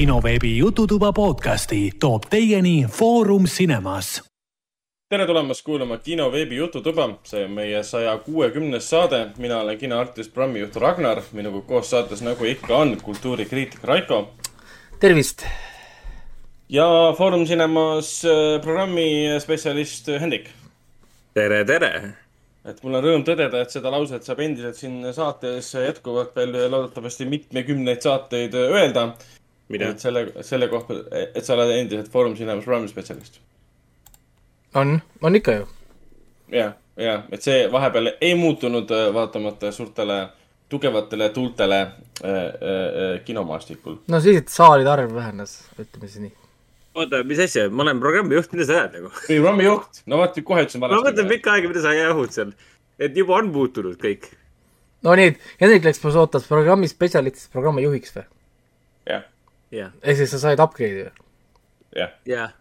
kinoveebi Jututuba podcasti toob teieni Foorum Cinemas. tere tulemast kuulama kino veebi Jututuba, see on meie saja kuuekümnes saade. mina olen kinoartist, programmijuht Ragnar, minuga koos saates, nagu ikka on, kultuurikriitik Raiko. tervist! ja Foorum Cinemas äh, programmi spetsialist Hendrik. tere, tere! et mul on rõõm tõdeda, et seda lauset saab endiselt siin saates jätkuvalt veel loodetavasti mitmekümneid saateid öelda. Et selle, selle kohta, et sa oled endiselt Foorum Cinemas programmi spetsialist. on, on ikka ju. jah, ja, et see vahepeal ei muutunud vaatamata suurtele tugevatele tuultele äh, äh, kinomaastikul. no siis, et saalide arv vähenes, ütleme siis nii oota, mis asja, ma olen programmijuht, mida sa ajad nagu? programmijuht, no vaata, kohe ütlesin valesti. ma mõtlen pikka aega, mida sa jahud seal, et juba on muutunud kõik. no nii, et Hendrik läks ootas programmi spetsialistist programmi juhiks või? Jah. jah. ehk siis sa said upgrade'i või? jah. jah.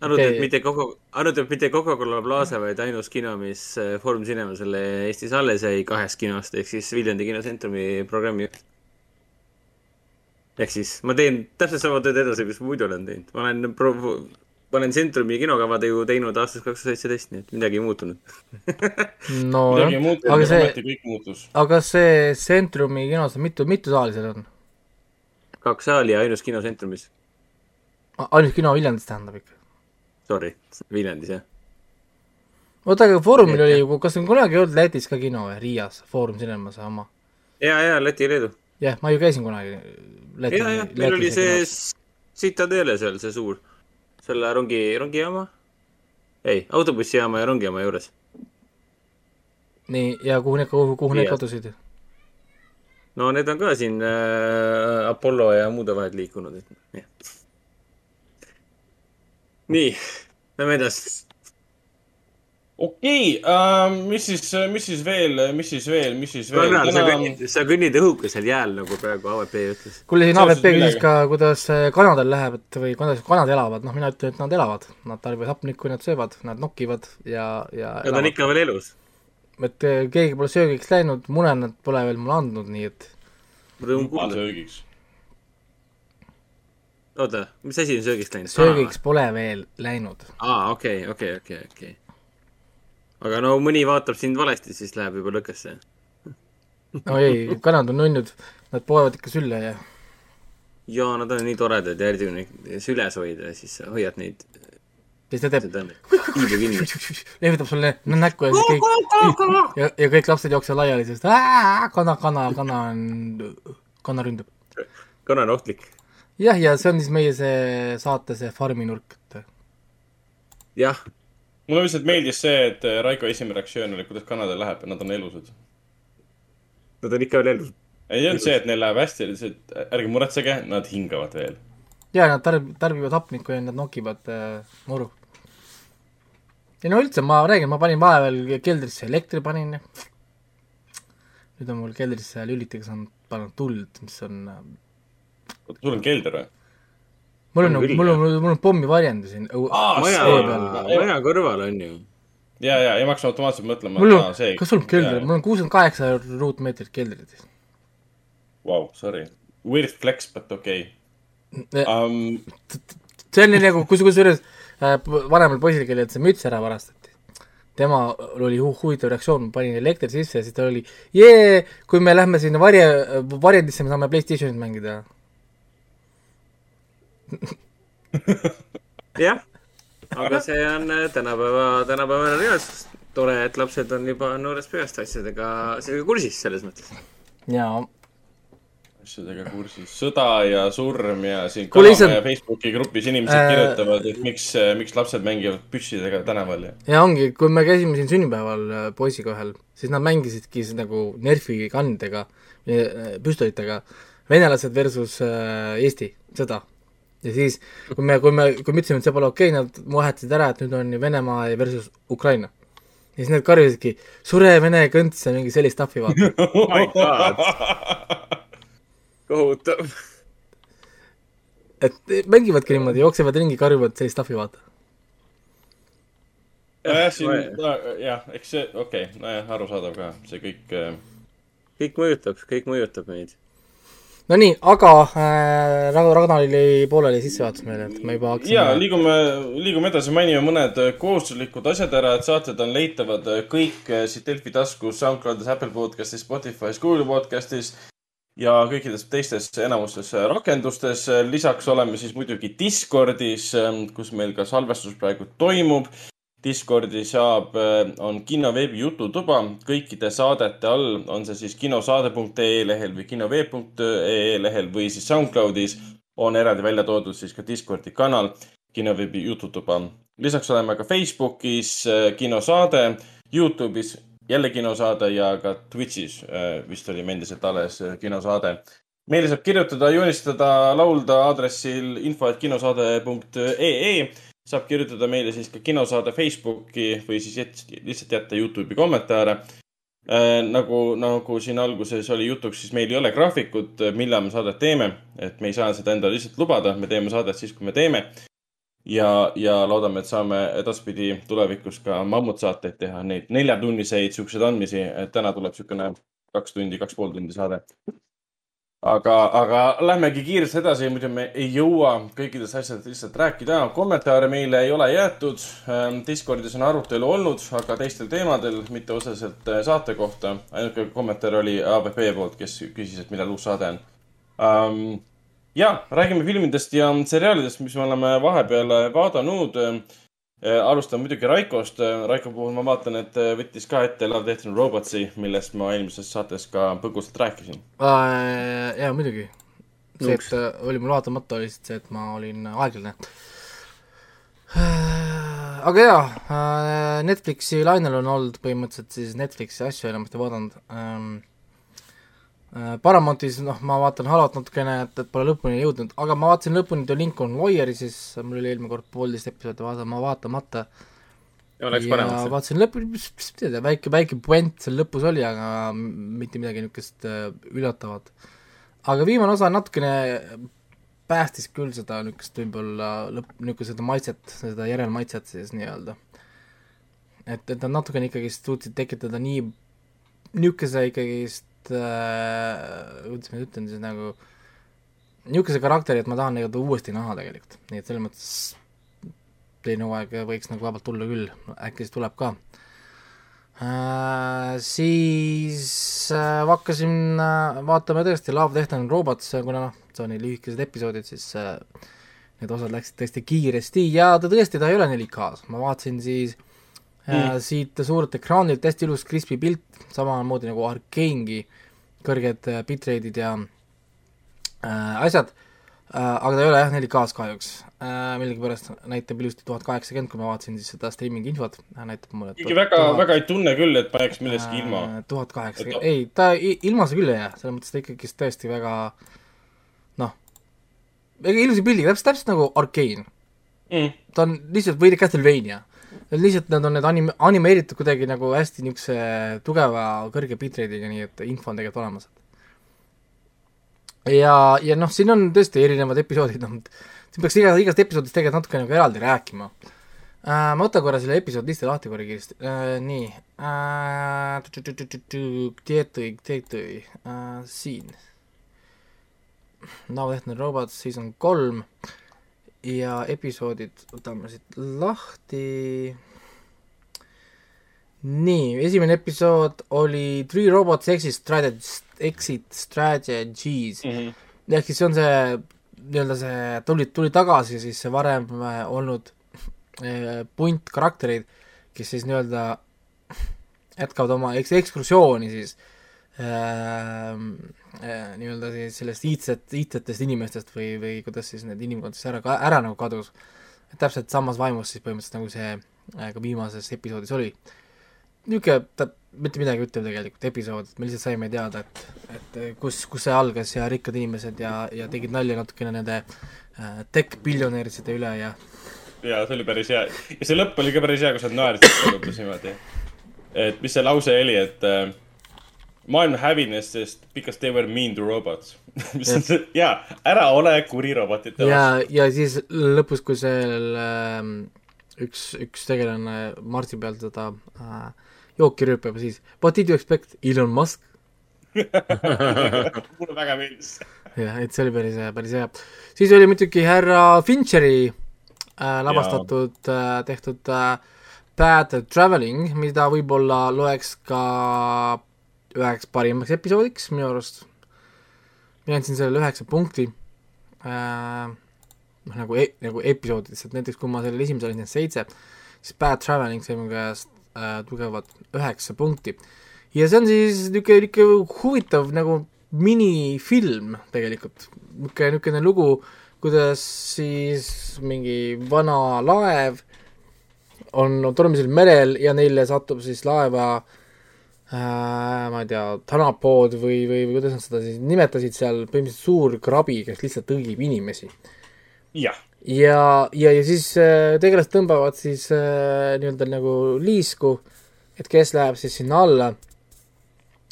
arvad okay., et mitte Coca, arvad, et mitte Coca-Cola Plaza, vaid ainus kino, mis äh, Foorum Cinemasele Eestis alles jäi kahest kinost, ehk siis Viljandi kinosentrumi programmijuht ehk siis ma teen täpselt sama tööd edasi, mis muidu olen teinud, ma olen pro-, ma olen Centrumi kinokavad ju teinud aastast kaks tuhat seitseteist, nii et midagi ei muutunud no muutunud, aga see, kõik muutus. aga see Centrumi kinos mitu, mitu saali seal on? Kaks saali ja ainus kino Centrumis. ainus kino Viljandis tähendab ikka? Sorry, Viljandis jah. oota, aga Foorumil oli ju, kas on kunagi olnud Lätis ka kino või, Riias, Foorum Cinemas oma? ja, ja Läti ja Leedu. jah, ma ju käisin kunagi Läti, ja, jah, meil oli see Citadele seal, see suur, selle rongi, rongijaama, ei, autobussijaama ja rongijaama juures. nii, ja kuhu need, kuhu need kadusid? No need on ka siin äh, Apollo ja muude vahel liikunud, et jah. nii, lähme edasi okei okay, uh,, mis siis, mis siis veel, mis siis veel, mis siis veel? Täna... sa kõnnid, sa kõnnid õhukesel jääl, nagu praegu AVP ütles. kuule, siin AVP küsis ka, kuidas kanadel läheb, et või kuidas kanad elavad, noh, mina ütlen, et nad elavad. Nad tarbivad hapnikku, nad söövad, nad nokkivad ja, ja Nad on ikka veel elus. et eh, keegi pole söögiks läinud, mune nad pole veel mulle andnud, nii et rõõm kuulda. söögiks. oota, mis asi on söögiks läinud? söögiks pole veel läinud. aa, okei, okei, okei, okei aga no mõni vaatab sind valesti, siis läheb juba lõkkesse. no ei, kanad on nunnud, nad poevad ikka sülle ja. ja nad on nii toredad ja eriti kui neid süles hoida, siis sa hoiad neid. Siis ta teeb. tiibu kinni. lehvitab sulle näkku ja kõik ja, ja kõik lapsed jooksevad laiali, sest kana, kana, kana on, kana ründab. kana on ohtlik. jah, ja see on siis meie see saate see farmi nurk, et. jah mulle lihtsalt meeldis see, et äh, Raiko esimene reaktsioon oli, kuidas kanadel läheb ja nad on elusad. Nad on ikka veel elus. ei olnud see, et neil läheb hästi, lihtsalt ärge muretsege, nad hingavad veel. ja nad tarb-, tarbivad hapnikku ja nad nokivad äh, muru. Ei no üldse, ma räägin, ma panin vahepeal keldrisse elektri panin. nüüd on mul keldrisse lülitiga saanud pannud tuld, mis on. Äh, sul on kelder või? mul on, mul on, mul on pommivarjendi siin maja, maja kõrval on ju. ja, ja, ja ma hakkasin automaatselt mõtlema. mul on, kas sul on kelder, mul on kuuskümmend kaheksa ruutmeetrit keldrit. Vau, sorry. Weird flex, but okei okay. um.... see on nii nagu, kus, kusjuures äh, vanemal poisil, kellelt see müts ära varastati, tema oli hu huvitav reaktsioon, ma panin elektri sisse ja siis ta oli, jee, kui me lähme sinna varje, varjendisse, me saame Playstationit mängida jah, aga see on äh, tänapäeva, tänapäevane reaalsus. tore, et lapsed on juba noorest peast asjadega, asjadega kursis selles mõttes. jaa. Asjadega kursis, sõda ja surm ja siin Kalamäe lihtsalt... Facebooki grupis inimesed äh... kirjutavad, et miks, miks lapsed mängivad püssidega tänaval ja. ja ongi, kui me käisime siin sünnipäeval äh, poisiga ühel, siis nad mängisidki nagu Nerfi kannidega, püstolitega, venelased versus Eesti sõda ja siis, kui me, kui me, kui me ütlesime, et see pole okei okay,, nad vahetasid ära, et nüüd on Venemaa versus Ukraina. ja siis nad karjusidki, sure vene kõnts ja mingi sellist stuff'i vaata oh. kohutav. et mängivadki niimoodi, jooksevad ringi, karjuvad sellist stuff'i vaata. nojah, siin, jah, eks see, okei okay,, nojah, arusaadav ka, see kõik. kõik mõjutab, kõik mõjutab meid Nonii, aga äh, Ragnar jäi pooleli sissejuhatus meile, et me juba hakkasime. ja liigume, liigume edasi, mainime mõned kohustuslikud asjad ära, et saated on leitavad kõik siit Delfi taskus, SoundCloudis, Apple podcastis, Spotify's, Google podcastis ja kõikides teistes enamustes rakendustes. lisaks oleme siis muidugi Discordis, kus meil ka salvestus praegu toimub Discordi saab, äh, on kino veebi jututuba kõikide saadete all, on see siis kinosaade.ee lehel või kinoveeb.ee lehel või siis SoundCloudis on eraldi välja toodud siis ka Discordi kanal kinoveebi jututuba. lisaks oleme ka Facebookis äh, kinosaade, Youtube'is jälle kinosaade ja ka Twitch'is äh, vist oli endiselt alles kinosaade. meile saab kirjutada, joonistada, laulda aadressil info.kinosaade.ee saab kirjutada meile siis ka kinosaade Facebooki või siis lihtsalt jätta Youtube'i kommentaare äh,. nagu, nagu siin alguses oli jutuks, siis meil ei ole graafikut, millal me saadet teeme, et me ei saa seda endale lihtsalt lubada, me teeme saadet siis, kui me teeme. Ja, ja loodame, et saame edaspidi tulevikus ka mammutsaateid teha, neid neljatunniseid siukseid andmisi, et täna tuleb siukene kaks tundi, kaks pool tundi saade aga, aga lähmegi kiiresti edasi, muidu me ei jõua kõikidest asjadest lihtsalt rääkida. kommentaare meile ei ole jäetud. Ähm, Discordis on arutelu olnud, aga teistel teemadel, mitte otseselt äh, saate kohta. ainuke kommentaar oli ABP poolt, kes küsis, et millal uus saade on um,. Ja, räägime filmidest ja seriaalidest, mis me oleme vahepeal vaadanud Äh, alustan muidugi Raikost. Äh, Raiko puhul ma vaatan, et äh, võttis ka ette Love, Death and Robotsi, millest ma eelmises saates ka põgusalt rääkisin. jaa, muidugi. see, et oli mul vaatamata, oli lihtsalt see, et ma olin aeglane. aga jaa, Netflixi lainel on olnud põhimõtteliselt siis Netflixi asju enamasti vaadanud Äh, Paramountis, noh, ma vaatan Halot natukene, et, et pole lõpuni jõudnud, aga ma vaatasin lõpuni The Lincoln Lawyer'i, siis mul oli eelmine kord poolteist episoodi vaatama, vaatamata. ja läks paremaks? vaatasin lõpuni, mis, mis ma tean, väike, väike puent seal lõpus oli, aga mitte midagi niisugust äh, üllatavat. aga viimane osa natukene päästis küll seda niisugust võib-olla lõpp, niisugust seda maitset, seda järelmaitset siis nii-öelda. et, et nad natukene ikkagist suutsid tekitada nii, niisuguse ikkagist äh, kuidas ma nüüd ütlen siis nagu, niisuguse karakteri, et ma tahan neid uuesti näha tegelikult, nii et selles mõttes teine hooaeg võiks nagu vabalt tulla küll, äkki siis tuleb ka. Äh,. Siis äh, hakkasin äh, vaatama tõesti Love, Death and Robots, kuna noh, see on nii lühikesed episoodid, siis äh, need osad läksid tõesti kiiresti ja ta tõesti, ta ei ole 4K-s, ma vaatasin siis mm. siit suurelt ekraanilt hästi ilus crispy pilt, samamoodi nagu Arkane'i kõrged äh, bitrate'id ja äh, asjad. Äh,, aga ta ei ole jah 4K-s kahjuks. Äh,, millegipärast näitab ilusti tuhat kaheksakümmend, kui ma vaatasin siis seda streaming infot, äh, näitab mulle kuigi väga 1000, väga ei tunne küll, et paneks millestki ilma. tuhat kaheksakümmend, ei, ta ilma see küll ei jää, selles mõttes ta ikkagist tõesti väga noh, väga ilusa pildiga, täpselt, täpselt nagu Arkane mm.. ta on lihtsalt või Castlevania lihtsalt nad on need anim-, animeeritud kuidagi nagu hästi niisuguse tugeva kõrge bitrate'iga, nii et info on tegelikult olemas. ja, ja noh, siin on tõesti erinevad episoodid, noh, siin peaks iga, igast episoodist tegelikult natuke nagu eraldi rääkima äh,. ma võtan korra selle episoodi listi lahti korra kiiresti äh,, nii äh,. Siin. Now Death and Robots, season kolm äh, ja episoodid võtame siit lahti. nii, esimene episood oli Three Robots Exit Strategies, Exit Strategies mm. -hmm. ehk siis see on see, nii-öelda see, tuli, tuli tagasi siis see varem äh, olnud eh, punt karaktereid, kes siis nii-öelda jätkavad oma eks-, ekskursiooni siis nii-öelda siis sellest iidset, iidsetest inimestest või, või kuidas siis need inimkondadest ära, ära nagu kadus. täpselt samas vaimus siis põhimõtteliselt nagu see äh, ka viimases episoodis oli. niisugune, ta mitte midagi ütleb tegelikult episood, me lihtsalt saime teada, et, et kus, kus see algas ja rikkad inimesed ja, ja tegid nalja natukene nende tech-biljonäriside üle ja jaa, see oli päris hea. ja see lõpp oli ka päris hea, kus nad naersid niimoodi. et mis see lause oli, et äh, maailm hävines, sest because they were mean to robots mis on see, jaa, ära ole kuri robotite vastu. ja, ja siis lõpus, kui seal äh, üks, üks tegelane Marsi peal seda äh, jooki rüüpab, siis what did you expect, Elon Musk? mulle väga meeldis see. jah, et see oli päris hea, päris hea. siis oli muidugi härra Fincheri äh, lavastatud äh,, tehtud äh, Bad Traveling, mida võib-olla loeks ka üheks parimaks episoodiks minu arust. mina andsin sellele üheksa punkti äh,. noh, nagu e, nagu episoodidest, et näiteks kui ma sellele esimesele andsin seitse, siis Bad Traveling sai mu käest äh, tugevalt üheksa punkti. ja see on siis niisugune, niisugune huvitav nagu minifilm tegelikult, niisugune, niisugune lugu, kuidas siis mingi vana laev on tormisel merel ja neile satub siis laeva äh, ma ei tea, tanapood või, või, või kuidas nad seda siis nimetasid seal, põhimõtteliselt suur krabi, kes lihtsalt tõugib inimesi. jah, ja, ja, ja siis äh, tegelased tõmbavad siis äh, nii-öelda nagu liisku, et kes läheb siis sinna alla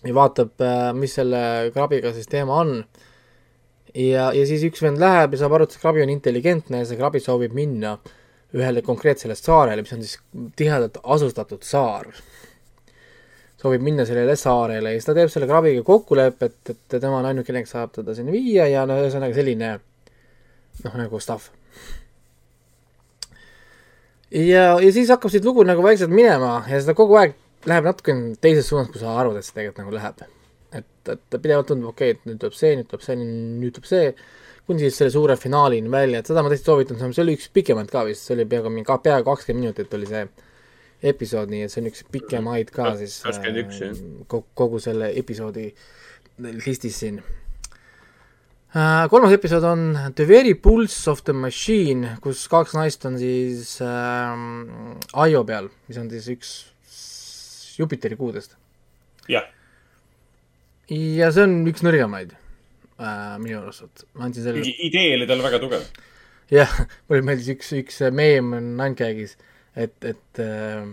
ja vaatab äh,, mis selle krabiga siis teema on. ja, ja siis üks vend läheb ja saab aru, et see krabi on intelligentne ja see krabi soovib minna ühele konkreetsele saarele, mis on siis tihedalt asustatud saar. Soovib minna sellele saarele ja siis ta teeb selle krabiga kokkulepet, et tema on ainukene, kes saab teda sinna viia ja no ühesõnaga selline noh, nagu stuff. ja, ja siis hakkab siit lugu nagu vaikselt minema ja seda kogu aeg läheb natukene teises suunas, kui sa arvad, et see tegelikult nagu läheb. et, et pidevalt tundub, okei okay,, et nüüd tuleb see, nüüd tuleb see, nüüd tuleb see, kuni siis selle suure finaalini välja, et seda ma tõesti soovitan, see oli üks pikemaid ka vist, see oli peaaegu mingi, peaaegu kakskümmend minutit oli see episood, nii et see on üks pikemaid ka siis kakskümmend üks, jah. kogu, selle episoodi listis siin Uh, kolmas episood on The Very Pulse of the Machine, kus kaks naist on siis ähm, Aio peal, mis on siis üks Jupiteri kuudest. jah, ja see on üks nõrgemaid äh, minu arust, ma andsin selle, idee oli tal väga tugev. jah, mulle meeldis üks, üks meem on Nankagis, et, et äh,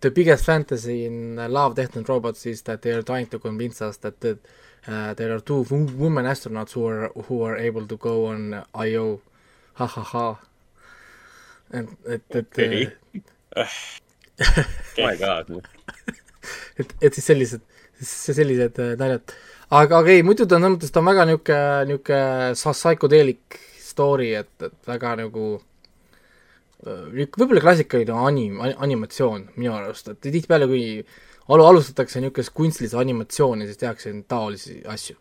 the biggest fantasy in love, death and robots is that they are trying to convince us that the, uh, there are two wo- women astronauts who are, who are able to go on IO ha,. ha-ha-ha. et, et, et Okei. my god. et, et siis sellised, sellised äh, naljad. aga, aga ei, muidu ta on selles mõttes, ta on väga niisugune, niisugune psychedelic story, et, et väga nagu äh, võib-olla klassikaline anim-, animatsioon minu arust, et tihtipeale, kui alu-, alustatakse niisugust kunstilist animatsiooni, siis tehakse taolisi asju.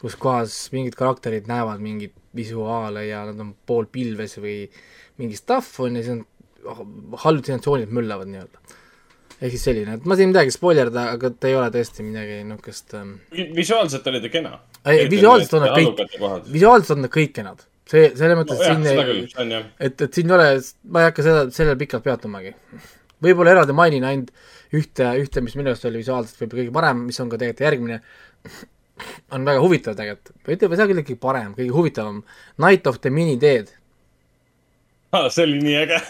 kus kohas mingid karakterid näevad mingeid visuaale ja nad on pool pilves või mingi stuff on ja siis on hallutsinatsioonid möllavad nii-öelda ehk siis selline, et ma siin midagi spoilerda, aga ta ei ole tõesti midagi niisugust ähm, visuaalselt oli ta kena. visuaalselt on nad kõik, visuaalselt on nad kõik kenad. see, selles mõttes no, seda siin ei, see et, et siin ei ole, ma ei hakka seda, sellel pikalt peatumagi. võib-olla eraldi mainin ainult ühte, ühte, mis minu arust oli visuaalselt võib-olla kõige parem, mis on ka tegelikult järgmine, on väga huvitav tegelikult, või ütleme, see on küll kõige parem, kõige huvitavam, Night of the Mini Dead. see oli nii äge.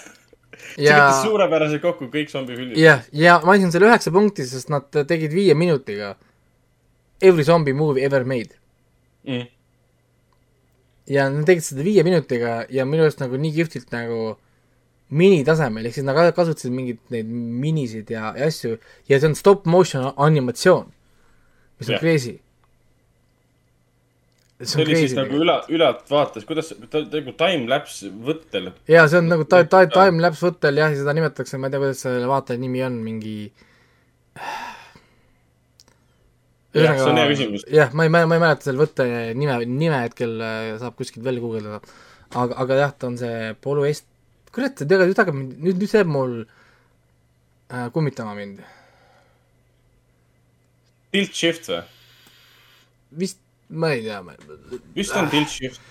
see ja võttis suurepäraselt kokku kõik zombifilmid. jah, ja ma andsin selle üheksa punkti, sest nad tegid viie minutiga every zombie movie ever made. Mm. Ja nad tegid seda viie minutiga ja minu arust nagu nii kihvtilt nagu minitasemel, ehk siis nad kasutasid mingeid neid minisid ja, ja asju ja see on stop motion animatsioon, mis on Jah. crazy. see oli siis nagu üla, ülalt vaates, kuidas ta nagu time-lapse võttel. jaa, see on nagu ta-, ta-, time-lapse võttel jah, seda nimetatakse, ma ei tea, kuidas selle vaataja nimi on, mingi Jah, see on hea küsimus. jah, ma ei, ma ei, ei mäleta selle võtte nime, nime hetkel äh, saab kuskilt välja guugeldada. aga, aga jah, ta on see polüest-, kurat, tead, nüüd hakkab, nüüd, nüüd see jääb mul äh, kummitama mind. Tilt shift või? vist, ma ei tea, ma vist on tilt shift,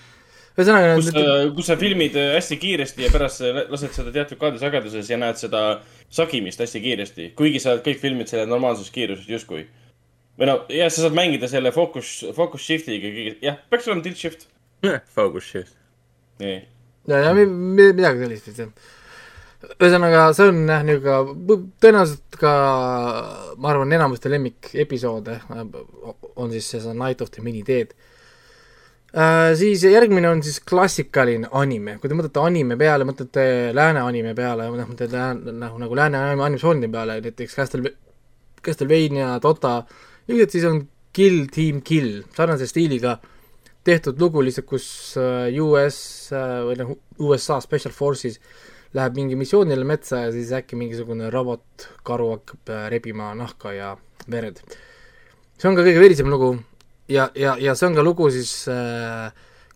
ühesõnaga kus sa, kus sa filmid äh, hästi kiiresti ja pärast lased seda teatud kaadrisageduses ja näed seda sagimist hästi kiiresti, kuigi sa kõik filmid selle normaalses kiiruses justkui. Või no jah, sa saad mängida selle focus, focus shift'iga, jah, peaks olema tilt shift. Focus shift. nii, ja, ja mi- mi- midagi sellist vist jah. ühesõnaga, see on jah, niisugune tõenäoliselt ka ma arvan, enamuste lemmikepisoode äh, on siis see Night of the Mini Dead äh,. siis järgmine on siis klassikaline anime, kui te mõtlete anime peale, mõtlete lääne anime peale, noh, mõtlete lääne, nagu, nagu lääne animatsioonide peale, näiteks Castle, Castlevania, Dota lühidalt siis on Kill Team Kill, sarnase stiiliga tehtud lugu lihtsalt, kus äh, US äh, või noh, USA Special Forces läheb mingi missioonile metsa ja siis äkki mingisugune robotkaru hakkab äh, rebima nahka ja verd. see on ka kõige verisem lugu ja, ja, ja see on ka lugu siis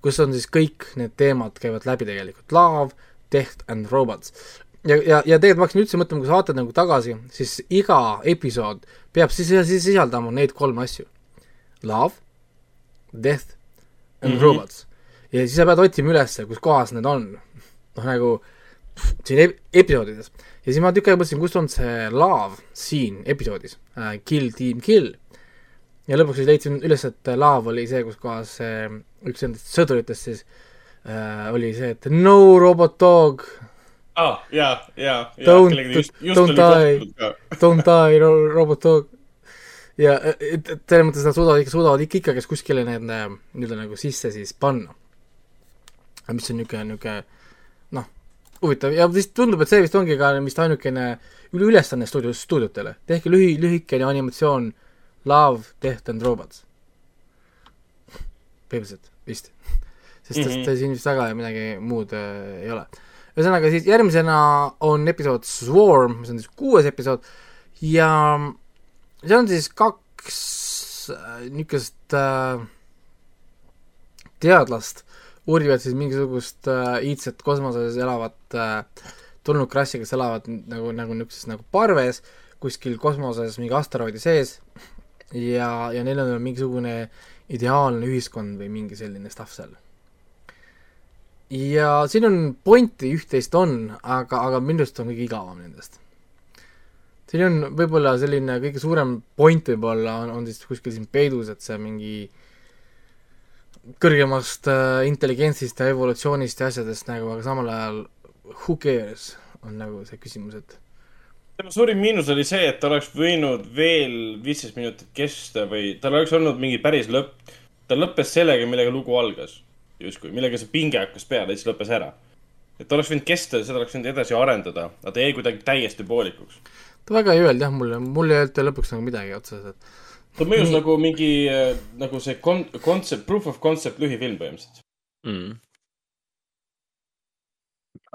kus on siis kõik need teemad käivad läbi tegelikult, love, death and robots. Ja, ja, ja tegelikult ma hakkasin üldse mõtlema, kui sa vaatad nagu tagasi, siis iga episood peab siis, siis sisaldama neid kolme asju. Love, death and mm -hmm. robots. ja siis sa pead otsima ülesse, kus kohas need on. noh, nagu siin ep episoodides. ja siis ma tükk aega mõtlesin, kus on see love siin episoodis uh,, kill, team, kill. ja lõpuks siis leidsin üles, et love oli see, kus kohas see uh, üks nendest sõduritest siis äh, oli see, et no robot dog. Aa ah,, jaa, jaa. Don't, don't die, don't die, robot dog. ja et, et selles mõttes nad suudavad ikka, suudavad ikka, ikka, kes kuskile need äh, nii-öelda nagu sisse siis panna. mis on niisugune, niisugune noh, huvitav ja vist tundub, et see vist ongi ka vist ainukene ülesanne stuudios, stuudiotele. tehke lühi, lühikene animatsioon Love, Death and Robots. põhimõtteliselt vist sest mm, -hmm. sest siin vist väga midagi muud äh, ei ole. Ühesõnaga siis järgmisena on episood Swarm, mis on siis kuues episood ja see on siis kaks äh, niisugust äh, teadlast uurivad siis mingisugust äh, iidset kosmoses elavat äh, tulnukrassi, kes elavad nagu, nagu niisuguses nagu parves kuskil kosmoses mingi asteroidi sees ja, ja neil on mingisugune ideaalne ühiskond või mingi selline stuff seal. Ja siin on pointi, üht-teist on, aga, aga minu arust on kõige igavam nendest. siin on võib-olla selline kõige suurem point võib-olla on, on siis kuskil siin peidus, et see mingi kõrgemast äh, intelligentsist ja evolutsioonist ja asjadest nagu, aga samal ajal who cares, on nagu see küsimus, et tema suurim miinus oli see, et ta oleks võinud veel viisteist minutit kesta või tal oleks olnud mingi päris lõpp. ta lõppes sellega, millega lugu algas, justkui, millega see pinge hakkas peale ja siis lõppes ära. et ta oleks võinud kesta ja seda oleks võinud edasi arendada, aga ta jäi kuidagi täiesti poolikuks. ta väga ei öelnud jah mulle, mul ei öelnud lõpuks nagu midagi otseselt. ta mõjus Nii. nagu mingi, äh, nagu see kon-, concept, proof of concept lühifilm põhimõtteliselt mm.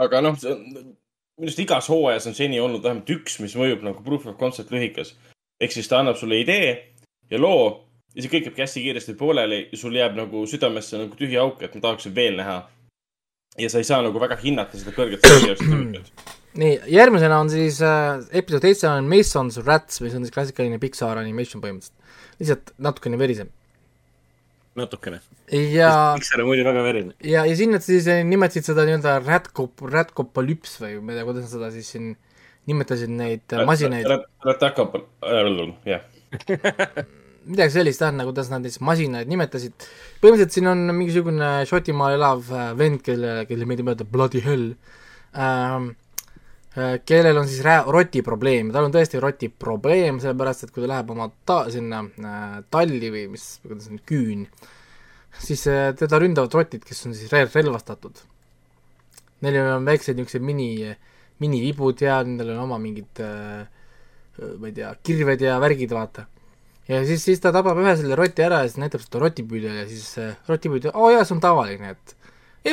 aga noh, minu arust igas hooajas on seni olnud vähemalt üks, mis mõjub nagu proof of concept lühikas. ehk siis ta annab sulle idee ja loo ja see kõik jääbki hästi kiiresti pooleli ja sul jääb nagu südamesse nagu tühi auk, et ma tahaksin veel näha. ja sa ei saa nagu väga hinnata seda kõrget nii, järgmisena on siis äh, episood seitse on Mason's Rats, mis on siis klassikaline Pixar animation põhimõtteliselt. lihtsalt natukene verisem natukene. ja. Pixar on muidu väga verine. ja, ja siin nad siis eh, nimetasid seda nii-öelda rätkop-, rätkopalüps või ma ei tea, kuidas nad seda siis siin nimetasid neid Rät, masinaid. rätakopal, jah. midagi sellist jah, nagu kuidas nad siis masinaid nimetasid. põhimõtteliselt siin on mingisugune Šotimaal elav äh, vend, kelle, kelle meeldib öelda bloody hell ähm,, äh, kellel on siis rää-, rotiprobleem, tal on tõesti rotiprobleem, sellepärast et kui ta läheb oma ta-, sinna äh, talli või mis, kuidas on, küün äh,, siis äh, teda ründavad rotid, kes on siis relvastatud. Neil on väiksed niisugused mini, minivibud ja nendel on oma mingid äh, ma ei tea, kirved ja värgid, vaata. Ja siis, siis ta tabab ühe selle roti ära ja siis näitab seda rotipüüdjale ja siis äh, rotipüüdja, oo oh, jaa, see on tavaline, et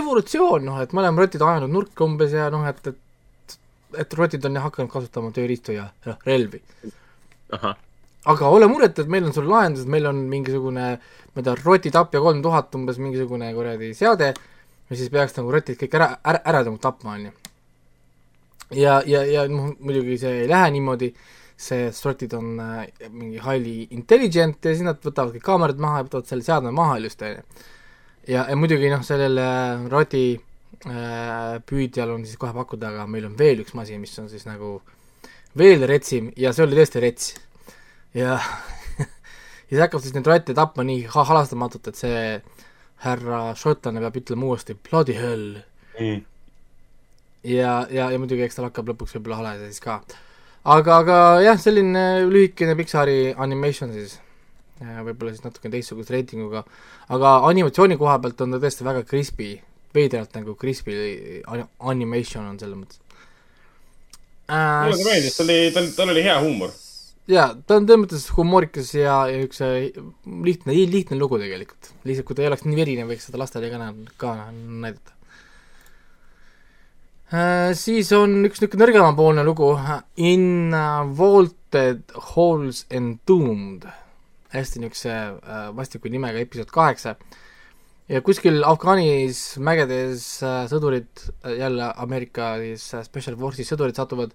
evolutsioon, noh, et me oleme rotid ajanud nurka umbes ja noh, et, et et rotid on jah hakanud kasutama tööriistu ja noh, relvi. aga ole muret, et meil on sul lahendus, meil on mingisugune ma ei tea, rotitapja kolm tuhat umbes mingisugune kuradi seade, mis siis peaks nagu rotid kõik ära, ära, ära nagu tapma, on ju. ja, ja, ja noh, muidugi see ei lähe niimoodi, sest rotid on äh, mingi highly intelligent ja siis nad võtavad kõik kaamerad maha ja võtavad selle seadme maha ilusti, on ju. ja, ja muidugi noh, sellele roti äh, püüdjal on siis kohe pakkuda, aga meil on veel üks masin, mis on siis nagu veel retsim ja see oli tõesti rets. ja ja siis hakkab siis neid rotte tapma nii halastamatult, et see härra šotlane peab ütlema uuesti bloody hell mm.. ja, ja, ja muidugi eks tal hakkab lõpuks võib-olla hale siis ka. Aga, aga jah, selline lühikene Pixari animation siis, võib-olla siis natuke teistsuguse reitinguga, aga animatsiooni koha pealt on ta tõesti väga crispy, veidralt nagu crispy animation on selles mõttes äh,. mulle ka meeldis, ta oli, tal, tal oli hea huumor jaa, ta on selles mõttes humoorikas ja, ja üks äh, lihtne, lihtne lugu tegelikult. lihtsalt kui ta ei oleks nii verine, võiks seda lastele ka, ka näidata. Siis on üks niisugune nõrgemapoolne lugu, In Vaulted Halls Entombed, hästi niisuguse äh, vastiku nimega episood kaheksa. ja kuskil Afgaanis mägedes äh, sõdurid, jälle Ameerika siis äh, Special Force'is sõdurid satuvad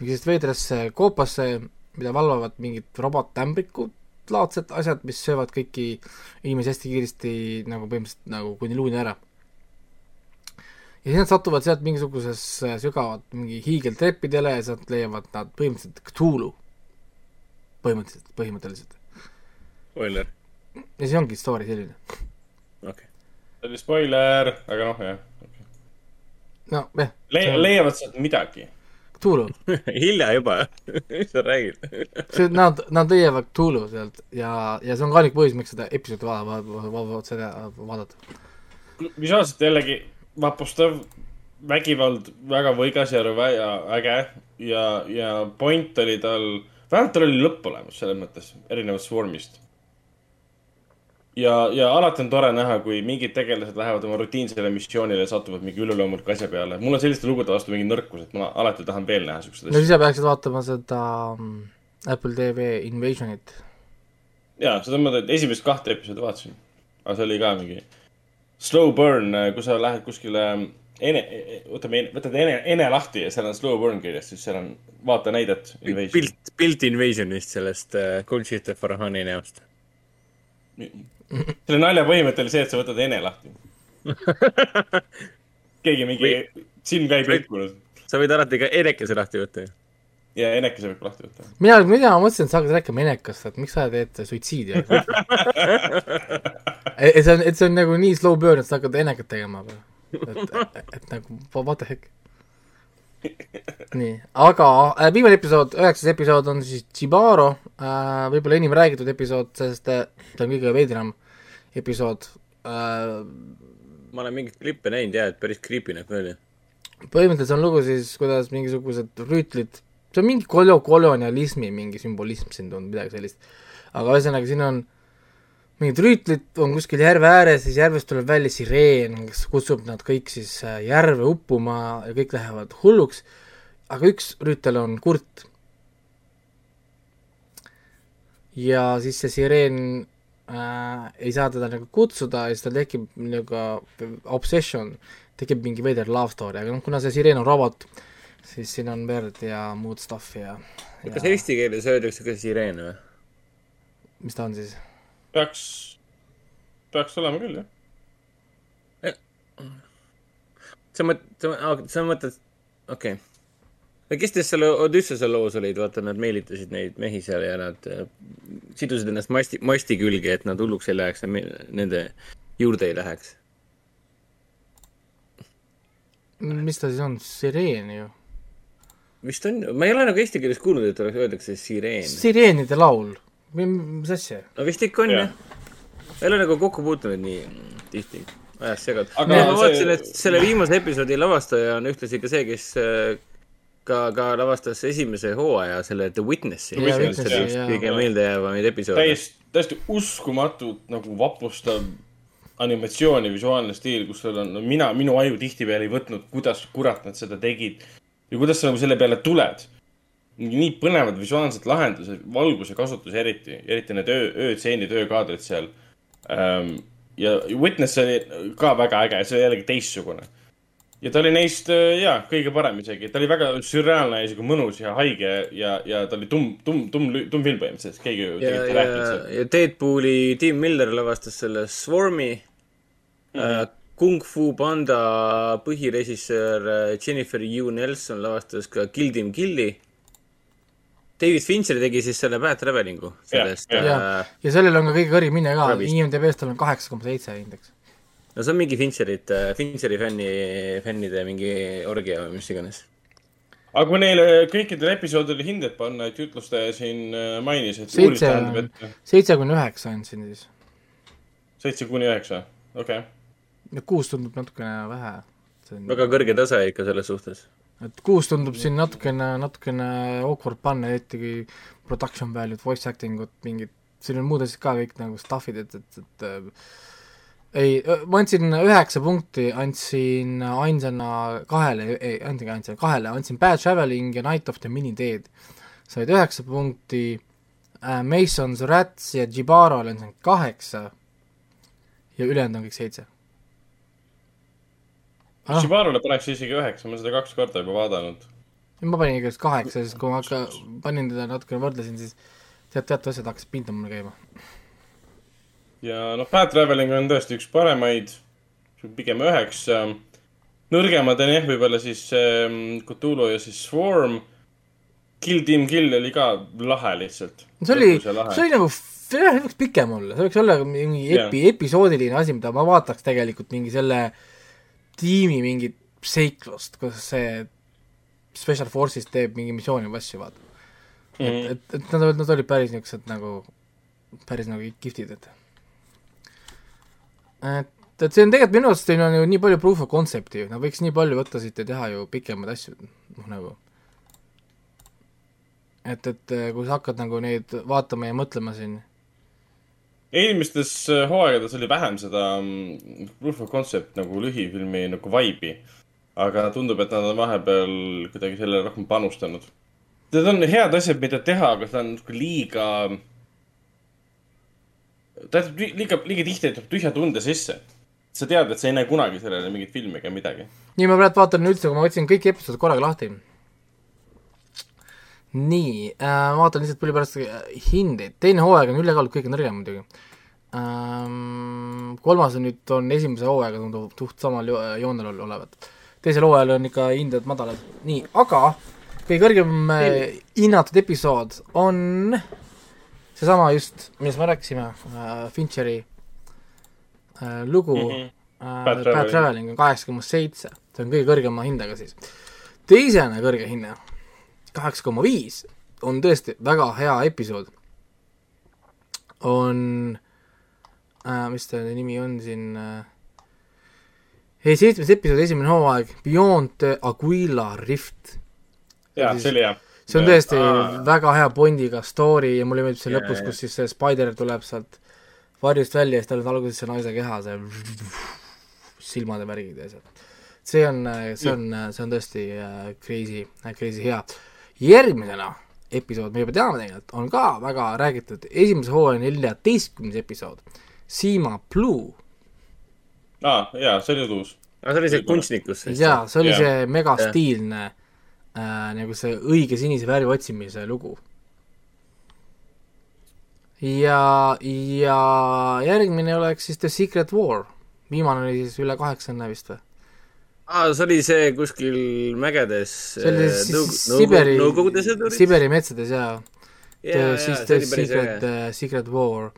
niisugusesse veidrasse koopasse, mida valvavad mingid robottämbrikud laadsed asjad, mis söövad kõiki inimesi hästi kiiresti nagu põhimõtteliselt nagu kuni luuni ära. Ja siis nad satuvad sealt mingisugusesse sügavat mingi hiigeltreppidele ja sealt leiavad nad põhimõtteliselt Cthulhu. põhimõtteliselt, põhimõtteliselt. spoiler, ja see ongi story selline. okei. see oli spoiler, aga noh, jah no jah Le. leiavad sealt midagi. Cthulhu, hilja juba, mis sa räägid? see, nad, nad leiavad Cthulhu sealt ja, ja see on ka ainuke põhjus, miks seda episoodi va- va- va- va- va- seda vaadata. visuaalselt jällegi vapustav, vägivald väga võigas ja rõve ja äge ja, ja point oli tal, vähemalt tal oli lõpp olemas selles mõttes, erinevalt Swarmist. ja, ja alati on tore näha, kui mingid tegelased lähevad oma rutiinsele missioonile ja satuvad mingi üleloomuliku asja peale. mul on selliste lugude vastu mingi nõrkus, et ma alati tahan veel näha siukseid no asju. siis sa peaksid vaatama seda mm, Apple TV Invasionit. ja seda ma esimest kahte episoodi vaatasin. aga see oli ka mingi slow burn, kui sa lähed kuskile ene, võtame, võtad ene, ene lahti ja seal on slow burn kirjas, siis seal on vaata näidet. pilt, pilt Invasionist sellest äh, Conchita Farahani näost. selle nalja põhimõte oli see, et sa võtad ene lahti. keegi mingi silm ka ei pilkunud sa võid alati ka erekese lahti võtta ju. ja enekese võib lahti võtta. mina, mina mõtlesin, et sa hakkad rääkima enekast, et miks sa teed suitsiidi. see on, et see on nagu nii slow burn, et sa hakkad enekat tegema või? et, et, et nagu what the heck. nii, aga äh, viimane episood, üheksas episood on siis Chibaro äh,, võib-olla enim räägitud episood, sest äh, ta on kõige veidram episood äh,. ma olen mingeid klippe näinud ja, et päris creepy näeb välja. põhimõtteliselt see on lugu siis, kuidas mingisugused rüütlid, see on mingi kolo-, kolonialismi mingi sümbolism siin tundub, midagi sellist. aga ühesõnaga, siin on mingid rüütlid on kuskil järve ääres, siis järvest tuleb välja sireen, kes kutsub nad kõik siis äh, järve uppuma ja kõik lähevad hulluks, aga üks rüütel on kurt. ja siis see sireen äh, ei saa teda nagu kutsuda ja siis tal tekib nagu obsession, tekib mingi veider love story, aga noh, kuna see sireen on robot, siis siin on verd ja muud stuff'i ja, kas ja eesti keeles öeldakse ka sireen või? mis ta on siis? peaks, peaks olema küll, jah. sa mõt-, sa, mõtled, okei okay.. kes teist selle Odüssese loos olid, vaata nad meelitasid neid mehi seal ja nad äh, sidusid ennast masti, masti külge, et nad hulluks ei läheks ja nende juurde ei läheks. mis ta siis on, sireen ju? vist on, ma ei ole nagu eesti keeles kuulnud, et oleks, öeldakse sireen. sireenide laul, mis asja? no vist ikka on Jah. ma ei ole nagu kokku puutunud nii tihti, ajas segad. Aga aga ma see- vaatasin, et selle viimase episoodi lavastaja on ühtlasi ka see, kes äh, ka, ka lavastas esimese hooaja selle The Witnessi. See kõige meeldejäävamaid episoode. täiesti, täiesti uskumatult nagu vapustav animatsioon ja visuaalne stiil, kus sul on, no mina, minu aju tihtipeale ei võtnud, kuidas kurat nad seda tegid ja kuidas sa nagu selle peale tuled. Nii põnevad visuaalsed lahendused, valguse kasutus eriti, eriti need öö, öötseenid, öökaadrid seal ähm,. ja Witness oli ka väga äge, see oli jällegi teistsugune. ja ta oli neist äh, jaa, kõige parem isegi, ta oli väga sürreaalne ja isegi mõnus ja haige ja, ja ta oli tumm, tumm, tumm, tumm film põhimõtteliselt, keegi ju ja, tegelikult ei ja rääkinud, sellest. ja Deadpooli Tim Miller lavastas selle Swarmi mm. -hmm. Kung Fu Panda põhirežissöör äh, Jennifer Yu Nelson lavastas ka Kill Tim Killi. David Fincher tegi siis selle Bad Travelingu sellest ja äh,, ja sellel on ka kõige kõrgem hinne ka. IMDB-s tal on kaheksa koma seitse indeks. no see on mingi Fincherit, Fincheri fänni, fännide mingi orgia või mis iganes. aga kui neile kõikidele episoodidele hinded panna, et jutlustaja siin äh, mainis, et Seitse on- seitse kuni üheksa andsin siis. seitse kuni üheksa, okei okay.. ja kuus tundub natukene vähe. väga kõrge tase ikka selles suhtes. Et kuus tundub siin natukene, natukene awkward panna, eriti kui production value'd, voice acting ut, mingid, siin on muud asjad ka kõik nagu stuff'id, et, et, et äh, ei, ma andsin üheksa punkti, andsin ainsana kahele, ei, andsingi ainsana kahele, andsin Bad Traveling ja Night of the Mini Dead. said üheksa punkti äh,, Mason's Rats ja Jibarole andsin kaheksa ja ülejäänud on kõik seitse. Ah. Shibarule paneks isegi üheksa, ma seda kaks korda juba vaadanud. ma panin igatahes kaheksa, sest kui ma hakka, panin teda natukene võrdlesin, siis tead, teatud asjad hakkasid pinda mul käima. ja noh, Bad Traveling on tõesti üks paremaid, pigem üheksa. nõrgemad on jah, võib-olla siis ähm, Cthulhu ja siis Swarm. Kill Team Kill oli ka lahe lihtsalt. see oli, see oli nagu see võiks pikem olla, see võiks olla mingi epi- yeah., episoodiline asi, mida ma vaataks tegelikult mingi selle tiimi mingit seiklust, kuidas see Special Forces teeb mingi missiooni või asju, vaata mm. -hmm. et, et, et nad, nad olid päris niisugused nagu, päris nagu kihvtid, et et, et see on tegelikult minu arust, siin on ju nii palju proof of concept'i nad võiks nii palju võtta siit ja teha ju pikemaid asju, noh nagu et, et kui sa hakkad nagu neid vaatama ja mõtlema siin eelmistes äh, hooaegades oli vähem seda mm, proof of concept nagu lühifilmi nagu vibe'i. aga tundub, et nad on vahepeal kuidagi sellele rohkem panustanud. Need on head asjad, mida teha, aga seda on liiga. ta jätab liiga, liiga tihti jätab tühja tunde sisse. sa tead, et sa ei näe kunagi sellele mingit filmi ega midagi. nii, ma praegu vaatan üldse, kui ma võtsin kõik episoodid korraga lahti. Nii äh,, vaatan lihtsalt tuli pärast hindeid, teine hooaeg on ülekaalult kõige nõrgem muidugi ähm,. kolmas on nüüd, on esimese hooaega tundub suht samal jo joonel olevat. teisel hooajal on ikka hinded madalad, nii, aga kõige kõrgem äh, hinnatud episood on seesama just, millest me rääkisime äh,, Fincheri äh, lugu mm -hmm. äh, Bad Traveling, on kaheksa koma seitse, see on kõige kõrgema hindega siis. teisene kõrge hinne, kaheksa koma viis, on tõesti väga hea episood, on äh,, mis ta nimi on siin äh,, seitsmes episood, esimene hooaeg, Beyond the Aquila Rift. jaa, see oli hea. see on tõesti Aa. väga hea Bondiga story ja mulle meeldib see lõpus, kus siis see Spider tuleb sealt varjust välja ja siis tal on alguses see naise keha, see silmad ja värgid ja asjad. see on, see on, see on tõesti äh, crazy, crazy hea. Järgmisena episood, me juba teame tegelikult, on ka väga räägitud, esimese hooaja neljateistkümnes episood Sima Blue. aa, jaa, see oli uus. aa, see oli see kunstnikus. jaa, see oli yeah. see megastiilne äh, nagu see õige sinise värvi otsimise lugu. ja, ja järgmine oleks siis The Secret War. viimane oli siis üle kaheksakümne vist või? Aa, see oli see kuskil mägedes. see oli siis nõu, Siberi, Siberi metsades jaa. jaa, jaa, see oli päris äge. Secret War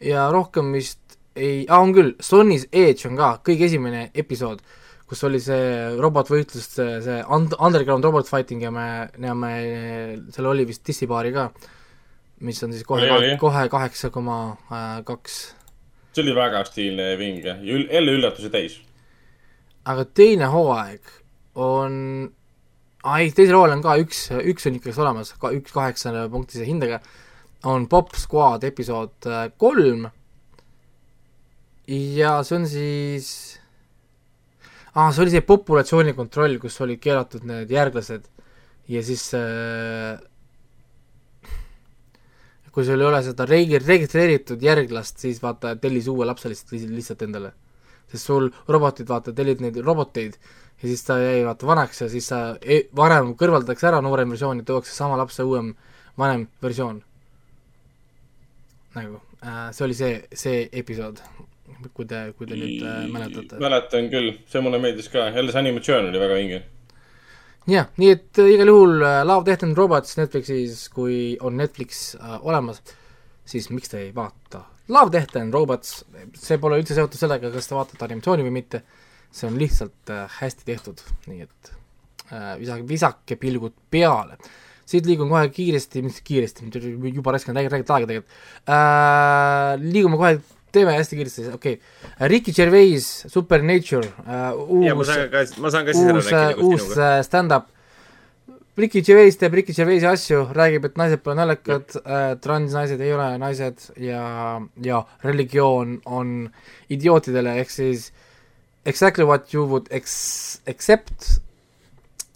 ja rohkem vist ei, aa on küll, Sonny's Edge on ka kõige esimene episood, kus oli see robotvõitlus, see, see und-, underground robot fighting ja me näeme, seal oli vist dissipaari ka, mis on siis kohe, kohe kaheksa koma äh, kaks. see oli väga stiilne ja vinge ja jälle üllatusi täis. Aga teine hooaeg on ei, teisel hooajal on ka üks, üks on ikkagi olemas, ka üks kaheksa punktise hindega. On Pop Squad episood äh, kolm. Ja see on siis ah, see oli see populatsiooni kontroll, kus olid keelatud need järglased. Ja siis äh, kui sul ei ole seda regi-, registreeritud järglast, siis vaata, tellis uue lapse lihtsalt, lihtsalt endale. Sest sul robotid, vaata, tellid neid roboteid ja siis ta jäi vaata vanaks ja siis sa, e-, vanem kõrvaldatakse ära noorem versioon ja tuuakse sama lapse uuem, vanem versioon nagu äh,, see oli see, see episood, kui te, kui te nüüd äh, mäletate. mäletan küll, see mulle meeldis ka, jälle see animatsioon oli väga vinge. jah, nii et äh, igal juhul äh, Love, Death and Robots Netflixis, kui on Netflix äh, olemas, siis miks te ei vaata Love, Death and Robots, see pole üldse seotud sellega, kas te vaatate animatsiooni või mitte, see on lihtsalt äh, hästi tehtud, nii et äh, visake, visake pilgud peale. Siit liigun kohe kiiresti, mis kiiresti, juba raiskan räägida aega tegelikult. Äh,, liigume kohe, teeme hästi kiiresti, okei. Okay.. Ricky Gervais, Supernature uh,, uus, siis uus, uus uh, stand-up Ricky Gervais teeb Ricky Gervaisi asju, räägib, et naised pole naljakad äh,, transnaised ei ole naised ja, ja religioon on idiootidele, ehk siis exactly what you would ex-, accept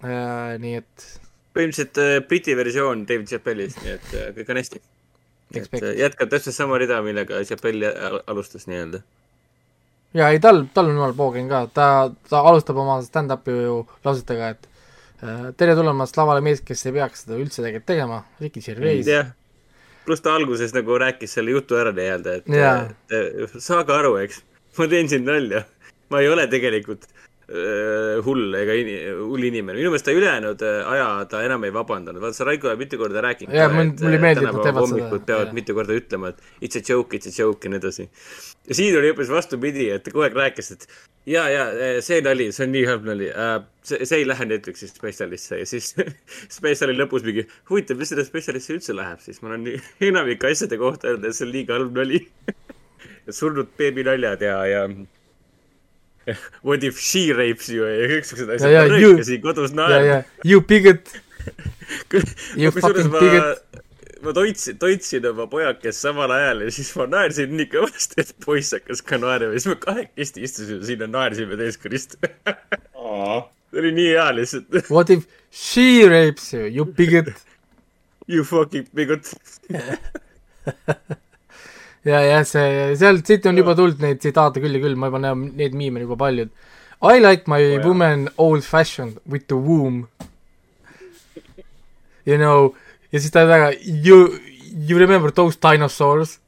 äh,, nii et põhimõtteliselt äh, Briti versioon David Chappellist, nii et äh, kõik on hästi. et äh, jätkab täpselt sama rida, millega Chappell al- alustas nii-öelda. ja ei, tal, tal on jumal poogen ka, ta, ta alustab oma stand-up'i ju lausetega, et tere tulemast lavale mees, kes ei peaks seda üldse tegelikult tegema, Ricky Gervais. pluss ta alguses nagu rääkis selle jutu ära nii-öelda, et Jaa. et saage aru, eks, ma teen siin nalja. ma ei ole tegelikult äh, hull ega ini, hull inimene, minu meelest ta ülejäänud äh, aja ta enam ei vabandanud, vaata see Raiko on mitu korda rääkinud Jaa, mul- mulle meeldib, et nad teevad seda, hommikud peavad jaa. mitu korda ütlema, et it's a joke, it's a joke ja nii edasi. Ja siin oli hoopis vastupidi, et ta kogu aeg rääkis, et ja, ja see nali, see on nii halb nali äh,, see, see ei lähe Netflixi spetsialisse ja siis spetsiali lõpus mingi huvitav, mis selle spetsialisse üldse läheb, siis ma olen nii enamike asjade kohta öelnud, et see on liiga halb nali. surnud beebi naljad ja, ja what if she rapes you ja kõiksugused asjad. Ja, ja, ma rõikasin kodus naerma ja you bigot, You fucking ma bigot., ma toitsin, toitsin oma pojakest samal ajal ja siis ma naersin nii kõvasti, et poiss hakkas ka naerma ja siis me kahekesti istusime siin ja naersime teiskorist. see oli nii hea lihtsalt. what if she rapes you, you bigot. You fucking bigot. ja, ja see, sealt, siit on juba tulnud neid tsitaate küll ja küll, ma juba näen neid miime on juba paljud. I like my oh, woman old fashioned with the womb. You know, ja siis ta on väga you, you remember those dinosaurs?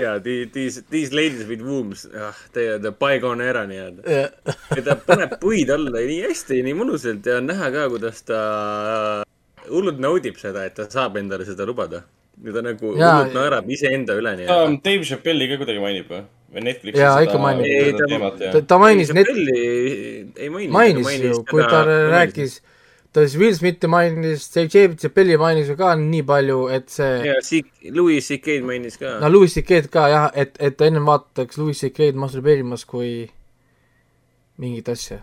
jaa, these, these ladies with wombs, ah, teie, the bygone era nii-öelda. ja ja ta paneb puid alla nii hästi, nii mõnusalt ja on näha ka, kuidas ta hullult naudib seda, et ta saab endale seda lubada. ja ta nagu hullult naerab iseenda üle ta nii-öelda. Dave Chappelli ka kuidagi mainib või? või Netflixi Jaa, seda- ikka mainib. ta- teemat ja ta, mainis net-, ei maininud. mainis ju, kui ta rääkis, ta siis Will Smithi mainis, J.J. Chappelli mainis ju ka nii palju, et see ja Louis C.K.'d mainis ka no Louis C.K.'d ka jah, et, et ta ennem vaataks Louis C.K.'d masturbeerimas kui mingit asja.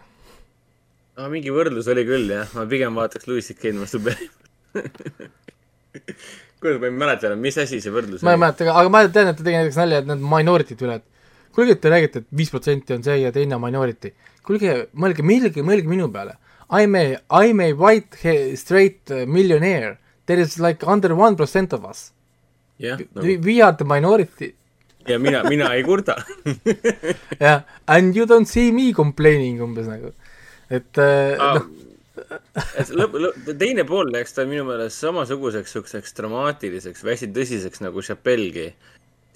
ah,. mingi võrdlus oli küll jah, ma pigem vaataks Louis C.K.'d masturbeerimas. kuidas ma ei mäleta enam, mis asi see võrdlus ma ei mäleta ka, aga ma tean, et ta tegi näiteks nalja, et need minority'd üle, et kuulge, te räägite, et viis protsenti on see ja teine on minority. kuulge, mõelge, mõelge, mõelge minu peale. I m a, I m a white straight uh, millionaire. There is like under one percent of us jah, We, we are the minority. ja mina, mina ei kurda. jah, and you don't see me complaining umbes nagu. et äh, noh, et lõpp, lõpp, teine pool läks ta minu meelest samasuguseks siukseks dramaatiliseks või hästi tõsiseks nagu Chappelle'gi.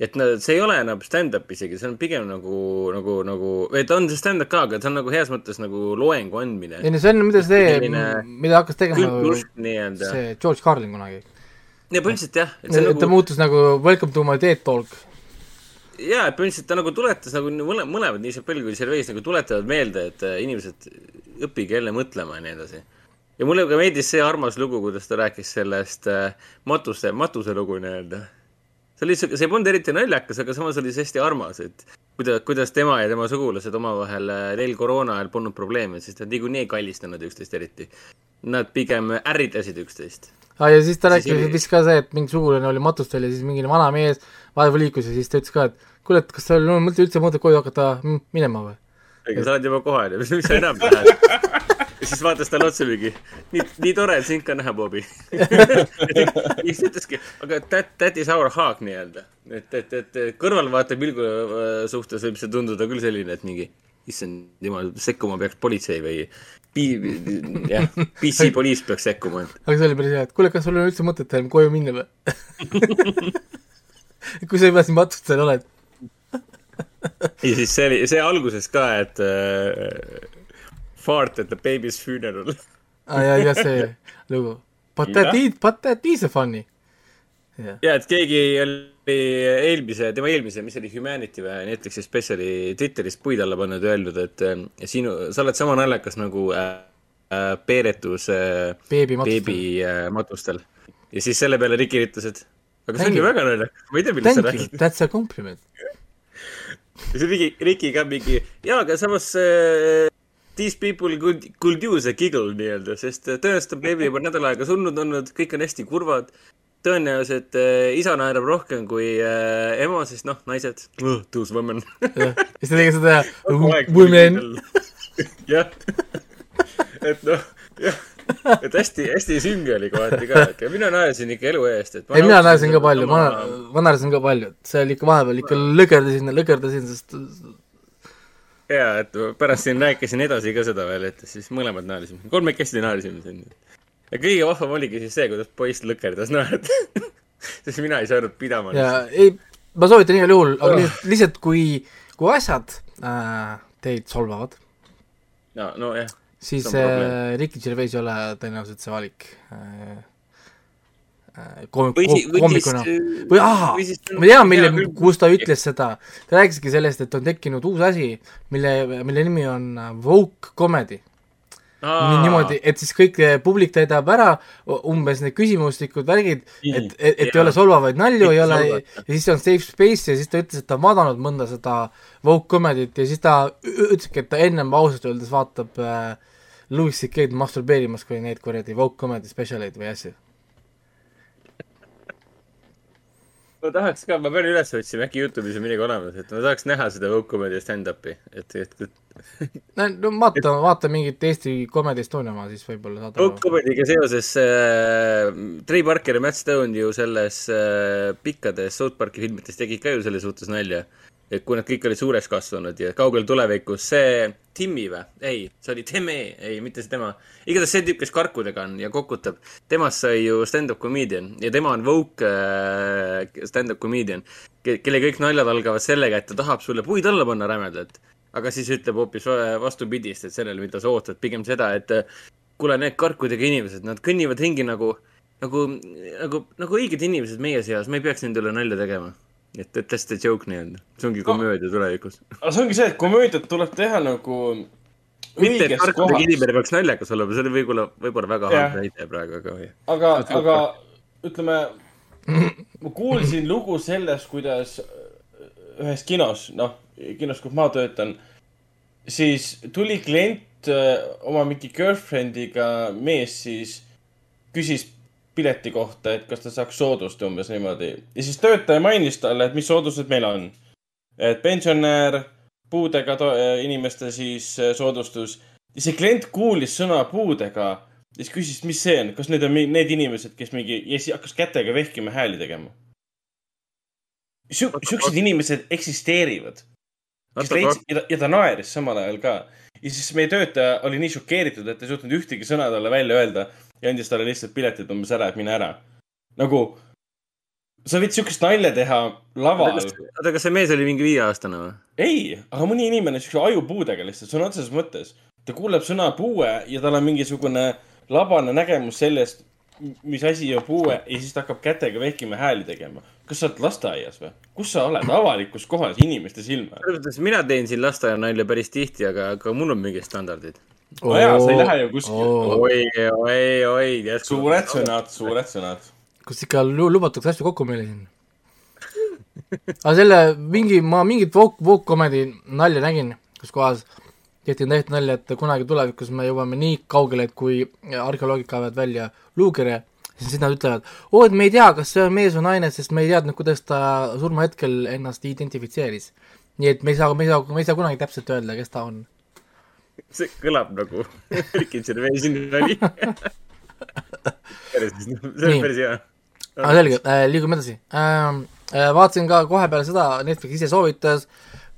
Et nad, see ei ole enam stand-up isegi, see on pigem nagu, nagu, nagu, ta on see stand-up ka, aga ta on nagu heas mõttes nagu loengu andmine. ei no see on, mida see Selline, mida hakkas tegema nii-öelda. see George Carlin kunagi. ja põhimõtteliselt jah, et see ta on nagu, muutus nagu Welcome to my TED Talk. jaa, et põhimõtteliselt ta nagu tuletas nagu mõle-, mõlemad, nii Chappelle kui Gervais nagu tuletavad meelde, et äh, inimesed, õppige jälle mõtlema ja nii edasi. ja mulle ka meeldis see armas lugu, kuidas ta rääkis sellest äh, matuse, matuse lugu nii-öelda. See oli siuke, see polnud eriti naljakas, aga samas oli see hästi armas, et kuidas, kuidas tema ja tema sugulased omavahel, neil koroona ajal polnud probleeme, sest nad niikuinii ei kallistanud üksteist eriti. Nad pigem ärritasid üksteist. aa, ja siis ta Siis rääkis oli- vist ka see, et mingi sugulane oli matustel ja siis mingi vana mees vahepeal liikus ja siis ta ütles ka, et kuule, et kas sul on mõte üldse mõtet koju hakata mm, minema või? aga sa oled juba kohal ja mis, mis sa enam tahad? ja siis vaatas talle otsa mingi, nii, nii tore, et sind ka näha, Bobi. ja siis ütleski, aga that, that is our hug nii-öelda. et, et, et kõrvalvaatepilgu äh, suhtes võib see tunduda küll selline, et mingi, issand jumal, sekkuma peaks politsei või P-, jah, PC poliis peaks sekkuma, aga see oli päris hea, et kuule, kas sul on üldse mõtet enam koju minna või? kui sa juba siin matustel oled. ja siis see oli, see alguses ka, et äh, fart at the baby's funeral. aa ja, ja see lugu. That is funny. jah, ja et keegi oli eelmise, tema eelmise, mis oli Humanity või Netflixi spetsiali Twitteris puid alla pannud ja öelnud, et äh, sinu, sa oled sama naljakas nagu äh, peeretus äh, beebi matustel. beebi äh, matustel. ja siis selle peale Riki ütles, et aga see Thank on ju väga naljakas, ma ei tea, millest sa räägid., that's a compliment. ja siis Riki, Riki ka mingi, jaa, aga samas äh, these people could, could use a giggle nii-öelda, sest äh, tõenäoliselt on beebi juba nädal aega surnud olnud, kõik on hästi kurvad. tõenäoliselt äh, isa naerab rohkem kui äh, ema, sest noh, naised, those women. jah, siis ta tegi seda women, jah, et noh, jah, et hästi, hästi sünge oli kohati ka, et mina naersin ikka elu eest, et. ei mina naersin ka palju, ma, ma naersin ka palju, et see oli ikka vahepeal ikka lõgerdasin, lõgerdasin, sest jaa, et pärast siin rääkisin edasi ka seda veel, et siis mõlemad naersime, kolmekesti naersime siin. ja kõige vahvam oligi siis see, kuidas poiss lõkerdas naerda. sest mina ei saanud pidama. ja ei, ma soovitan igal juhul, aga lihtsalt, lihtsalt kui, kui asjad äh, teid solvavad, no, nojah, siis äh, Ricky Gervais ei ole tõenäoliselt see valik äh,. Äh, või koomikuna siis- või siis, ma tean, mille kus ta ütles seda, ta rääkiski sellest, et on tekkinud uus asi, mille, mille nimi on äh, woke comedy. nii niimoodi, et siis kõik publik täidab ära umbes need küsimustikud, värgid, et, et, et ei ole solvavaid nalju, ei ole, ja siis on safe space ja siis ta ütles, et ta on vaadanud mõnda seda woke comedy't ja siis ta ütleski, et ta ennem ausalt öeldes vaatab äh, Louis C.K.'d masturbeerimas kui neid kuradi woke comedy spetsialeid või asju. Ma tahaks ka, ma pean üles otsima, äkki Youtube'is on midagi olemas, et ma tahaks näha seda Woke Comedy stand-up'i, et, et, et no, no vaata, vaata mingit Eesti Comedy Estonia oma, siis võib-olla saad aru. Comedy'ga seoses äh, Trey Parker ja Matt Stone ju selles äh, pikkades South Park'i filmides tegid ka ju selle suhtes nalja. Et kui nad kõik olid suureks kasvanud ja kaugel tulevikus see Timmy või? ei, see oli Teme, ei, mitte see tema. igatahes see tüüp, kes karkudega on ja kokutab, temast sai ju stand-up comedian ja tema on woke äh, stand-up comedian, kelle kõik naljad algavad sellega, et ta tahab sulle puid alla panna rämedalt. aga siis ütleb hoopis va- vastupidist, et sellele, mida sa ootad, pigem seda, et äh, kuule, need karkudega inimesed, nad kõnnivad ringi nagu, nagu, nagu, nagu õiged inimesed meie seas, me ei peaks nende üle nalja tegema. et, et that's the joke nii-öelda, see ongi komöödia tulevikus. aga see ongi see, et komöödiat tuleb teha nagu mitte, et kohas. inimene peaks naljakas olema, see oli võib-olla, võib-olla väga Jah. halb näide praegu, aga aga, aga ütleme, ma kuulsin lugu sellest, kuidas ühes kinos, noh, kinos, kus ma töötan, siis tuli klient öö, oma mingi girlfriend'iga mees siis küsis pileti kohta, et kas ta saaks soodust umbes niimoodi. ja siis töötaja mainis talle, et mis soodustused meil on. et pensionär, puudega to- inimeste siis äh, soodustus. ja see klient kuulis sõna puudega ja siis küsis, mis see on, kas need on need inimesed, kes mingi ja siis hakkas kätega vehkima hääli tegema. siuksed inimesed eksisteerivad. kes leidis ja ja ta naeris samal ajal ka. ja siis meie töötaja oli nii šokeeritud, et ei suutnud ühtegi sõna talle välja öelda ja andis talle lihtsalt piletid umbes ära, et mine ära. nagu, sa võid siukest nalja teha laval. oota, kas see mees oli mingi viieaastane või? ei, aga mõni inimene siukse ajupuudega lihtsalt, sõna otseses mõttes. ta kuuleb sõna puue ja tal on mingisugune labane nägemus sellest, mis asi on puue ja siis ta hakkab kätega vehkima hääli tegema. kas sa oled lasteaias või? kus sa oled? avalikus kohas, inimeste silme all. selles mõttes, mina teen siin lasteaia nalja päris tihti, aga, aga mul on mingid standardid. No jaa, sa ei lähe ju kuskile. oi, oi, oi. suured sõnad, suured sõnad. kus ikka lu- lubatakse asju kokku meile siin. aga selle mingi, ma mingit woke, woke comedy nalja nägin, kus kohas tehti tehti nalja, et kunagi tulevikus me jõuame nii kaugele, et kui arheoloogid kaevavad välja luukere, siis nad ütlevad, oo, et me ei tea, kas see on mees või naine, sest me ei teadnud, kuidas ta surmahetkel ennast identifitseeris. nii et me ei saa, me ei saa, me ei saa kunagi täpselt öelda, kes ta on. See kõlab nagu Ricky Gervaisi nali. see on päris hea. aga selge äh,, liigume edasi ähm,. Äh, vaatasin ka kohe peale seda, Netflix ise soovitas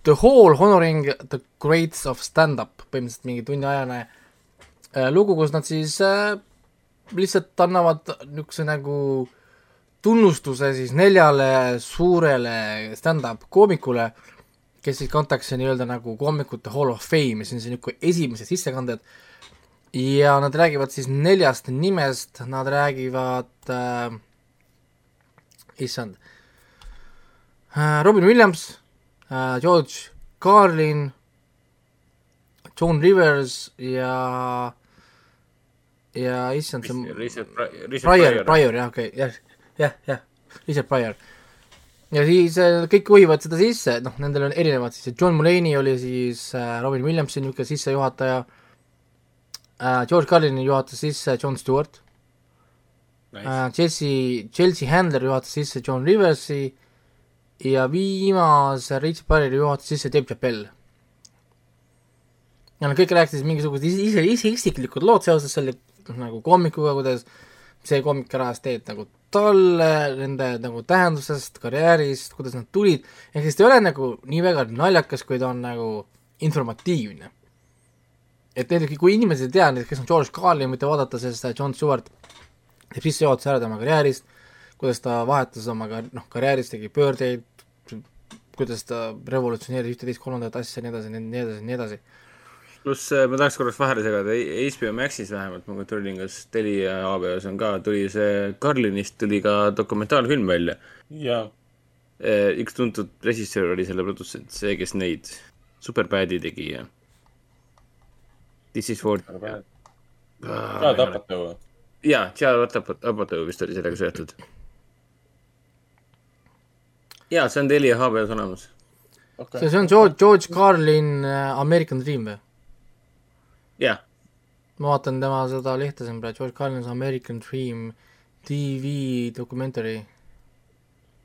The Hall Honoring the Greats of Stand-Up, põhimõtteliselt mingi tunniajane äh, lugu, kus nad siis äh, lihtsalt annavad niisuguse nagu tunnustuse siis neljale suurele stand-up koomikule, kes siis kantakse nii-öelda nagu koomikute Hall of Fame ja see on siis niisugune esimesed sissekanded ja nad räägivad siis neljast nimest, nad räägivad äh, issand äh,, Robin Williams äh,, George Carlin, Joan Rivers ja ja issand, see Pryor, Richard Pryor. Pryor jah, okei okay,, jah, jah, jah, Richard Pryor. Ja siis äh, kõik uhivad seda sisse, noh, nendel on erinevad siis, John Mulaney oli siis äh, Robin Williamsi niisugune sissejuhataja uh,, George Carlini juhatas sisse John Stewart nice. Jesse, Chelsea Handler juhatas sisse John Riversi ja viimase Rich Barreri juhatas sisse Dave Chappelle. ja nad kõik rääkisid mingisugused ise, ise, isiklikud lood seoses selle nagu koomikuga, kuidas see koomik äras teed nagu talle, nende nagu tähendusest, karjäärist, kuidas nad tulid, ehk siis ta ei ole nagu nii väga naljakas, kui ta on nagu informatiivne. et näiteks kui inimesed ei tea näiteks, kes on George Carlin, võite vaadata sellest John Stewart teeb sissejuhatuse ära tema karjäärist, kuidas ta vahetas oma ka- noh, karjääris tegi pöördeid, kuidas ta revolutsioneeris ühte-teist-kolmandat asja ja nii edasi, nii edasi, nii edasi. Pluss äh, ma tahaks korraks vahele segada, HBO Maxis vähemalt ma kontrollin, kas Telia ja HBO-s on ka, tuli see Carlinist tuli ka dokumentaalfilm välja. jaa, üks tuntud režissöör oli selle produtsent, see, kes neid Superbadi tegi ja This is for aa, tapate või? jaa, Charles Apatow vist oli sellega seotud. jaa, see on Telia HBO-s olemas. see, see on George, George Carlin äh, American Dream või? jah, ma vaatan tema seda lehte siin praegu, George Carlin's American Dream TV documentary.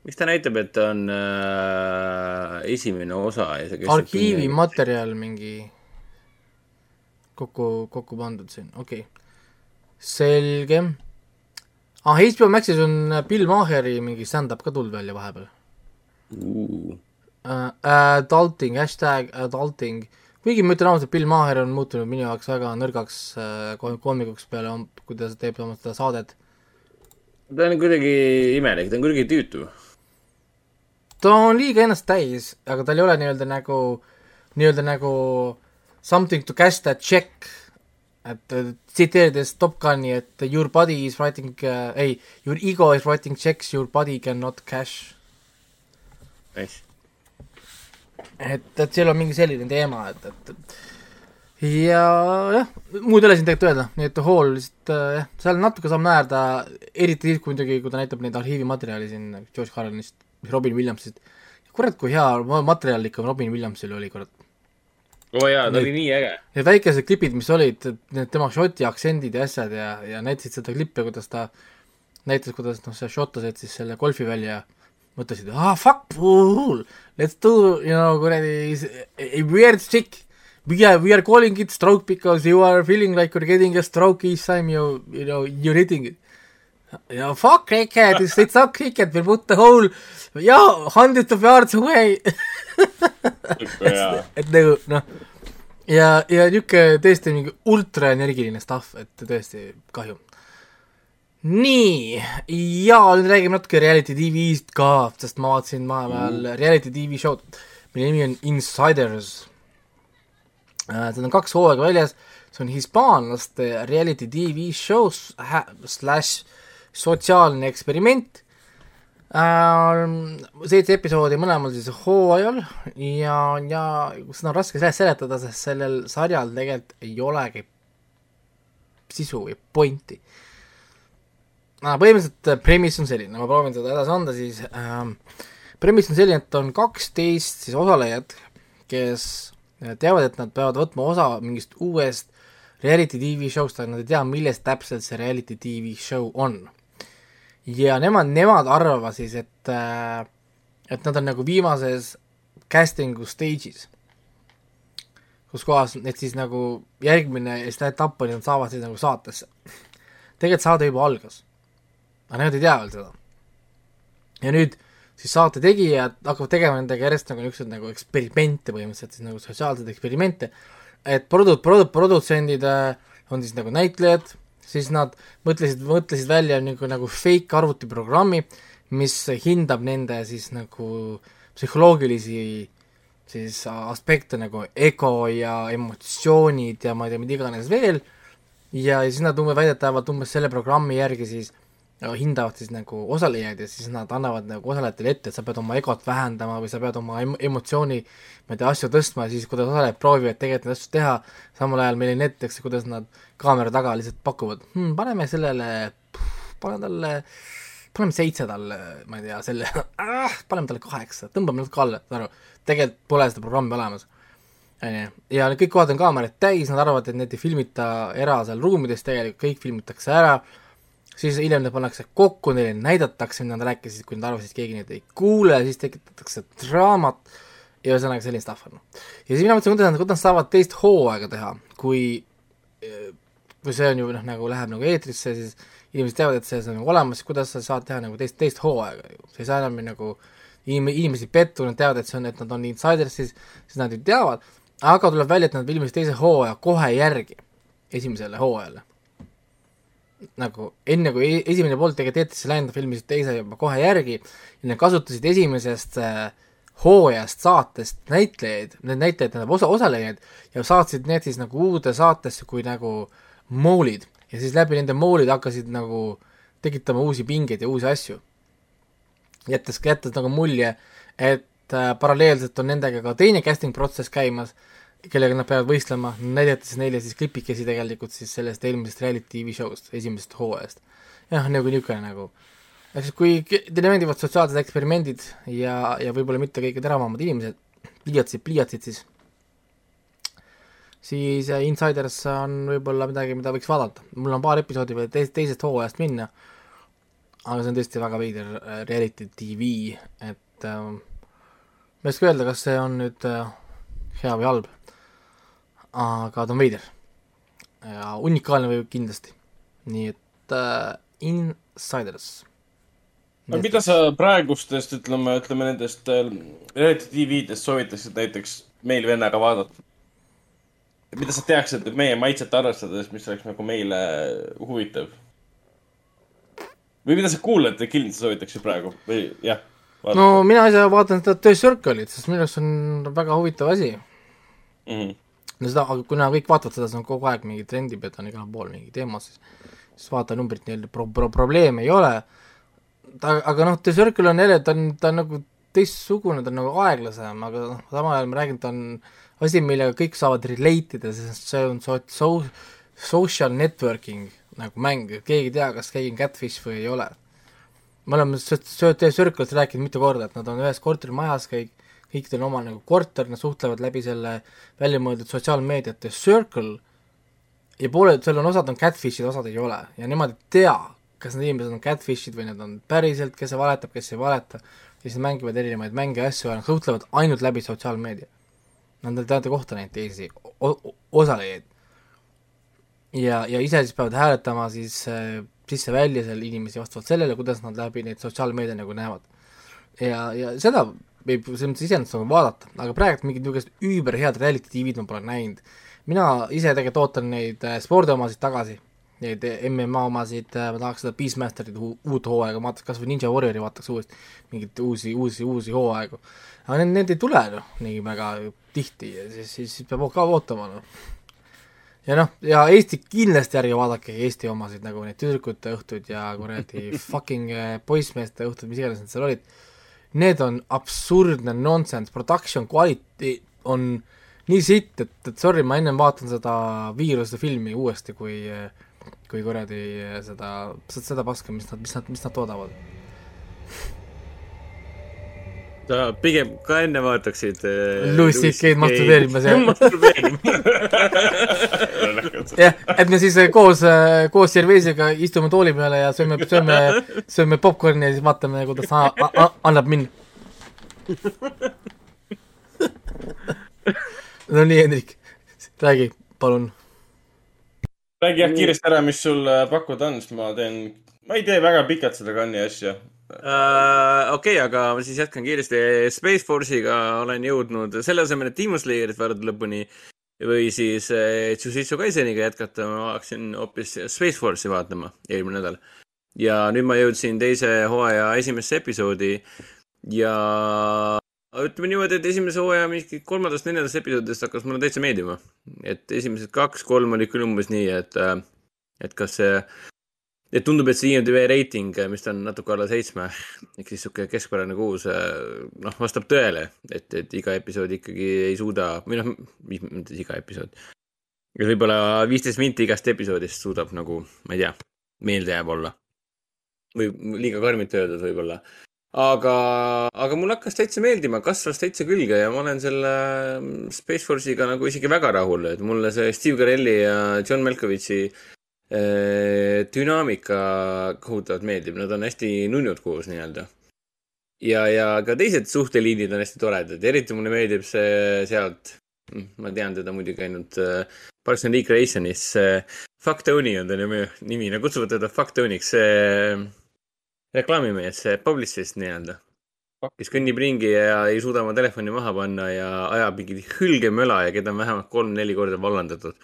miks ta näitab, et ta on äh, esimene osa ja see arhiivimaterjal mingi kokku, kokku pandud siin, okei okay.. selge. ah, HBO Maxis on Bill Maheri mingi stand-up ka tulnud välja vahepeal uh,. uh,. Adulting, hashtag adulting, kuigi ma ütlen ausalt, Bill Maher on muutunud minu jaoks väga nõrgaks uh, koomikuks peale, kui ta teeb oma seda saadet. ta on kuidagi imelik, ta on kuidagi tüütu. ta on liiga ennast täis, aga tal ei ole nii-öelda nagu, nii-öelda nagu something to cash that check, et äh, tsiteerides Top Guni, et your body is writing uh,, ei, your ego is writing checks, your body cannot cash. Nice. et, et seal on mingi selline teema, et, et, et ja jah, muud ei ole siin tegelikult öelda, nii et Hall lihtsalt äh, jah, seal natuke saab naerda, eriti siis, kui muidugi, kui ta näitab neid arhiivimaterjali siin George Carlinist, Robin Williamsist, kurat, kui hea ma- materjal ikka Robin Williamsil oli, kurat. oo jaa, ta oli nii äge. Need väikesed klipid, mis olid, need tema šoti aktsendid ja asjad ja, ja näitasid seda klippi, kuidas ta näitas, kuidas noh, see šotlased siis selle golfi välja mõtlesid, ah fuck let's do you know kuradi a weird trick. We are, we are calling it stroke because you are feeling like you are getting a stroke each time you, you know, you are hitting it. ja fuck cricket, it's, it's not cricket, we put the hole, yeah, hundreds of yards away jaa. et nagu noh, ja, ja niisugune tõesti mingi ultra energiline stuff, et tõesti kahju. nii, ja nüüd räägime natuke reality tv-st ka, sest ma vaatasin vahepeal reality tv show'd, mille nimi on Insiders. Seda on kaks hooaega väljas, see on hispaanlaste reality tv show slaš sotsiaalne eksperiment Ähm, seitse episoodi mõlemal siis hooajal ja, ja seda on raske sele- seletada, sest sellel sarjal tegelikult ei olegi sisu või pointi. Põhimõtteliselt äh, premise on selline, ma proovin seda edasi anda siis ähm,, premise on selline, et on kaksteist siis osalejat, kes äh, teavad, et nad peavad võtma osa mingist uuest reality tv show'st, aga nad ei tea, millest täpselt see reality tv show on. Ja nemad, nemad arvavad siis, et äh, et nad on nagu viimases casting'u stage'is, kus kohas need siis nagu järgmine etapp on, nad saavad siis nagu saatesse. tegelikult saade juba algas, aga nemad ei tea veel seda. ja nüüd siis saate tegijad hakkavad tegema nendega järjest nagu niisuguseid nagu eksperimente põhimõtteliselt siis nagu sotsiaalseid eksperimente, et produ-, produ-, produtsendid äh, on siis nagu näitlejad, siis nad mõtlesid, mõtlesid välja nagu, nagu fake arvutiprogrammi, mis hindab nende siis nagu psühholoogilisi siis aspekte nagu ego ja emotsioonid ja ma ei tea, mida iganes veel, ja siis nad umbes väidetavalt umbes selle programmi järgi siis hindavad siis nagu osalejaid ja siis nad annavad nagu osalejatele ette, et sa pead oma egot vähendama või sa pead oma em- emotsiooni ma ei tea, asju tõstma ja siis kuidas osalejad proovivad tegelikult neid asju teha, samal ajal meile näidatakse, kuidas nad kaamera taga lihtsalt pakuvad hm,, paneme sellele, paneme talle, paneme seitse talle, ma ei tea, selle ah,, paneme talle kaheksa, tõmbame natuke alla, saad aru, tegelikult pole seda programmi olemas. onju, ja kõik kohad on kaamerad täis, nad arvavad, et neid ei filmita era seal ruumides, tegelikult kõik filmitakse ära, siis hiljem need pannakse kokku, neile näidatakse, mida nad rääkisid, kui nad arvasid, et keegi neid ei kuule, siis tekitatakse draamat ja ühesõnaga selline stuff on. ja siis mina mõtlesin, kuidas nad, kuidas nad saavad teist hooaega teha, kui kui see on ju noh, nagu läheb nagu eetrisse, siis inimesed teavad, et see see on nagu olemas, kuidas sa saad teha nagu teist, teist hooaega ju, sa ei saa enam nagu inim-, inimesi pettu, nad teavad, et see on, et nad on insiders, siis, siis nad ju teavad, aga tuleb välja, et nad filmisid teise hooaja kohe järgi esimesele hooajale. Nagu enne, kui e- esimene pool tegelikult eetrisse läinud, filmisid teise juba kohe järgi ja nad kasutasid esimesest äh, hooajast saatest näitlejaid, need näitlejad, tähendab osa, osalejaid ja saatsid need siis nagu uude saatesse kui nagu moolid ja siis läbi nende moolide hakkasid nagu tekitama uusi pingeid ja uusi asju. jättes, jättes nagu mulje, et äh, paralleelselt on nendega ka teine casting protsess käimas, kellega nad peavad võistlema, näidates neile siis klipikesi tegelikult siis sellest eelmisest reality tv show'st, esimesest hooajast. jah, nagu niisugune nagu ehk siis kui teile meeldivad sotsiaalsed eksperimendid ja, ja võib-olla mitte kõige teravamad inimesed, pliiatsid, pliiatsid siis, siis äh, Insiders on võib-olla midagi, mida võiks vaadata. mul on paar episoodi veel teis-, teisest hooajast minna, aga see on tõesti väga veider äh, reality tv, et äh, ma ei oska öelda, kas see on nüüd äh, hea või halb, aga ta on veider ja unikaalne või kindlasti, nii et äh, Insiders. aga mida sa praegustest, ütleme, ütleme nendest äh, reality tv-dest soovitaksid näiteks meil vennaga vaadata? mida sa teaksid, meie maitset arvestades, mis oleks nagu meile huvitav? või mida sa kuulajate kildi soovitaksid praegu või jah? no mina ise vaatan seda The Circle'it, sest minu arust on väga huvitav asi. mm. -hmm. No seda, aga kuna kõik vaatavad seda, see on kogu aeg mingi trendib ja ta on igal pool mingi teema, siis siis vaatajanumbrit nii-öelda pro-, pro-, probleeme ei ole, ta, aga noh, The Circle on jälle, ta on, ta on nagu teistsugune, ta on nagu aeglasem, aga noh, samal ajal ma räägin, ta on asi, millega kõik saavad relate ida, sest see on so-, so-, social networking nagu mäng, keegi ei tea, kas keegi on catfish või ei ole. me oleme Circle'ist rääkinud mitu korda, et nad on ühes korterimajas kõik, kõikidel oma nagu korter, nad suhtlevad läbi selle väljamõeldud sotsiaalmeediat The Circle ja pooled, seal on osad on catfish'id, osad ei ole ja nemad ei tea, kas need inimesed on catfish'id või nad on päriselt, kes valetab, kes ei valeta ja siis mängivad erinevaid mänge ja asju ja nad suhtlevad ainult läbi sotsiaalmeedia. Nad ei teada kohta neid teisi osalejaid. ja, ja ise siis peavad hääletama siis äh, sisse-välja seal inimesi vastavalt sellele, kuidas nad läbi neid sotsiaalmeedia nagu näevad. ja, ja seda võib selles mõttes iseenesest nagu vaadata, aga praegu mingit niisugust üüberhead reality tv-d ma pole näinud. mina ise tegelikult ootan neid äh, spordiomasid tagasi, neid MMA omasid, ma tahaks seda Beastmasterit uu- uut hooaega, ma vaataks kas või Ninja Warriori vaataks uuesti, mingeid uusi, uusi, uusi hooaegu. aga need, need ei tule noh, nii väga tihti ja siis, siis siis peab ka ootama noh. ja noh, ja Eesti kindlasti ärge vaadake Eesti omasid nagu neid tüdrukute õhtud ja kuradi fucking äh, poissmeeste õhtud, mis iganes need seal olid. Need on absurdne nonsense, production quality on nii sitt, et, et sorry, ma ennem vaatan seda viiruse filmi uuesti, kui kui kuradi seda, seda paska, mis nad, mis nad, mis nad toodavad. Sa pigem ka enne vaataksid äh, Louis CK-d masturbeerimas, jah. jah, et me siis äh, koos, koos Gervaisiga istume tooli peale ja sööme, sööme, sööme popkorni ja siis vaatame, kuidas ta annab minna. no nii, Hendrik, räägi, palun. räägi jah kiiresti ära, mis sul äh, pakkuda on, siis ma teen, ma ei tee väga pikalt seda kanni asja. Äh, okei, aga ma siis jätkan kiiresti. Space Force'iga olen jõudnud selle asemel, et Demon Slayerit vaadata lõpuni või siis äh, Jujutsu Kaiseniga jätkata, ma hakkasin hoopis Space Force'i vaatama eelmine nädal. ja nüüd ma jõudsin teise hooaja esimesse episoodi ja ütleme niimoodi, et esimese hooaja mingi kolmandast-neljandast episoodist hakkas mulle täitsa meeldima. et esimesed kaks-kolm olid küll umbes nii, et, et kas see et tundub, et see IMDB reiting, mis on natuke alla seitsme, ehk siis sihuke keskpärane kuus, noh, vastab tõele, et, et iga episood ikkagi ei suuda või noh, mitte iga episood. võib-olla viisteist minti igast episoodist suudab nagu, ma ei tea, meeldejääv olla. või liiga karmilt öeldud võib-olla. aga, aga mulle hakkas täitsa meeldima, kasvas täitsa külge ja ma olen selle mm, Space Force'iga nagu isegi väga rahul, et mulle see Steve Carelli ja John Malkovichi äh, dünaamika kohutavalt meeldib, nad on hästi nunnud koos nii-öelda. ja, ja ka teised suhteliinid on hästi toredad, eriti mulle meeldib see sealt, mm, ma tean teda muidugi ainult äh, Parks and Recreationis, Fuck Tony on ta nimi, nimi, no kutsuvad teda Fuck Tony'ks, see reklaamimees, see publicist nii-öelda, kes kõnnib ringi ja ei suuda oma telefoni maha panna ja ajab mingit hülgemöla ja keda on vähemalt kolm-neli korda vallandatud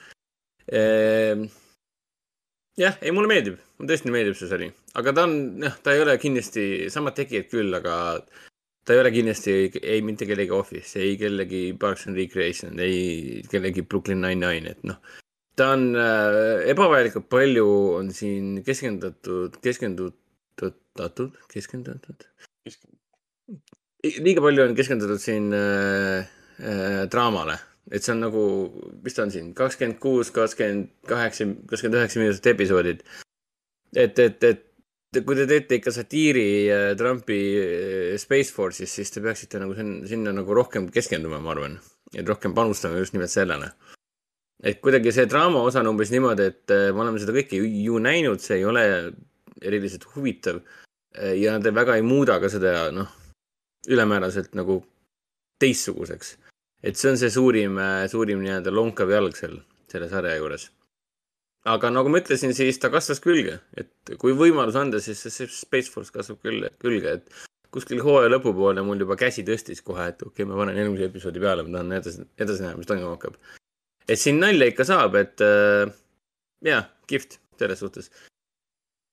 ehm,. Jah, ei mulle meeldib, mulle tõesti meeldib see sari, aga ta on, jah, ta ei ole kindlasti, samad tegijad küll, aga ta ei ole kindlasti ei, ei mitte kellegi Office, ei kellegi Parks and Recreation, ei kellegi Brooklyn Nine-Nine, et noh, ta on äh, ebavajalikult palju on siin keskendatud, keskendutud keskendatud, keskendatud. liiga palju on keskendutud siin äh, äh, draamale, et see on nagu, mis ta on siin, kakskümmend kuus, kakskümmend kaheksa, kakskümmend üheksa minutit episoodid. et, et, et kui te teete ikka satiiri äh, Trumpi äh, Space Force'is, siis te peaksite nagu sinna, sinna nagu rohkem keskenduma, ma arvan. et rohkem panustama just nimelt sellele et kuidagi see draama osa on umbes niimoodi, et äh, me oleme seda kõike ju, näinud, see ei ole eriliselt huvitav. ja nad väga ei muuda ka seda, noh, ülemääraselt nagu teistsuguseks. Et see on see suurim, suurim nii-öelda lonkav jalg seal, selle sarja juures. aga nagu ma ütlesin, siis ta kasvas külge, et kui võimalus anda, siis see Space Force kasvab küll, külge, et kuskil hooaja lõpupoole mul juba käsi tõstis kohe, et okei okay,, ma panen eelmise episoodi peale, ma tahan edasi, edasi näha, mis toimuma hakkab. et siin nalja ikka saab, et äh, jaa, kihvt selles suhtes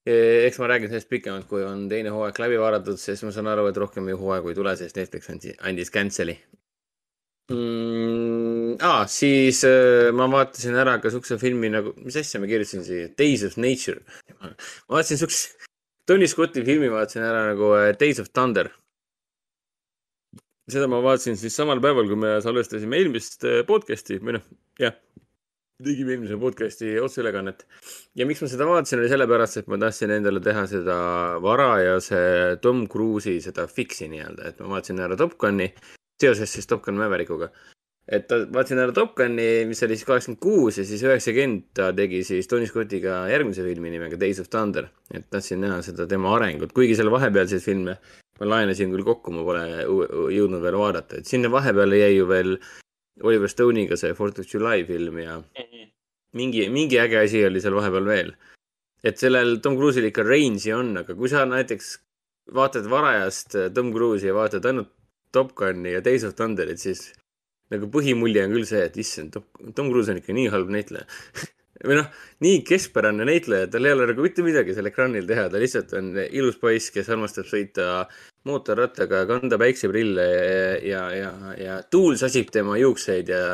eks ma räägin sellest pikemalt, kui on teine hooaeg läbi vaadatud, sest ma saan aru, et rohkem ju hooaegu ei tule, sest Netflix andis, andis cancel'i mm,. Ah, siis äh, ma vaatasin ära ka siukse filmi nagu, mis asja ma kirjutasin siia, Days of Nature. ma vaatasin siukse, Tony Scotti filmi vaatasin ära nagu äh, Days of Thunder. seda ma vaatasin siis samal päeval, kui me salvestasime eelmist äh, podcast'i või noh, jah, tegime eelmise podcast'i otseülekannet. ja miks ma seda vaatasin, oli sellepärast, et ma tahtsin endale teha seda varajase Tom Cruise'i seda fix'i nii-öelda, et ma vaatasin ära Top Guni seoses siis Top Gun Maverickuga. et vaatasin ära Top Guni, mis oli siis kaheksakümmend kuus ja siis üheksakümmend ta tegi siis Tony Scottiga järgmise filmi nimega Days of Thunder. et tahtsin näha seda tema arengut, kuigi seal vahepealseid filme ma laenasin küll kokku, ma pole jõudnud veel vaadata, et sinna vahepeale jäi ju veel Oliver Stone'iga see Fourth of July film ja -hmm. mingi, mingi äge asi oli seal vahepeal veel. et sellel Tom Cruise'il ikka range'i on, aga kui sa näiteks vaatad varajast äh, Tom Cruise'i ja vaatad ainult Top Gun'i ja Days of Thunderit, siis nagu põhimulje on küll see, et issand, Tom Cruise on ikka nii halb näitleja või noh, nii keskpärane näitleja, tal ei ole nagu mitte midagi seal ekraanil teha, ta lihtsalt on ilus poiss, kes armastab sõita mootorrattaga, kanda päikseprille ja, ja, ja, ja tuul sasib tema juukseid ja,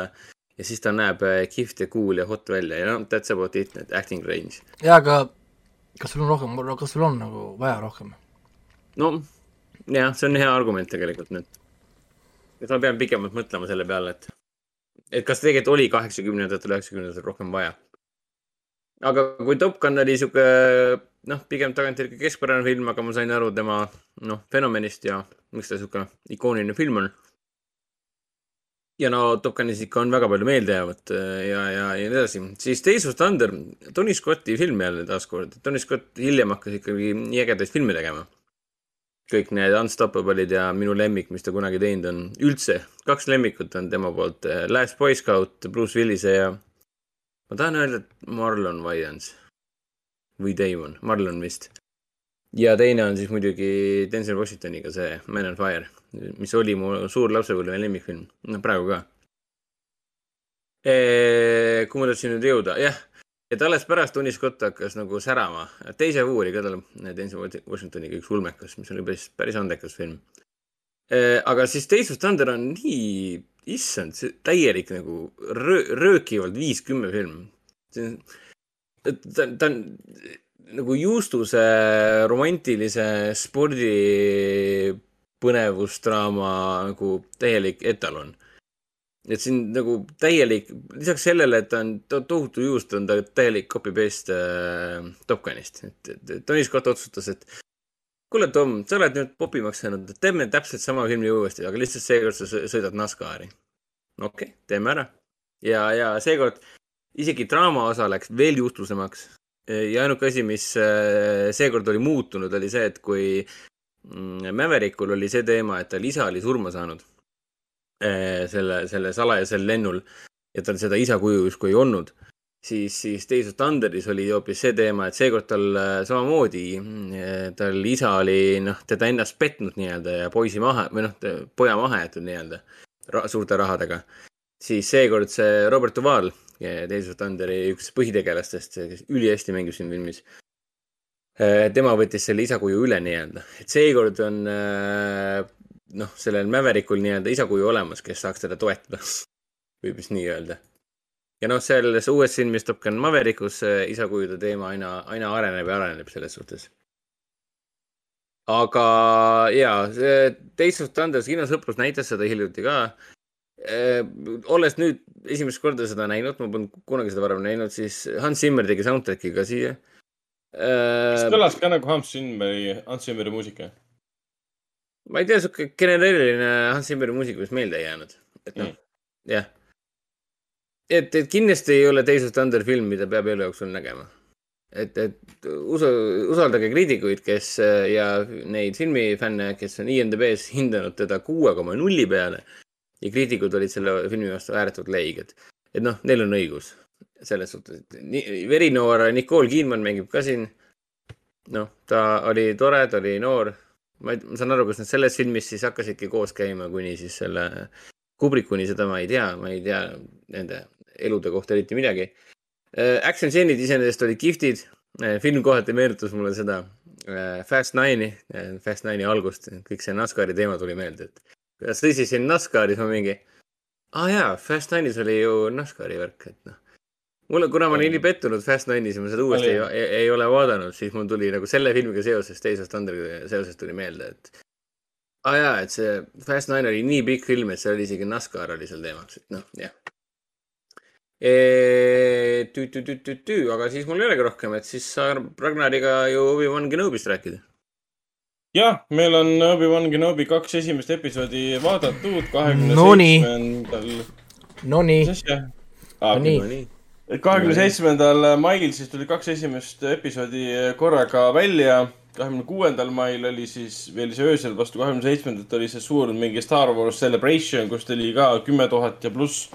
ja siis ta näeb kihvt ja cool ja hot välja ja noh, that's about it, need acting range. jaa, aga kas sul on rohkem, kas sul on nagu vaja rohkem? no jah, see on hea argument tegelikult nüüd. Et ma pean pikemalt mõtlema selle peale, et, et kas tegelikult oli kaheksakümnendatel, üheksakümnendatel rohkem vaja aga kui Top Gun oli sihuke, noh, pigem tagantjärgi keskpärane film, aga ma sain aru tema, noh, fenomenist ja miks ta sihuke ikooniline film on. ja no Top Gunis ikka on väga palju meeldejäävat äh, ja, ja, ja nii edasi. siis Days of Thunder, Tony Scotti film jälle taaskord. Tony Scott hiljem hakkas ikkagi ägedaid filme tegema. Kõik need Unstoppable'id ja minu lemmik, mis ta kunagi teinud on, üldse, kaks lemmikut on tema poolt. Äh, Last Boy Scout Bruce Willise ja ma tahan öelda, et Marlon Wayans või Damon, Marlon vist. ja teine on siis muidugi Denzel Washingtoniga see Man on Fire, mis oli mu suur lapsepõlve lemmikfilm, noh praegu ka. kuhu ma tahtsin nüüd jõuda, jah, et alles pärast Tony Scott hakkas nagu särama, teise oli ka tal Denzel Washingtoniga üks ulmekas, mis oli päris, päris andekas film. aga siis Days of Thunder on nii issand, see täielik nagu röö, röökivalt viis-kümme film. see on, ta, ta on nagu Juustuse romantilise spordi põnevusdraama nagu täielik etalon. Et siin nagu täielik, lisaks sellele, et ta on to tohutu juust, on ta täielik copy-paste äh, Top Gunist, et, et Tony Scott otsustas, et kuule, Tom, sa oled nüüd popimaks saanud, teeme täpselt sama filmi uuesti, aga lihtsalt seekord sa sõ- sõidad NASCARi. okei okay,, teeme ära. ja, ja seekord isegi draama osa läks veel juhtlusemaks. ja ainuke asi, mis äh, seekord oli muutunud, oli see, et kui mm, Mäverikul oli see teema, et tal isa oli surma saanud selle, selle salajasel lennul ja tal seda isa kuju justkui ei olnud siis, siis Days of Thunderis oli hoopis see teema, et seekord tal äh, samamoodi, tal isa oli noh, teda ennast petnud nii-öelda ja poisi maha või noh, poja maha jäetud nii-öelda ra suurte rahadega. siis seekord see Robert Duval, Days of Thunderi üks põhitegelastest, kes ülihästi mängib siin filmis. tema võttis selle isakuju üle nii-öelda, et seekord on äh, noh, sellel Mäverikul nii-öelda isakuju olemas, kes saaks teda toetada, võib vist nii öelda ja noh, selles uues filmis Top Gun Maverickus see isakujude teema aina, aina areneb ja areneb selles suhtes. aga ja, Days of Thunder kinosõprus näitas seda hiljuti ka. olles nüüd esimest korda seda näinud, ma polnud kunagi seda varem näinud, siis Hans Zimmer tegi soundtrack'i ka siia. kas kõlas ka nagu Hans Zimmeri, Hans Zimmeri muusika? Ma ei tea, sihuke genereeriline Hans Zimmeri muusika vist meelde ei jäänud, et noh Mm., jah. et, et kindlasti ei ole of Thunder film, mida peab elu jooksul nägema. et, et usu, usaldage kriitikuid, kes ja neid filmifänne, kes on IMDB-s hindanud teda kuue koma nulli peale ja kriitikud olid selle filmi vastu ääretult leiged. et noh, neil on õigus selles suhtes, et nii, verinoor Nicole Kidman mängib ka siin. noh, ta oli tore, ta oli noor ma ei, ma saan aru, kas nad selles filmis siis hakkasidki koos käima kuni siis selle Kubrickuni, seda ma ei tea, ma ei tea nende elude kohta eriti midagi. Action stseenid iseenesest olid kihvtid, film kohati meenutas mulle seda äh, Fast Nine'i, Fast Nine'i algust, kõik see NASCARi teema tuli meelde, et kui ta sõisis siin NASCARis, ma mingi, aa ah, jaa, Fast Nine'is oli ju NASCARi värk, et noh. mulle, kuna ma olin nii pettunud Fast Nine'is ja ma seda uuesti ei, Oli. ei, ei ole vaadanud, siis mul tuli nagu selle filmiga seoses, of Thunderiga seoses tuli meelde, et aa ah, jaa, et see Fast Nine oli nii pikk film, et seal oli isegi NASCAR oli seal teemaks, et noh, jah. tü-tü-tü-tü-tü, aga siis mul ei olegi rohkem, et siis saab Ragnariga ju Obi-Wan Kenobist rääkida. jah, meil on Obi-Wan Kenobi kaks esimest episoodi vaadatud kahekümne Nonii. seitsmendal, Nonii, mis asja? Nii. nii. Kahekümne seitsmendal mail siis tuli kaks esimest episoodi korraga välja. kahekümne kuuendal mail oli siis veel see öösel vastu kahekümne seitsmendat oli see suur mingi Star Wars Celebration, kus tuli ka kümme tuhat ja pluss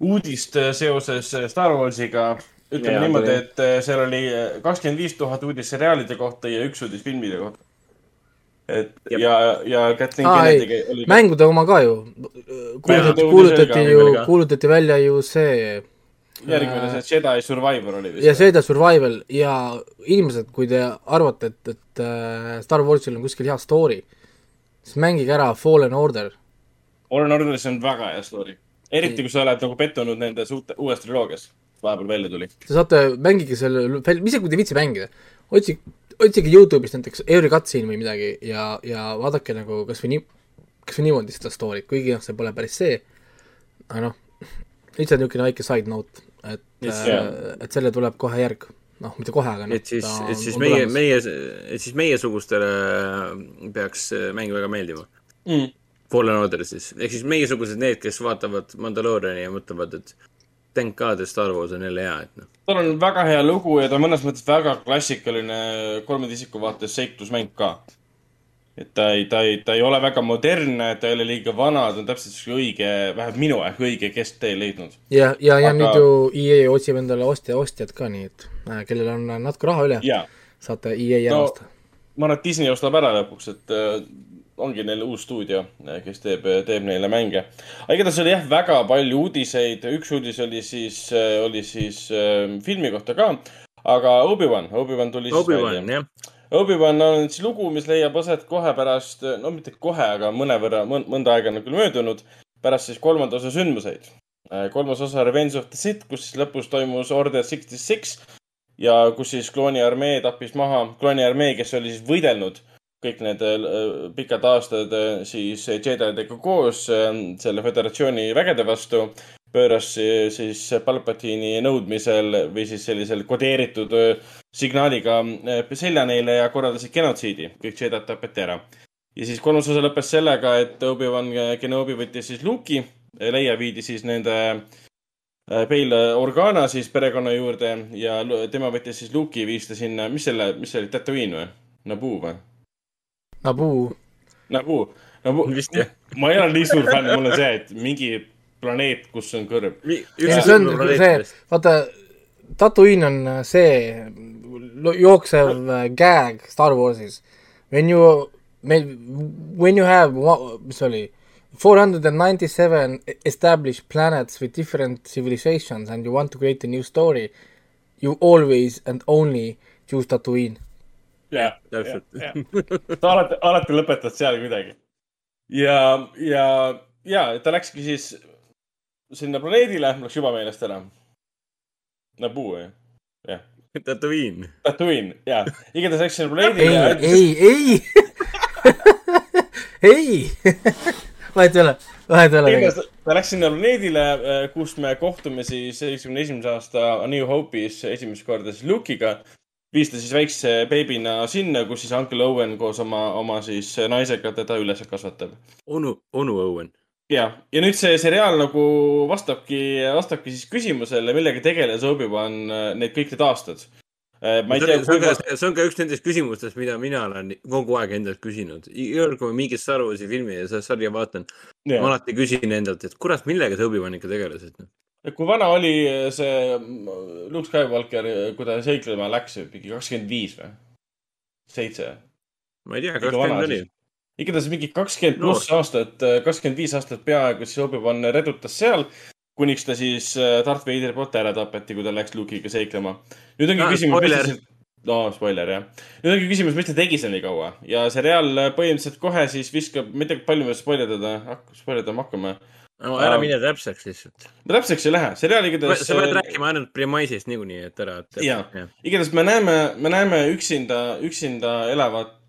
uudist seoses Star Warsiga. ütleme Jaa, niimoodi, et seal oli kakskümmend viis tuhat uudist seriaalide kohta ja üks uudis filmide kohta. et Jep. ja, ja Kathleen Aa, Kennedy oli. mängude oma ka ju. kuulutati, kuulutati ju kuulutati välja ju see järgmine see Jedi Survivor oli vist. ja Jedi Survival ja inimesed, kui te arvate, et, et äh, Star Warsil on kuskil hea story, siis mängige ära Fallen Order. Fallen Orderis on väga hea story. eriti kui sa oled nagu pettunud nendes uute, uues triloogias, vahepeal välja tuli. Te saate, mängige selle, isegi kui te ei viitsi mängida, otsige, otsige Youtube'ist näiteks Every Cutscene või midagi ja, ja vaadake nagu kasvõi nii, kasvõi niimoodi seda story't, kuigi noh, see pole päris see, aga noh, lihtsalt niisugune väike side note, et yeah. et sellele tuleb kohe järg. noh, mitte kohe, aga noh, et siis, et siis meie, meie, et siis meiesugustele peaks mäng väga meeldima. Mm. Fallen Order siis, ehk siis meiesugused need, kes vaatavad Mandalooriani ja mõtlevad, et thank god, et Star Wars on jälle hea, et noh. tal on väga hea lugu ja ta on mõnes mõttes väga klassikaline kolmanda isiku vaates seiklusmäng ka. Et ta ei, ta ei, ta ei ole väga modernne, ta ei ole liiga vana, ta on täpselt sihuke õige, vähemalt minu aeg õige kesktee leidnud. ja, ja, ja Aga- nüüd ju EA otsib endale ostja, ostjad ka, nii et äh, kellel on natuke raha üle, ja, saate EA ära No- osta. ma arvan, et Disney ostab ära lõpuks, et äh, ongi neil uus stuudio, kes teeb, teeb neile mänge. aga igatahes oli jah, väga palju uudiseid, üks uudis oli siis, oli siis äh, filmi kohta ka, aga Obi-Wan, Obi-Wan tuli siis Obi-Wan, välja. Obi-Wan on siis lugu, mis leiab aset kohe pärast, no mitte kohe, aga mõnevõrra, mõnda aega on küll möödunud, pärast siis kolmanda osa sündmuseid. kolmas osa Revenge of the Sith, kus siis lõpus toimus Order sixty six ja kus siis klooniarmee tappis maha, klooniarmee, kes oli siis võidelnud kõik need äh, pikad aastad äh, siis Jedi-dega koos äh, selle föderatsiooni vägede vastu. Pööras si- siis Palpatine'i nõudmisel või siis sellisel kodeeritud signaaliga selja neile ja korraldasid genotsiidi. kõik Jedid tapeti ära. ja siis kolmas osa lõppes sellega, et Obi-Wan Kenobi võttis siis Luke'i, Leia viidi siis nende Bail Organa siis perekonna juurde ja tema võttis siis Luke'i, viis ta sinna, mis selle, mis see oli, Tatooine või? Naboo või? Naboo, Naboo, Naboo. Vist jah. ma ei ole nii suur fänn, mul on see, et mingi planeet, kus on kõrb. See on see, vaata, Tatooine on äh, see jooksev äh, gag Star Warsis. When you, when you have, mis see oli, four hundred and ninety seven established planets with different civilizations and you want to create a new story, you always and only choose Tatooine. jah, täpselt. ta alati, alati lõpetad seal kuidagi. ja, ja, ja ta läkski siis sinna planeedile, läks juba meelest ära. Naboo või? jah, Tatooine. Tatooine, ja, igatahes läks sinna planeedile ei, ei, ei, ei, vahet ei ole, vahet ei ole ta läks sinna planeedile, kus me kohtume siis seitsmekümne esimese aasta A New Hope'is esimest korda siis Luke'iga. viis ta siis väikse beebina sinna, kus siis Uncle Owen koos oma, oma siis naisega teda üles kasvatab onu, onu Owen. ja, ja nüüd see seriaal nagu vastabki, vastabki siis küsimusele, millega tegeles Obi-Wan äh, need kõik need aastad. ma ei see tea on, ka, see on ka üks nendest küsimustest, mida mina olen kogu aeg endalt küsinud. iga kord, kui ma mingit Star Warsi filmi ja sarja vaatan, ma alati küsin endalt, et kurat, millega see Obi-Wan ikka tegeles, et noh. kui vana oli see mm, Luke Skywalker, kui ta seiklema läks, mingi kakskümmend viis või? seitse? ma ei tea, ta oli. Igatahes mingi kakskümmend pluss aastat, kakskümmend viis aastat peaaegu siis Obi-Wan redutas seal, kuniks ta siis äh, Darth Vaderi poolt ära tapeti, kui ta läks Luke'iga seiklema. nüüd ongi Ah, küsimus, mis ta siis, no spoiler jah. nüüd ongi küsimus, mis ta tegi seal nii kaua ja seriaal äh, põhimõtteliselt kohe siis viskab, ma ei tea, palju me spoilerdada, spoilerdama hakkame. No ära mine täpseks lihtsalt. ma täpseks ei lähe, seriaal igatahes. sa pead rääkima ainult Premisest niikuinii, et ära. Jaa. igatahes me näeme, me näeme üksinda, üksinda elavat,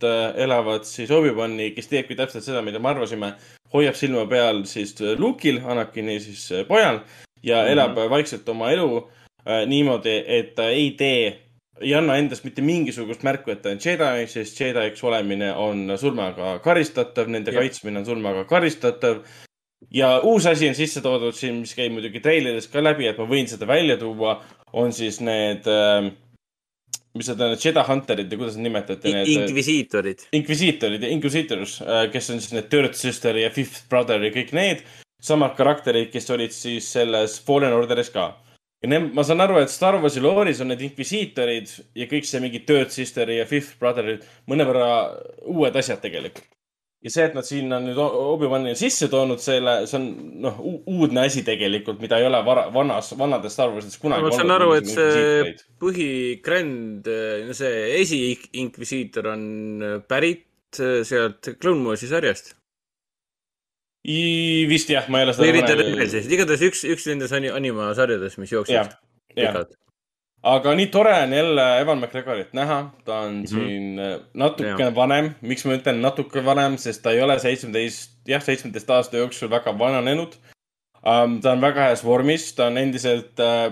elavat siis Obi-Wani, kes teebki täpselt seda, mida me arvasime. hoiab silma peal siis Luke'il, Anakini siis pojal ja mm -hmm. elab vaikselt oma elu äh, niimoodi, et ta ei tee, ei anna endast mitte mingisugust märku, et ta on Jedi, sest Jedi'ks olemine on surmaga karistatav, nende Jah. kaitsmine on surmaga karistatav. Ja uus asi on sisse toodud siin, mis käib muidugi treilerides ka läbi, et ma võin seda välja tuua, on siis need äh, mis need on, need Jedi Hunterid ja kuidas neid nimetati, need Inkvisiitorid. Inquisitorid ja Inquisitors, kes on siis need Third Sister ja Fifth Brother ja kõik need samad karakterid, kes olid siis selles Fallen Orderis ka. ja need, ma saan aru, et Star Warsi looris on need Inquisitorid ja kõik see mingi Third Sister ja Fifth Brother mõnevõrra uued asjad tegelikult. Ja see, et nad siin on nüüd Obi-Wan'i sisse toonud selle, see on noh, uudne asi tegelikult, mida ei ole vara, vanas, vanades Star Warsides kunagi ma saan olnud, aru, et see põhikrend, no see esiinkvisiitor on pärit sealt Clone Warsi sarjast. I- vist jah, ma ei ole või seda Ridder Rebelsist, igatahes üks, üks nendest ani- animasarjadest, mis jooksid, pikalt. Aga nii tore on jälle Evan McGregorit näha, ta on mm. -hmm. siin äh, natuke Jaa. vanem, miks ma ütlen natuke vanem, sest ta ei ole seitsmeteist, jah, seitsmeteist aasta jooksul väga vananenud um,. ta on väga heas vormis, ta on endiselt äh,,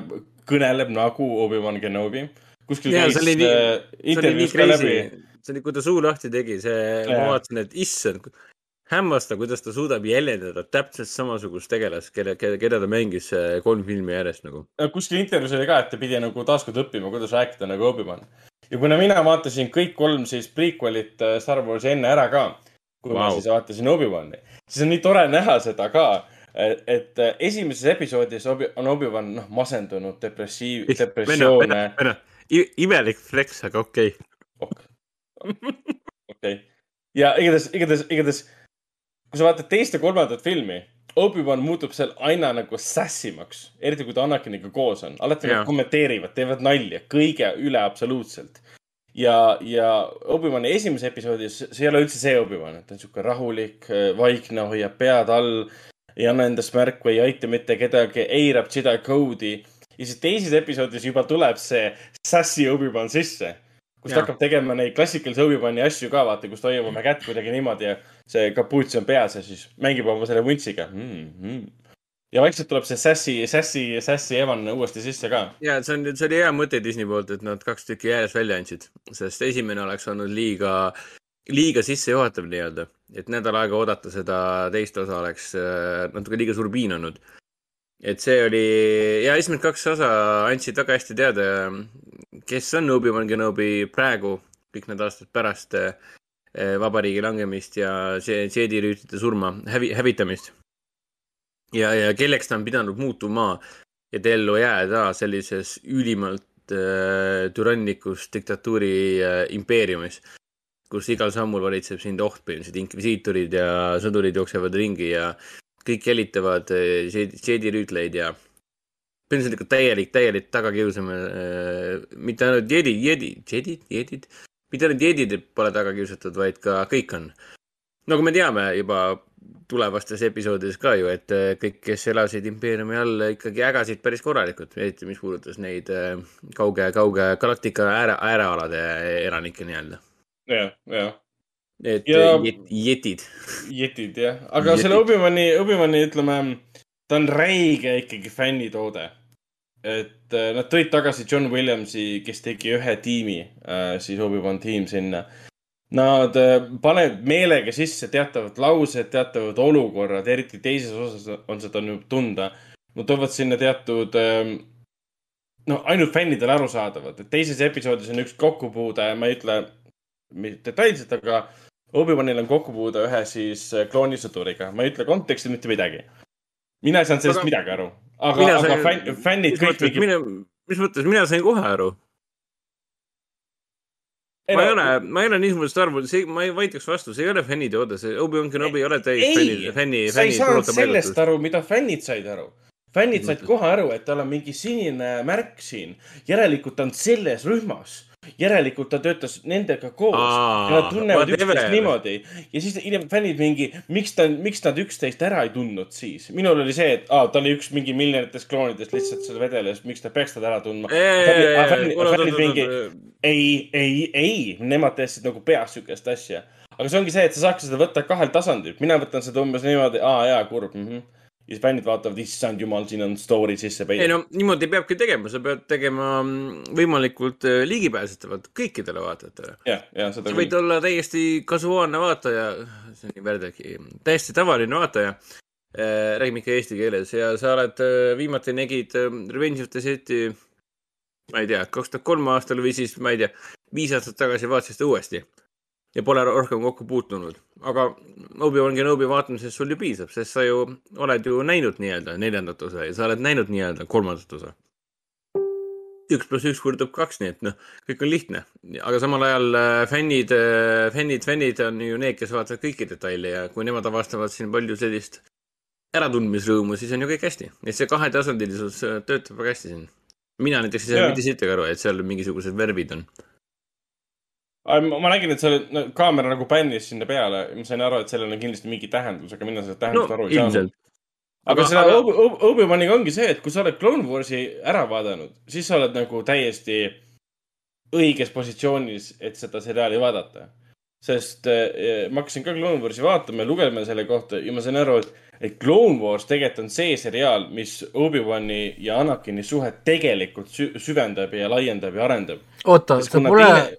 kõneleb nagu Obi-Wan Kenobi. kuskil käis äh, intervjuus ka läbi see oli, kui ta suu lahti tegi, see, ma vaatasin, et issand, hämmastav, kuidas ta suudab jäljendada täpselt samasugust tegelast, kelle, kelle, keda ta mängis äh, kolm filmi järjest nagu. kuskil intervjuus oli ka, et ta pidi nagu taaskord õppima, kuidas rääkida nagu Obi-Wan. ja kuna mina vaatasin kõik kolm siis prequel'it äh, Star Warsi enne ära ka, kui wow. ma siis vaatasin Obi-Wani, siis on nii tore näha seda ka, et äh, esimeses episoodis Obi- on Obi-Wan noh masendunud, depressiiv, depressioone. imelik flex, aga okei okay.. okei, ja igatahes, igatahes, igatahes, kui sa vaatad teist ja kolmandat filmi, Obi-Wan muutub seal aina nagu sassimaks, eriti kui ta Anakiniga koos on, alati Jaa. nad kommenteerivad, teevad nalja, kõige üle absoluutselt. ja, ja Obi-Wani esimeses episoodis, see ei ole üldse see Obi-Wan, et ta on sihuke rahulik, vaikne, hoiab pead all, ei anna endast märku, ei aita mitte kedagi, eirab Jedi code'i. ja siis teises episoodis juba tuleb see sassy Obi-Wan sisse kus ta Jaa. hakkab tegema neid klassikalise Obi-Wani asju ka, vaata, kus ta hoiab oma kätt kuidagi niimoodi ja see kapuuts on peas ja siis mängib oma selle vuntsiga mm,. Mm. ja vaikselt tuleb see Sassy, Sassy, Sassy Evan uuesti sisse ka. ja see on, see oli hea mõte Disney poolt, et nad kaks tükki järjest välja andsid, sest esimene oleks olnud liiga, liiga sissejuhatav nii-öelda, et nädal aega oodata seda teist osa oleks äh, natuke liiga suur piin olnud. et see oli ja esimesed kaks osa andsid väga hästi teada, kes on Obi-Wan Kenobi praegu, kõik need aastad pärast äh, vabariigi langemist ja see Jedi rüütlite surma, hävi-, hävitamist. ja, ja kelleks ta on pidanud muutuma et ellu jääda sellises ülimalt äh, türannikus diktatuuri äh, impeeriumis, kus igal sammul valitseb sind oht, põhimõtteliselt inkvisiitorid ja sõdurid jooksevad ringi ja kõik jälitavad äh, Jedi- Jedi rüütleid ja põhimõtteliselt ikka täielik, täielik tagakiusamine äh,, mitte ainult Jedi, Jedi, Jedid, Jedid, mitte ainult Jedid pole taga kiusatud, vaid ka kõik on. nagu me teame juba tulevastes episoodides ka ju, et äh, kõik, kes elasid impeeriumi all, ikkagi ägasid päris korralikult, eriti mis puudutas neid äh, kauge, kauge galaktika ääre, äärealade elanikke nii-öelda. jah, jah. Need Ja- ja... jet, jetid. jetid jah, aga Jetid. selle Obi-Wani, Obi-Wani ütleme, ta on räige ikkagi fännitoode. Et äh, nad tõid tagasi John Williamsi, kes tegi ühe tiimi, siis Obi-Wan tiim sinna. Nad äh, panevad meelega sisse teatavad laused, teatavad olukorrad, eriti teises osas on seda nüüd tunda. Nad toovad sinna teatud, no ainult fännidele arusaadavad, et teises episoodis on üks kokkupuude, ma ei ütle detailselt, aga Obi-Wanil on kokkupuude ühe siis äh, kloonisõduriga, ma ei ütle konteksti mitte midagi. mina ei saanud sellest aga... midagi aru, aga, aga sain- fänn, fännid kõik mõttes, mingi. mina, mis mõttes, mina sain kohe aru. ma ei ole, ma ei ole niisugust arvu, see, ma ei vaidleks vastu, see ei ole fänniteode, see Obi-Wan Kenobi ei ole täis fänni, fänni, sa ei saanud sellest aru, mida fännid said aru. fännid said kohe aru, et tal on mingi sinine märk siin, järelikult ta on selles rühmas, järelikult ta töötas nendega koos Aa, ja nad tunnevad üksteist niimoodi. ja siis hiljem fännid mingi, miks ta, miks nad üksteist ära ei tundnud siis? minul oli see, et aa, ta oli üks mingi miljonitest kloonidest lihtsalt seal vedeles, miks ta peaks teda ära tundma. fännid mingi, ei, ei, ei, nemad teadsid nagu peas siukest asja. aga see ongi see, et sa saaks seda võtta kahel tasandil. mina võtan seda umbes niimoodi, aa jaa, kurb mm. -hmm. Ja siis fännid vaatavad, issand jumal, siin on story sisse ei peidetud. no niimoodi peabki tegema, sa pead tegema mm, võimalikult äh, ligipääsetavalt kõikidele vaatajatele. jah, ja seda sa võid olla täiesti kasuaalne vaataja, see on nii värdjagi, täiesti tavaline vaataja. räägime ikka eesti keeles ja sa oled, viimati nägid äh, Revenge of the City, ma ei tea, kaks tuhat kolm aastal või siis ma ei tea, viis aastat tagasi vaatasid uuesti ja pole rohkem kokku puutunud. aga Obi-Wan Kenobi vaatamisest sul ju piisab, sest sa ju oled ju näinud nii-öelda neljandat osa ja sa oled näinud nii-öelda kolmandat osa. üks pluss üks võrdub kaks, nii et noh, kõik on lihtne, aga samal ajal äh, fännid, fännid, fännid on ju need, kes vaatavad kõiki detaile ja kui nemad avastavad siin palju sellist äratundmisrõõmu, siis on ju kõik hästi. et see kahetasandilisus äh, töötab väga hästi siin. mina näiteks ei saa mitte sittagi aru, et seal mingisugused värvid on. Ma nägin, et seal no, kaamera nagu pännis sinna peale, ma sain aru, et sellel on kindlasti mingi tähendus, aga mina sellest no tähendust aru ei saanud. aga Aga- selle aga- Obi- Obi- Obi-Waniga ongi see, et kui sa oled Clone Warsi ära vaadanud, siis sa oled nagu täiesti õiges positsioonis, et seda seriaali vaadata. sest eh, ma hakkasin ka Clone Warsi vaatama ja lugema selle kohta ja ma sain aru, et, et Clone Wars tegelikult on see seriaal, mis Obi-Wani ja Anakini suhet tegelikult sü süvendab ja laiendab ja arendab. oota, sa pole teine,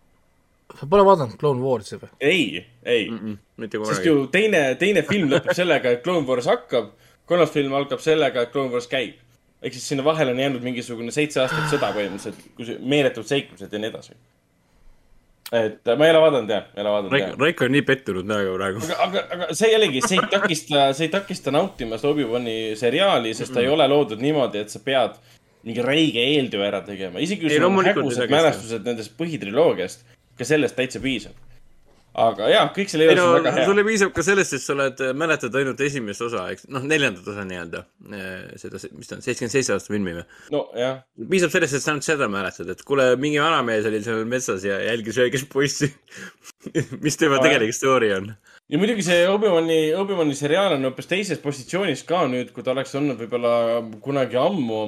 sa pole vaadanud Clone Warsi või? ei, ei mm, Mm-mm, mitte sest kunagi. ju teine, teine film lõpeb sellega, et Clone Wars hakkab, kolmas film algab sellega, et Clone Wars käib. ehk siis sinna vahele on jäänud mingisugune seitse aastat sõda põhimõtteliselt, kus meeletud seiklused ja nii edasi. et äh, ma ei ole vaadanud jah, ei ole vaadanud Raiko, jah. Raiko on nii pettunud näoga praegu. aga, aga, aga see jällegi, see ei takista, see ei takista nautimast Obi-Wani seriaali, sest ta ei ole loodud niimoodi, et sa pead mingi räige eeltöö ära tegema, isegi kui sul on hägusad mälestused nendest põhitriloogiast, ka sellest täitsa piisab. aga jaa, kõik selle juures no on väga hea. sulle piisab ka sellest, et sa oled, mäletad ainult esimest osa, eks, noh, neljandat osa nii-öelda. seda, mis ta on, seitsekümmend seitse aastat filmi või? nojah piisab sellest, et sa ainult seda mäletad, et kuule, mingi vanamees oli seal metsas ja jälgis väikest poissi. mis tema Nojah. tegelik story on? ja muidugi see Obi-Wani, Obi-Wani seriaal on hoopis teises positsioonis ka nüüd, kui ta oleks olnud võib-olla kunagi ammu.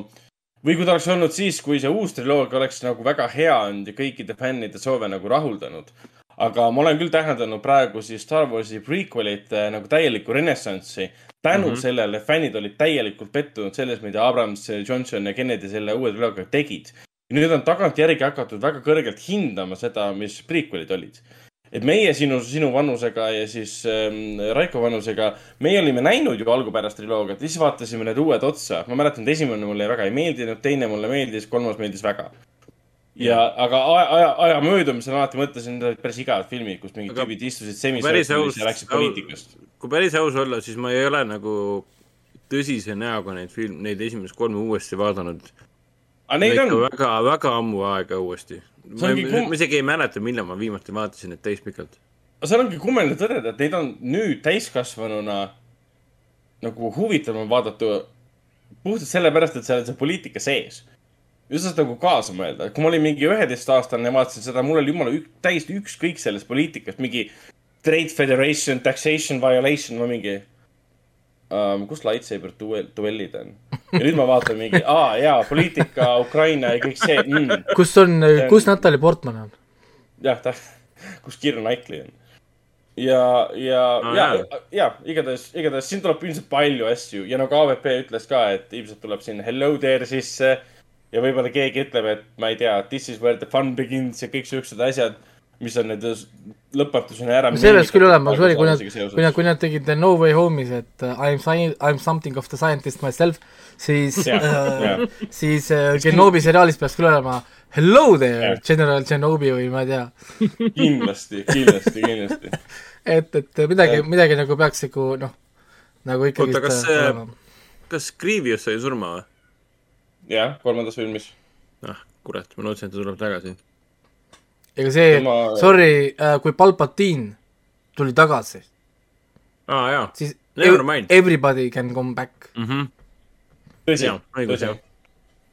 Või kui ta oleks olnud siis, kui see uus triloogia oleks nagu väga hea olnud ja kõikide fännide soove nagu rahuldanud. aga ma olen küll täheldanud praegu siis Star Warsi prequel'ite nagu täielikku renessanssi tänu mm -hmm. sellele fännid olid täielikult pettunud selles, mida Abrams, Johnson ja Kennedy selle uue triloogiaga tegid. nüüd on tagantjärgi hakatud väga kõrgelt hindama seda, mis prequel'id olid et meie sinu, sinu vanusega ja siis ähm, Raiko vanusega, meie olime näinud ju algupärast triloogiat siis vaatasime need uued otsa. ma mäletan, et esimene mulle väga ei meeldinud, teine mulle meeldis, kolmas meeldis väga. ja, aga aja, aja, aja möödumisel alati mõtlesin, need olid päris igavad filmid, kus mingid tüübid istusid semisõitulis ja läksid poliitikast. kui päris aus olla, siis ma ei ole nagu tõsise näoga neid film, neid esimest kolme uuesti vaadanud. Aga neid on. väga, väga ammu aega uuesti ma, kum... isegi ei mäleta, millal ma viimati vaatasin neid täispikalt. seal ongi kummaline tõdeda, et neid on nüüd täiskasvanuna nagu huvitavam vaadata puhtalt sellepärast, et seal on see poliitika sees. just nagu kaasa mõelda, et kui ma olin mingi üheteistaastane ja vaatasin seda, mul oli jumala ük, täiesti ükskõik sellest poliitikast, mingi Trade Federation, Taxation Violation või mingi um,. kus lightsaber duell, duellid on? ja nüüd ma vaatan mingi, aa jaa, poliitika, Ukraina ja kõik see mm.. kus on, kus Natalja Portman on? jah, ta, kus Keira Knightley on. ja, ja oh,, ja, ja, ja igatahes, igatahes siin tuleb ilmselt palju asju ja nagu AVP ütles ka, et ilmselt tuleb siin hello there sisse. ja võib-olla keegi ütleb, et ma ei tea, this is where the fun begins ja kõik siuksed asjad mis on nende lõpetuseni ära. peaks küll olema, sorry, kui nad, kui nad, kui nad tegid No Way Home'is, et uh, I am sci-, I am something of the scientist myself, siis yeah, uh, yeah. siis uh, Genobi seriaalis peaks küll olema Hello there yeah., General Genobi või ma ei tea kindlasti, kindlasti, kindlasti et, et midagi, midagi nagu peaks nagu noh, nagu ikkagi oota, kas see, kas Grievous sai surma või? jah, kolmandas filmis. ah, kurat, ma lootsin, et ta tuleb tagasi ega see Tema..., sorry äh,, kui Palpatine tuli tagasi aa ah, jaa, siis Never mind. everybody can come back mm. -hmm. tõsi, tõsi.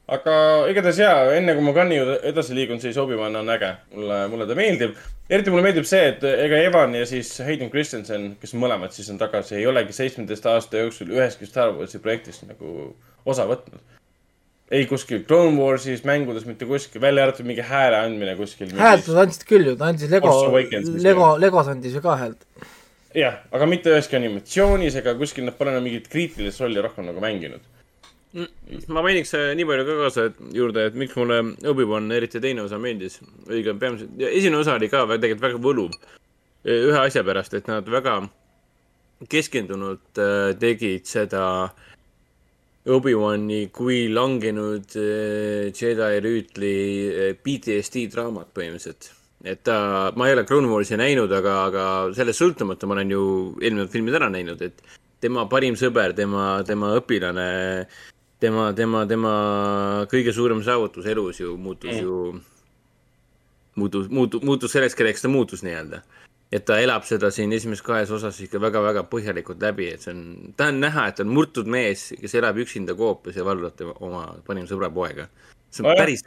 aga igatahes jaa, enne kui ma Gunni juurde edasi liigun, siis Obi-Wan on äge. mulle, mulle ta meeldib. eriti mulle meeldib see, et ega Evan ja siis Hayden Christensen, kes mõlemad siis on tagasi, ei olegi seitsmeteist aasta jooksul üheski Star Warsi projektist nagu osa võtnud ei kuskil Clone Warsis, mängudes mitte kuskil, välja arvatud mingi hääle andmine kuskil. häält nad andsid küll ju, ta andis Lego, Lego, Legos andis ju ka häält. jah, aga mitte üheski animatsioonis ega kuskil nad pole enam mingit kriitilist rolli rohkem nagu mänginud. ma mainiks äh, nii palju ka kaasa et, juurde, et miks mulle Obi-Wan eriti teine osa meeldis. õige, peamiselt, esimene osa oli ka tegelikult väga võluv. ühe asja pärast, et nad väga keskendunult äh, tegid seda äh, Obi-Wani kui langenud äh, Jedi rüütli äh, PTSD draamat põhimõtteliselt. et ta, ma ei ole Clone Warsi näinud, aga, aga sellest sõltumata ma olen ju eelnevad filmid ära näinud, et tema parim sõber, tema, tema õpilane, tema, tema, tema kõige suurem saavutus elus ju muutus ju, muutus, muutus, muutus selleks, kelleks ta muutus nii-öelda et ta elab seda siin esimeses kahes osas ikka väga-väga põhjalikult läbi, et see on, ta on näha, et on murtud mees, kes elab üksinda koopas ja valvab oma parim sõbra poega. see on no, päris,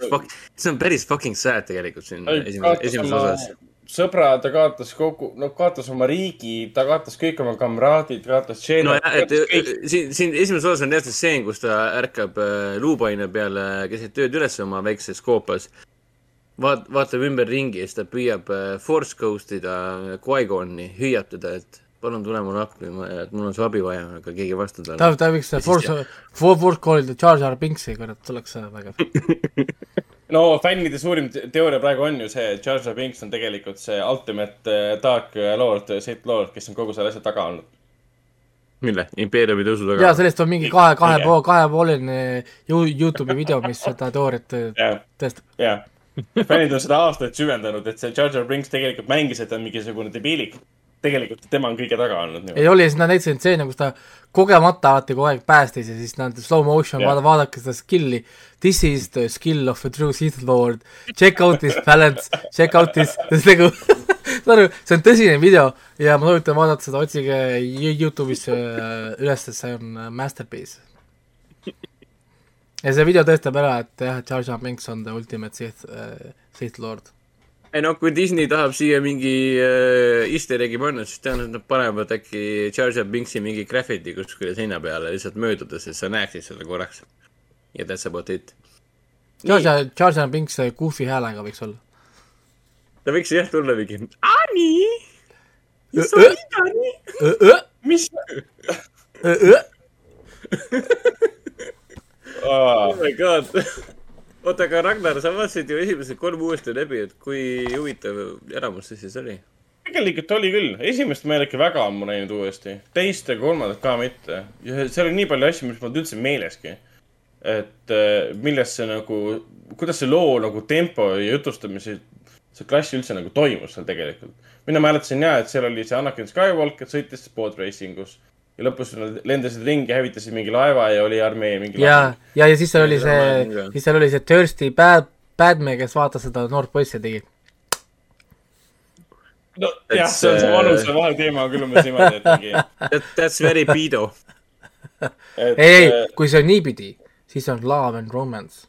see on päris fucking sad tegelikult siin esimeses, esimeses osas. sõbra, ta kaotas kogu, no kaotas oma riigi, ta kaotas kõik oma kamraadid, kaotas Jedi. no jah, et siin, siin esimeses osas on jah see stseen, kus ta ärkab äh, luupaine peale keset ööd üles oma väikses koopas vaat-, vaatab ümberringi ja siis ta püüab äh, force ghost ida Qui-Goni, hüüab teda, et palun tule mulle appi, et mul on su abi vaja, aga keegi ei vasta talle. ta, ta võiks force, force call'ida Jar Jar Binksi, kurat, tuleks vägev no fännide suurim teooria praegu on ju see, et Jar Jar Binks on tegelikult see ultimate äh, dark lord, Sith lord, kes on kogu selle asja taga olnud mille? impeeriumi tõusu taga? jaa, sellest on mingi kahe, kahe pool, kahepooline Youtube'i video, mis seda teooriat tõestab. jah fännid on seda aastaid süvendanud, et see Jar Jar Binks tegelikult mängis, et ta on mingisugune debiilik. tegelikult tema on kõige taga olnud. ei oli, siis nad näitasid stseene, kus ta kogemata alati kogu aeg päästis ja siis nad slow motion yeah., vaada, vaadake seda skill'i. This is the skill of a true Sith lord. Check out this balance, check out this, nagu saad aru, see on tõsine video ja ma soovitan vaadata seda, otsige Youtube'is äh, üles, see on äh, masterpiece ja see video tõestab ära, et jah, Jar Jar Binks on the ultimate Sith äh,, Sith lord. ei noh, kui Disney tahab siia mingi äh, easter egg'i panna, siis tõenäoliselt nad panevad äkki Jar Jar Binksi mingi graffiti kuskile seina peale lihtsalt möödudes, et sa näeksid seda korraks. ja that's about it. Jar Jar, Jar Jar Binks Goofy häälega võiks olla. ta võiks jah tulla mingi, Ani, Õ- olid Ani. mis? Oh my god. oota, aga Ragnar, sa vaatasid ju esimesed kolm uuesti läbi, et kui huvitav elamus see siis oli? tegelikult oli küll, esimest ma ei ole ikka väga ammu näinud uuesti, teist ja kolmandat ka mitte. ja seal oli nii palju asju, mis mul üldse meeleski. et äh, millest see nagu, kuidas see loo nagu tempo ja jutustamise, see klass üldse nagu toimus seal tegelikult. mina mäletasin ja, et seal oli see Anakin Skywalker sõitis boat racing us ja lõpus nad lendasid ringi, hävitasid mingi laeva ja oli armee mingi. ja, ja, ja siis seal oli see siis seal oli see Thirsty Bad, Badme, kes vaatas seda noort poissi ja tegi. no jah, see on see It's, vanuse vahe teema küll umbes niimoodi, et mingi. That, that's very pedo. ei, ei, kui see on niipidi, siis on love and romance.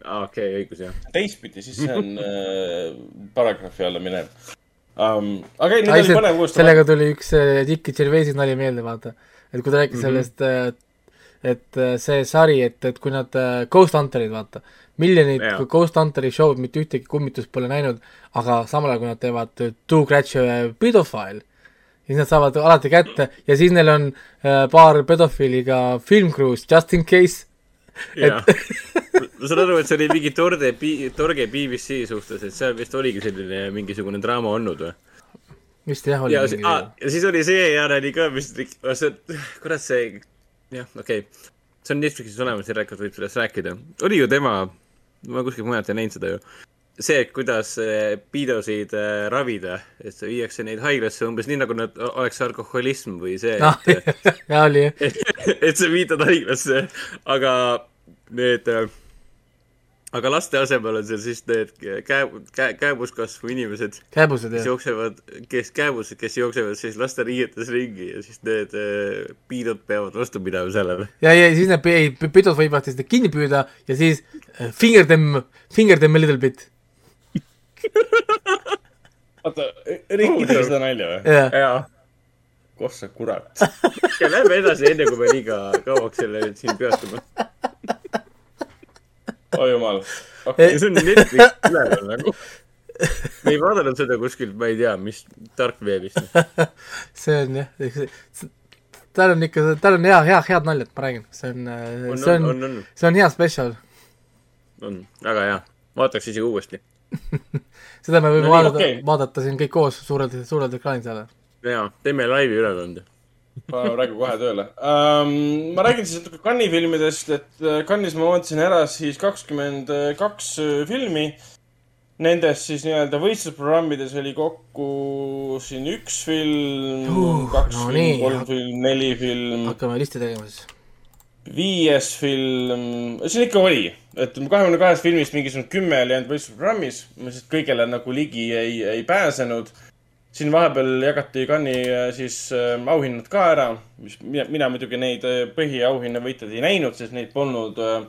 aa, okei, õigus jah. teistpidi, siis see on äh, paragrahvi alla minev um,. aga ei, nüüd oli põnev uuesti. sellega tuli üks äh, Dickie Gervaisi nali meelde, vaata. et kui ta rääkis mm. -hmm. sellest, et äh, see sari, et, et kui nad äh, Ghost Hunterid, vaata, miljonid Jaa. Ghost Hunteri show'd mitte ühtegi kummitust pole näinud, aga samal ajal, kui nad teevad äh, Two ja Pedophile, siis nad saavad alati kätte ja siis neil on äh, paar pedofiiliga filmcrew'st just in case. jah. ma saan aru, et see oli mingi torde, torge BBC suhtes, et seal vist oligi selline mingisugune draama olnud või? vist jah, oli ja, mingi ah, ja siis oli seejärel oli ka vist, see, kurat see, jah, okei okay.. see on Netflixis olemas, järelikult võib sellest rääkida. oli ju tema, ma kuskilt mujalt ei näinud seda ju. see, kuidas eh, piidosid eh, ravida, et viiakse neid haiglasse umbes nii, nagu nad oleks alkoholism või see, et, jaa, oli jah. et, sa viitad haiglasse, aga need, aga laste asemel on seal siis need käe, käe, kääbuskasvu inimesed kääbused kes jah. jooksevad, kes kääbused, kes jooksevad siis lasteriietes ringi ja siis need piidud peavad vastu pidama sellele. ja, ja siis need pidud võivad siis kinni püüda ja siis finger them, finger them a little bit. oota, Riki tegi seda nalja või? jah, jaa. koh sa kurat. ja lähme edasi, enne kui me liiga kauaks selle nüüd siin peatume. oi jumal. ja see on Netflix üleval nagu. me ei vaadanud seda kuskilt, ma ei tea, mis tarkveebist. see on jah, tal on ikka, tal on hea, hea, head naljad, ma räägin, see on, see on, see on hea spetsial. on, väga hea. vaataks isegi uuesti. seda me võime No vaadata okay., vaadata siin kõik koos suurelt, suurelt ekraanilt jälle. jaa, teeme laivi ülekande. paneme praegu kohe tööle um,. ma räägin siis natuke Cannes'i filmidest, et äh, Cannes'is ma vaatasin ära siis kakskümmend kaks äh, filmi. Nendest siis nii-öelda võistlusprogrammides oli kokku siin üks film Uh, kaks no nii., kolm film, neli film, hakkame listi tegema siis. viies film, siin ikka oli, et kahekümne kahest filmist mingisugune kümme oli ainult võistlusprogrammis, ma lihtsalt kõigele nagu ligi ei, ei pääsenud. siin vahepeal jagati Cannes'i äh, siis äh, auhinnad ka ära, mis mina, mina muidugi neid äh, põhiauhinna võitjaid ei näinud, sest neid polnud äh,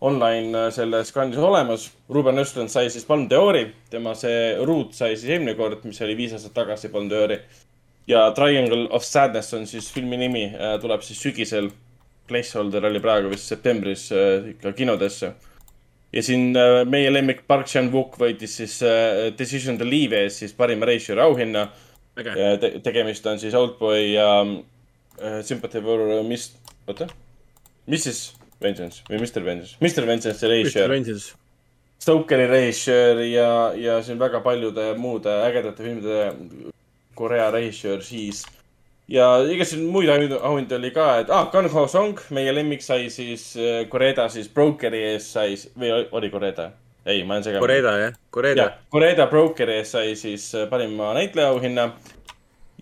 online äh, selles Cannes'is olemas. Ruben Östlund sai siis Palm d'Ori, tema see Root sai siis eelmine kord, mis oli viis aastat tagasi Palm d'Ori. ja Triangle of Sadness on siis filmi nimi, tuleb siis sügisel placeholder oli praegu vist septembris äh, ikka kinodesse. ja siin äh, meie lemmik Park Chan-wook võitis siis äh, Decision to Leave ees siis parima režissööri auhinna äge. te. tegemist on siis Oldboy ja Sympathy for Mis-, oota, Mrs Vengeance või Mr Vengeance, Mr Vengeance režissöör, Vengeance. Stokeri režissöör ja, ja siin väga paljude muude ägedate filmide Korea režissöör siis. Ja igasuguseid muid auhindu- oli ka, et ah, Gun Ho Song, meie lemmik sai siis äh, Koreda siis Brokeri ees sai, või oli- Koreda? ei, ma olen segane. Koreda jah, Koreda jah, Koreda Brokeri eest sai siis äh, parima näitleja auhinna.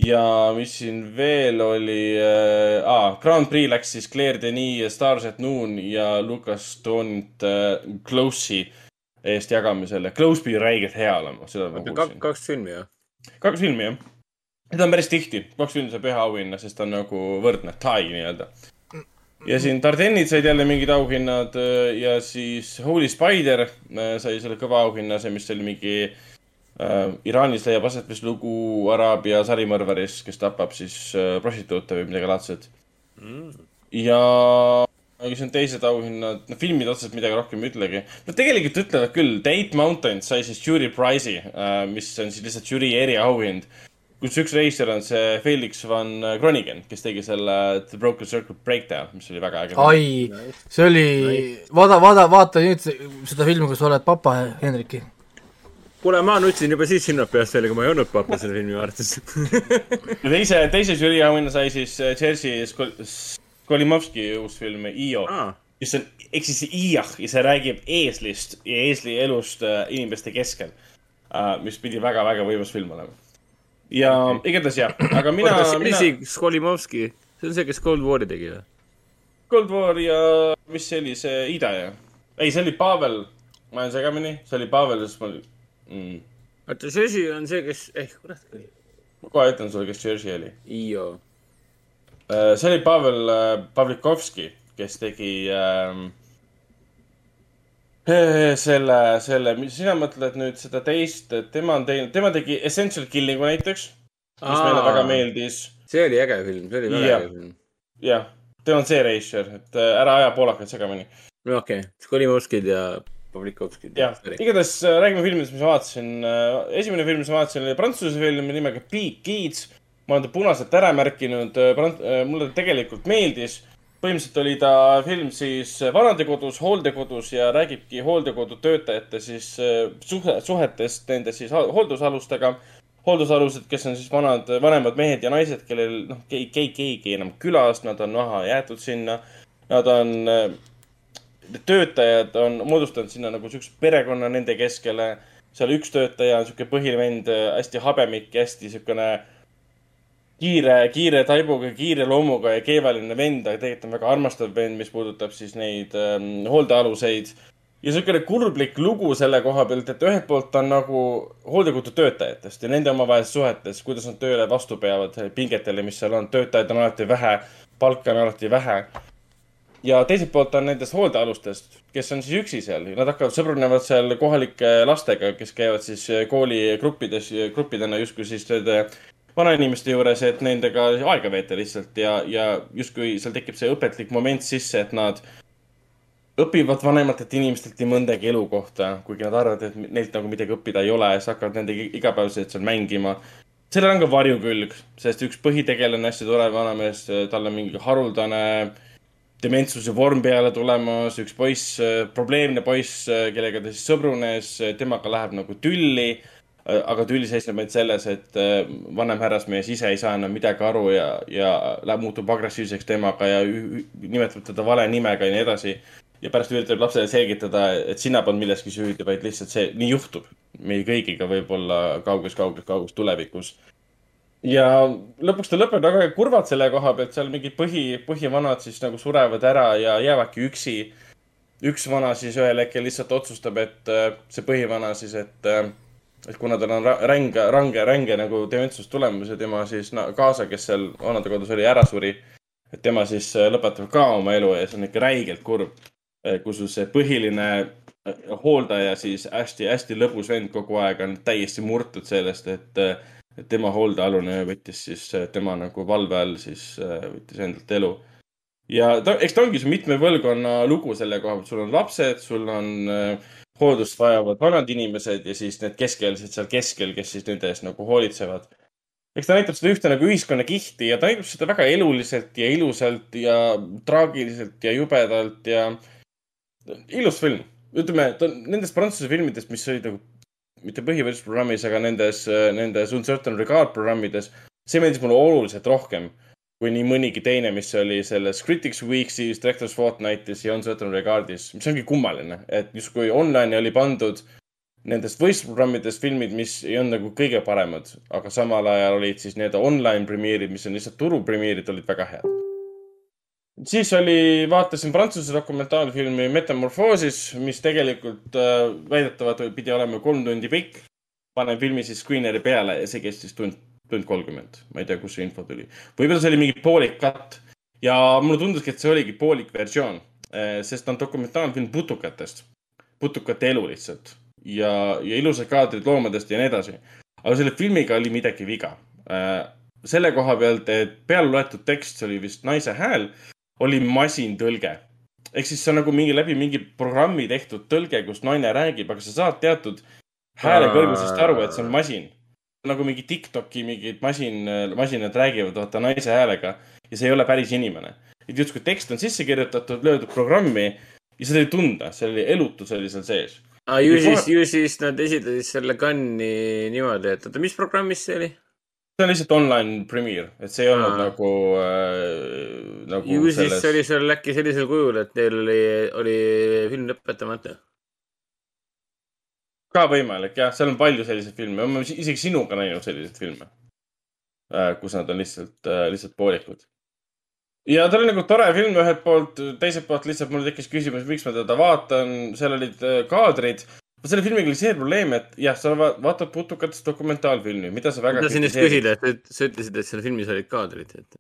ja mis siin veel oli äh,, aa, Grand Prix läks siis Claire Denis, Stars at Noon ja Lucas Stonilt äh, Close'i eest jagamisele. Close pidi räigelt hea olema, seda ma kaks, kuulsin. kaks filmi jah? kaks filmi, jah. Seda on päris tihti, kaks filmi saab ühe auhinna, sest ta on nagu võrdne, tai nii-öelda. ja siin Dardennid said jälle mingid auhinnad äh, ja siis Holy Spider äh, sai selle kõva auhinna, see, mis oli mingi äh, Iraanis leiab aset vist lugu Araabia sarimõrvarist, kes tapab siis äh, prostituute või midagi laadset mm.. ja, aga siis on teised auhinnad, no filmid otseselt midagi rohkem ei ütlegi. no tegelikult ütlevad küll, The Eight Mountains sai siis žürii prize'i, mis on siis lihtsalt žürii eriauhind. Kus üks reisijal on see Felix van Kronigen, kes tegi selle The Broken Circle Breakdown, mis oli väga äge. ai, see oli, vaata, vaata, vaata nüüd seda filmi, kui sa oled papa, Hendriki kuule, ma nutsin juba siis hinnad peast välja, kui ma ei olnud papa selle filmi vaadates ja teise, teise žürii auhinna sai siis Jersey Skolimovski uus film Io ah., mis on, ehk siis Iah ja see räägib eeslist ja eesli elust äh, inimeste keskel mis pidi väga-väga võimas film olema. Ja okay. igatahes jah, aga mina. mis mina... Skolimovski, see on see, kes Cold War'i tegi või? Cold War ja mis see oli, see Ida ja? ei, see oli Pavel, ma olen segamini, see oli Pavel, sest ma mm.. oota, Jerzy on see, kes, eh, kurat küll. ma kohe ütlen sulle, kes Jerzy oli. Io. Äh, see oli Pavel äh, Pavlikovski, kes tegi ähm, selle, selle, sina mõtled nüüd seda teist, et tema on teinud, tema tegi Essential Killing'u näiteks, mis Aa, meile väga meeldis. see oli äge film, see oli väga ja. äge film. jah, tema on see reisijal, et ära aja poolakaid segamini. okei okay., Skolimovskid ja Pavlikovski. jah, igatahes äh, räägime filmidest, mis ma vaatasin. Äh, esimene film, mis ma vaatasin, oli prantsuse film nimega Big Kids. ma olen ta punaselt ära märkinud. Äh, mulle tegelikult meeldis. Põhimõtteliselt oli ta film siis vanadekodus, hooldekodus ja räägibki hooldekodu töötajate siis suhe, suhetest nende siis hooldusalustega. hooldusalused, kes on siis vanad, vanemad mehed ja naised, kellel noh, keegi, keegi enam külas, nad on maha jäetud sinna. Nad on töötajad on moodustanud sinna nagu siukse perekonna nende keskele. seal üks töötaja on sihuke põhivend, hästi habemik hästi siukene kiire, kiire taibuga, kiire loomuga ja keevaline vend, aga tegelikult on väga armastav vend, mis puudutab siis neid ähm, hooldealuseid. ja siukene kurblik lugu selle koha pealt, et ühelt poolt on nagu hooldekodu töötajatest ja nende omavahelisest suhetes, kuidas nad tööle vastu peavad pingetele, mis seal on, töötajaid on alati vähe, palka on alati vähe. Ja teiselt poolt on nendest hooldealustest, kes on siis üksi seal, nad hakkavad, sõbrunevad seal kohalike lastega, kes käivad siis kooligruppides, gruppidena justkui siis nende vanainimeste juures, et nendega aega veeta lihtsalt ja, ja justkui seal tekib see õpetlik moment sisse, et nad õpivad vanematelt inimestelt nii mõndagi elu kohta, kuigi nad arvavad, et neilt nagu midagi õppida ei ole, siis hakkavad nendega igapäevaselt seal mängima. sellel on ka varjukülg, sest üks põhitegelane, hästi tore vanamees, tal on mingi haruldane dementsuse vorm peale tulemas, üks poiss, probleemne poiss, kellega ta siis sõbrunes, temaga läheb nagu tülli. Aga tüll seisneb ainult selles, et äh, vanem härrasmees ise ei saa enam midagi aru ja, ja läheb, muutub agressiivseks temaga ja nimetab teda vale nimega ja nii edasi. ja pärast üritab lapsele selgitada, et sina polnud milleski süüdi, vaid lihtsalt see, nii juhtub meil kõigiga võib-olla kauges, kauges, kauges tulevikus ja lõpuks ta lõpeb väga kurvalt selle koha pealt, seal mingid põhi, põhivanad siis nagu surevad ära ja jäävadki üksi. üks vana siis ühel hetkel lihtsalt otsustab, et äh, see põhivana siis, et, äh, et kuna tal on ränge, range, ränge nagu dementsus tulemas ja tema siis no, kaasa, kes seal vanadekodus oli, ära suri. et tema siis äh, lõpetab ka oma elu ja see on ikka räigelt kurb. kus see põhiline hooldaja siis hästi-hästi lõbus vend kogu aeg on täiesti murtud sellest, et et tema hooldealune võttis siis tema nagu valve all siis äh, võttis endalt elu. ja ta, eks ta ongi see mitme põlvkonna lugu selle koha pealt, sul on lapsed, sul on äh, hooldust vajavad vanad inimesed ja siis need keskealised seal keskel, kes siis nende eest nagu hoolitsevad. eks ta näitab seda ühte nagu ühiskonnakihti ja ta näitab seda väga eluliselt ja ilusalt ja traagiliselt ja jubedalt ja ilus film. ütleme, ta on nendest prantsuse filmidest, mis olid nagu mitte põhivõistlusprogrammis, aga nendes, nendes Uncertain Regard programmides, see meeldis mulle oluliselt rohkem kui nii mõnigi teine, mis oli selles Critics Weeksis, Directors Fortnightis ja Uncertain Regardis, mis ongi kummaline, et justkui online'i oli pandud nendest võistlusprogrammidest filmid, mis ei olnud nagu kõige paremad, aga samal ajal olid siis need online premierid, mis on lihtsalt turupremierid, olid väga head siis oli, vaatasin Prantsuse dokumentaalfilmi Metamorphoosis, mis tegelikult äh, väidetavalt pidi olema kolm tundi pikk. panen filmi siis screener'i peale ja see kestis tund, tund kolmkümmend. ma ei tea, kust see info tuli. võib-olla see oli mingi poolik cut ja mulle tunduski, et see oligi poolik versioon äh,, sest ta on dokumentaalfilm putukatest, putukate elu lihtsalt ja, ja ilusad kaadrid loomadest ja nii edasi. aga selle filmiga oli midagi viga äh, selle koha pealt, et peale loetud tekst oli vist naise hääl oli masintõlge. ehk siis see on nagu mingi läbi mingi programmi tehtud tõlge, kus naine räägib, aga sa saad teatud hääle kõrgusest aru, et see on masin. Nagu mingi Tiktoki mingid masin, masinad räägivad vaata naise häälega ja see ei ole päris inimene. et justkui tekst on sisse kirjutatud, löödud programmi ja seda ei tunda, see oli elutus oli seal sees. aa, ju siis, ju siis nad esitasid selle kanni niimoodi, et oota, mis programmis see oli? see on lihtsalt online premiere, et see ei olnud Aa. nagu äh,, nagu ju selles... siis oli seal äkki sellisel kujul, et neil oli, oli film lõpetamata. Ka võimalik jah, seal on palju selliseid filme, ma olen isegi sinuga näinud selliseid filme äh,, kus nad on lihtsalt äh,, lihtsalt poolikud. ja ta oli nagu tore film ühelt poolt, teiselt poolt lihtsalt mul tekkis küsimus, miks ma teda vaatan, seal olid äh, kaadrid selle filmiga oli see probleem, et jah, sa vaatad putukatest dokumentaalfilmi, mida sa väga. ma tahtsin just küsida, et sa ütlesid, et seal filmis olid kaadrid, et.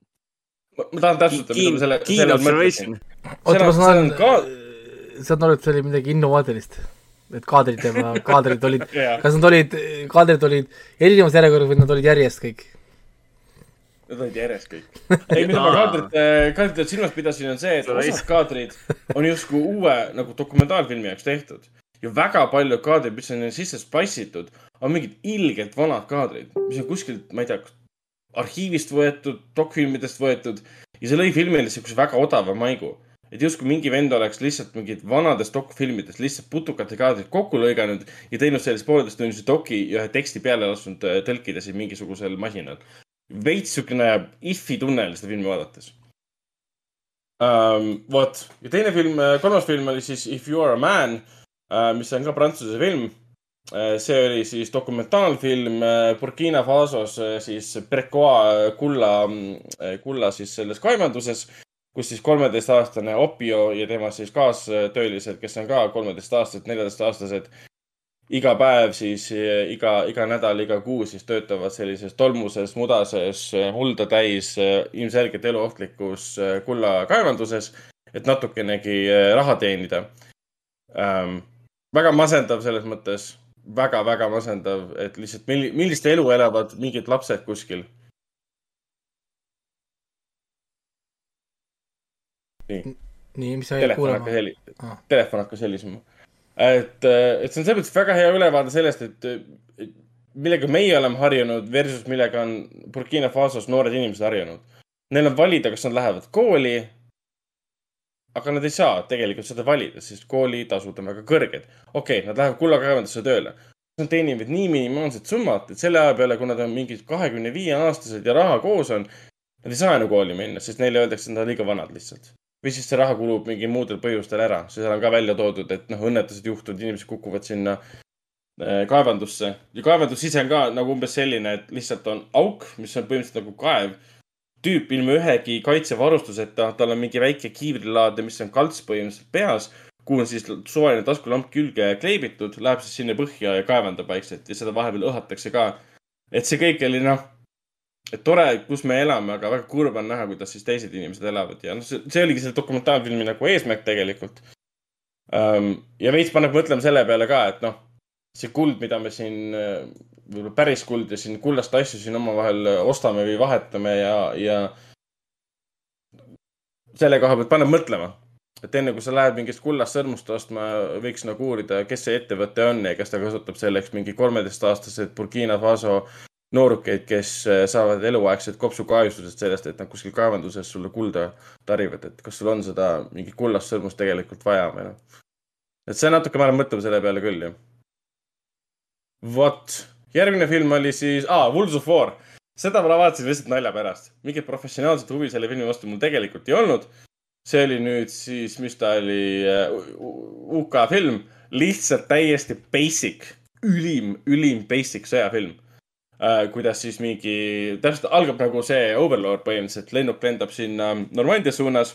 ma, tahan täpsustada, mida ma selle. Oota, ma saan aru, et see oli midagi innovaatilist? Et kaadrid ja kaadrid olid kas nad olid, kaadrid olid erinevas järjekorras või nad olid järjest kõik? Need olid järjest kõik. ei, mida ma kaadrit, kaadritel silmas pidasin, on see, et osad kaadrid on justkui uue nagu dokumentaalfilmi jaoks tehtud ja väga paljud kaadrid, mis on sisse spice itud, on mingid ilgelt vanad kaadrid, mis on kuskilt, ma ei tea, arhiivist võetud, dokfilmidest võetud ja see lõi filmile siukse väga odava maigu. Et justkui mingi vend oleks lihtsalt mingid vanadest dokfilmidest lihtsalt putukate kaadrid kokku lõiganud ja teinud sellise pooleteisttunnise doki ja ühe teksti peale lasknud äh, tõlkida siis mingisugusel masinal. veits siukene if'i tunne oli seda filmi vaadates um,. vot, ja teine film, äh, kolmas film oli siis If you are a man Äh, mis on ka prantsuse film. Äh, see oli siis dokumentaalfilm Burkina Fasos siis Brecoa kulla, kulla siis selles kaevanduses, kus siis kolmeteistaastane Opio ja tema siis kaastöölised, kes on ka kolmeteistaastased, neljateistaastased, iga päev siis, iga, iga nädal, iga kuu siis töötavad sellises tolmuses, mudases, mulda täis, ilmselgelt eluohtlikus kullakaevanduses, et natukenegi raha teenida ähm, väga masendav selles mõttes väga,, väga-väga masendav, et lihtsalt milli-, millist elu elavad mingid lapsed kuskil. Nii. nii, mis sa jäid kuulama? Heli... Ah. telefon hakkas helisema. et, et see on selles mõttes väga hea ülevaade sellest, et millega meie oleme harjunud versus millega on Burkina Fasos noored inimesed harjunud. Neil on valida, kas nad lähevad kooli aga nad ei saa tegelikult seda valida, sest koolitasud on väga kõrged. okei okay,, nad lähevad kullakaevandusse tööle. Nad teenivad nii minimaalset summat, et selle aja peale, kui nad on mingid kahekümne viie aastased ja raha koos on, nad ei saa enam kooli minna, sest neile öeldakse, et nad on liiga vanad lihtsalt. Või siis see raha kulub mingi muudel põhjustel ära, seal on ka välja toodud, et noh, õnnetused juhtuvad, inimesed kukuvad sinna äh, kaevandusse. Ja kaevandus ise on ka nagu umbes selline, et lihtsalt on auk, mis on põhimõtteliselt nagu kaev. Tüüp ilma ühegi kaitsevarustuseta, tal on mingi väike kiivrilaad, mis on kalts põhimõtteliselt peas, kuhu on siis suvaline taskulamp külge kleebitud, läheb siis sinna põhja ja kaevandab vaikselt. Ja seda vahepeal õhatakse ka. et see kõik oli noh, et tore, kus me elame, aga väga kurb on näha, kuidas siis teised inimesed elavad ja noh, see, see oligi selle dokumentaalfilmi nagu eesmärk tegelikult ja veits paneb mõtlema selle peale ka, et noh, see kuld, mida me siin võib-olla päris kuld ja siin kullast asju siin omavahel ostame või vahetame ja, ja selle koha pealt paneb mõtlema. et enne kui sa lähed mingit kullast sõrmust ostma, võiks nagu uurida, kes see ettevõte on ja kas ta kasutab selleks mingi kolmeteistaastased Burkina Faso noorukeid, kes saavad eluaegset kopsukahjustused sellest, et nad kuskil kaevanduses sulle kulda tarivad, et kas sul on seda mingit kullast sõrmust tegelikult vaja või noh. et see natuke paneb mõtlema selle peale küll, jah. vot järgmine film oli siis ah,, Wolves of War. seda ma vaatasin lihtsalt nalja pärast. mingit professionaalset huvi selle filmi vastu mul tegelikult ei olnud. see oli nüüd siis, mis ta oli uh,, UK film, lihtsalt täiesti basic, ülim, ülim basic sõjafilm. Kuidas siis mingi, täpselt algab nagu see Overlord põhimõtteliselt, lennuk lendab sinna Normandia suunas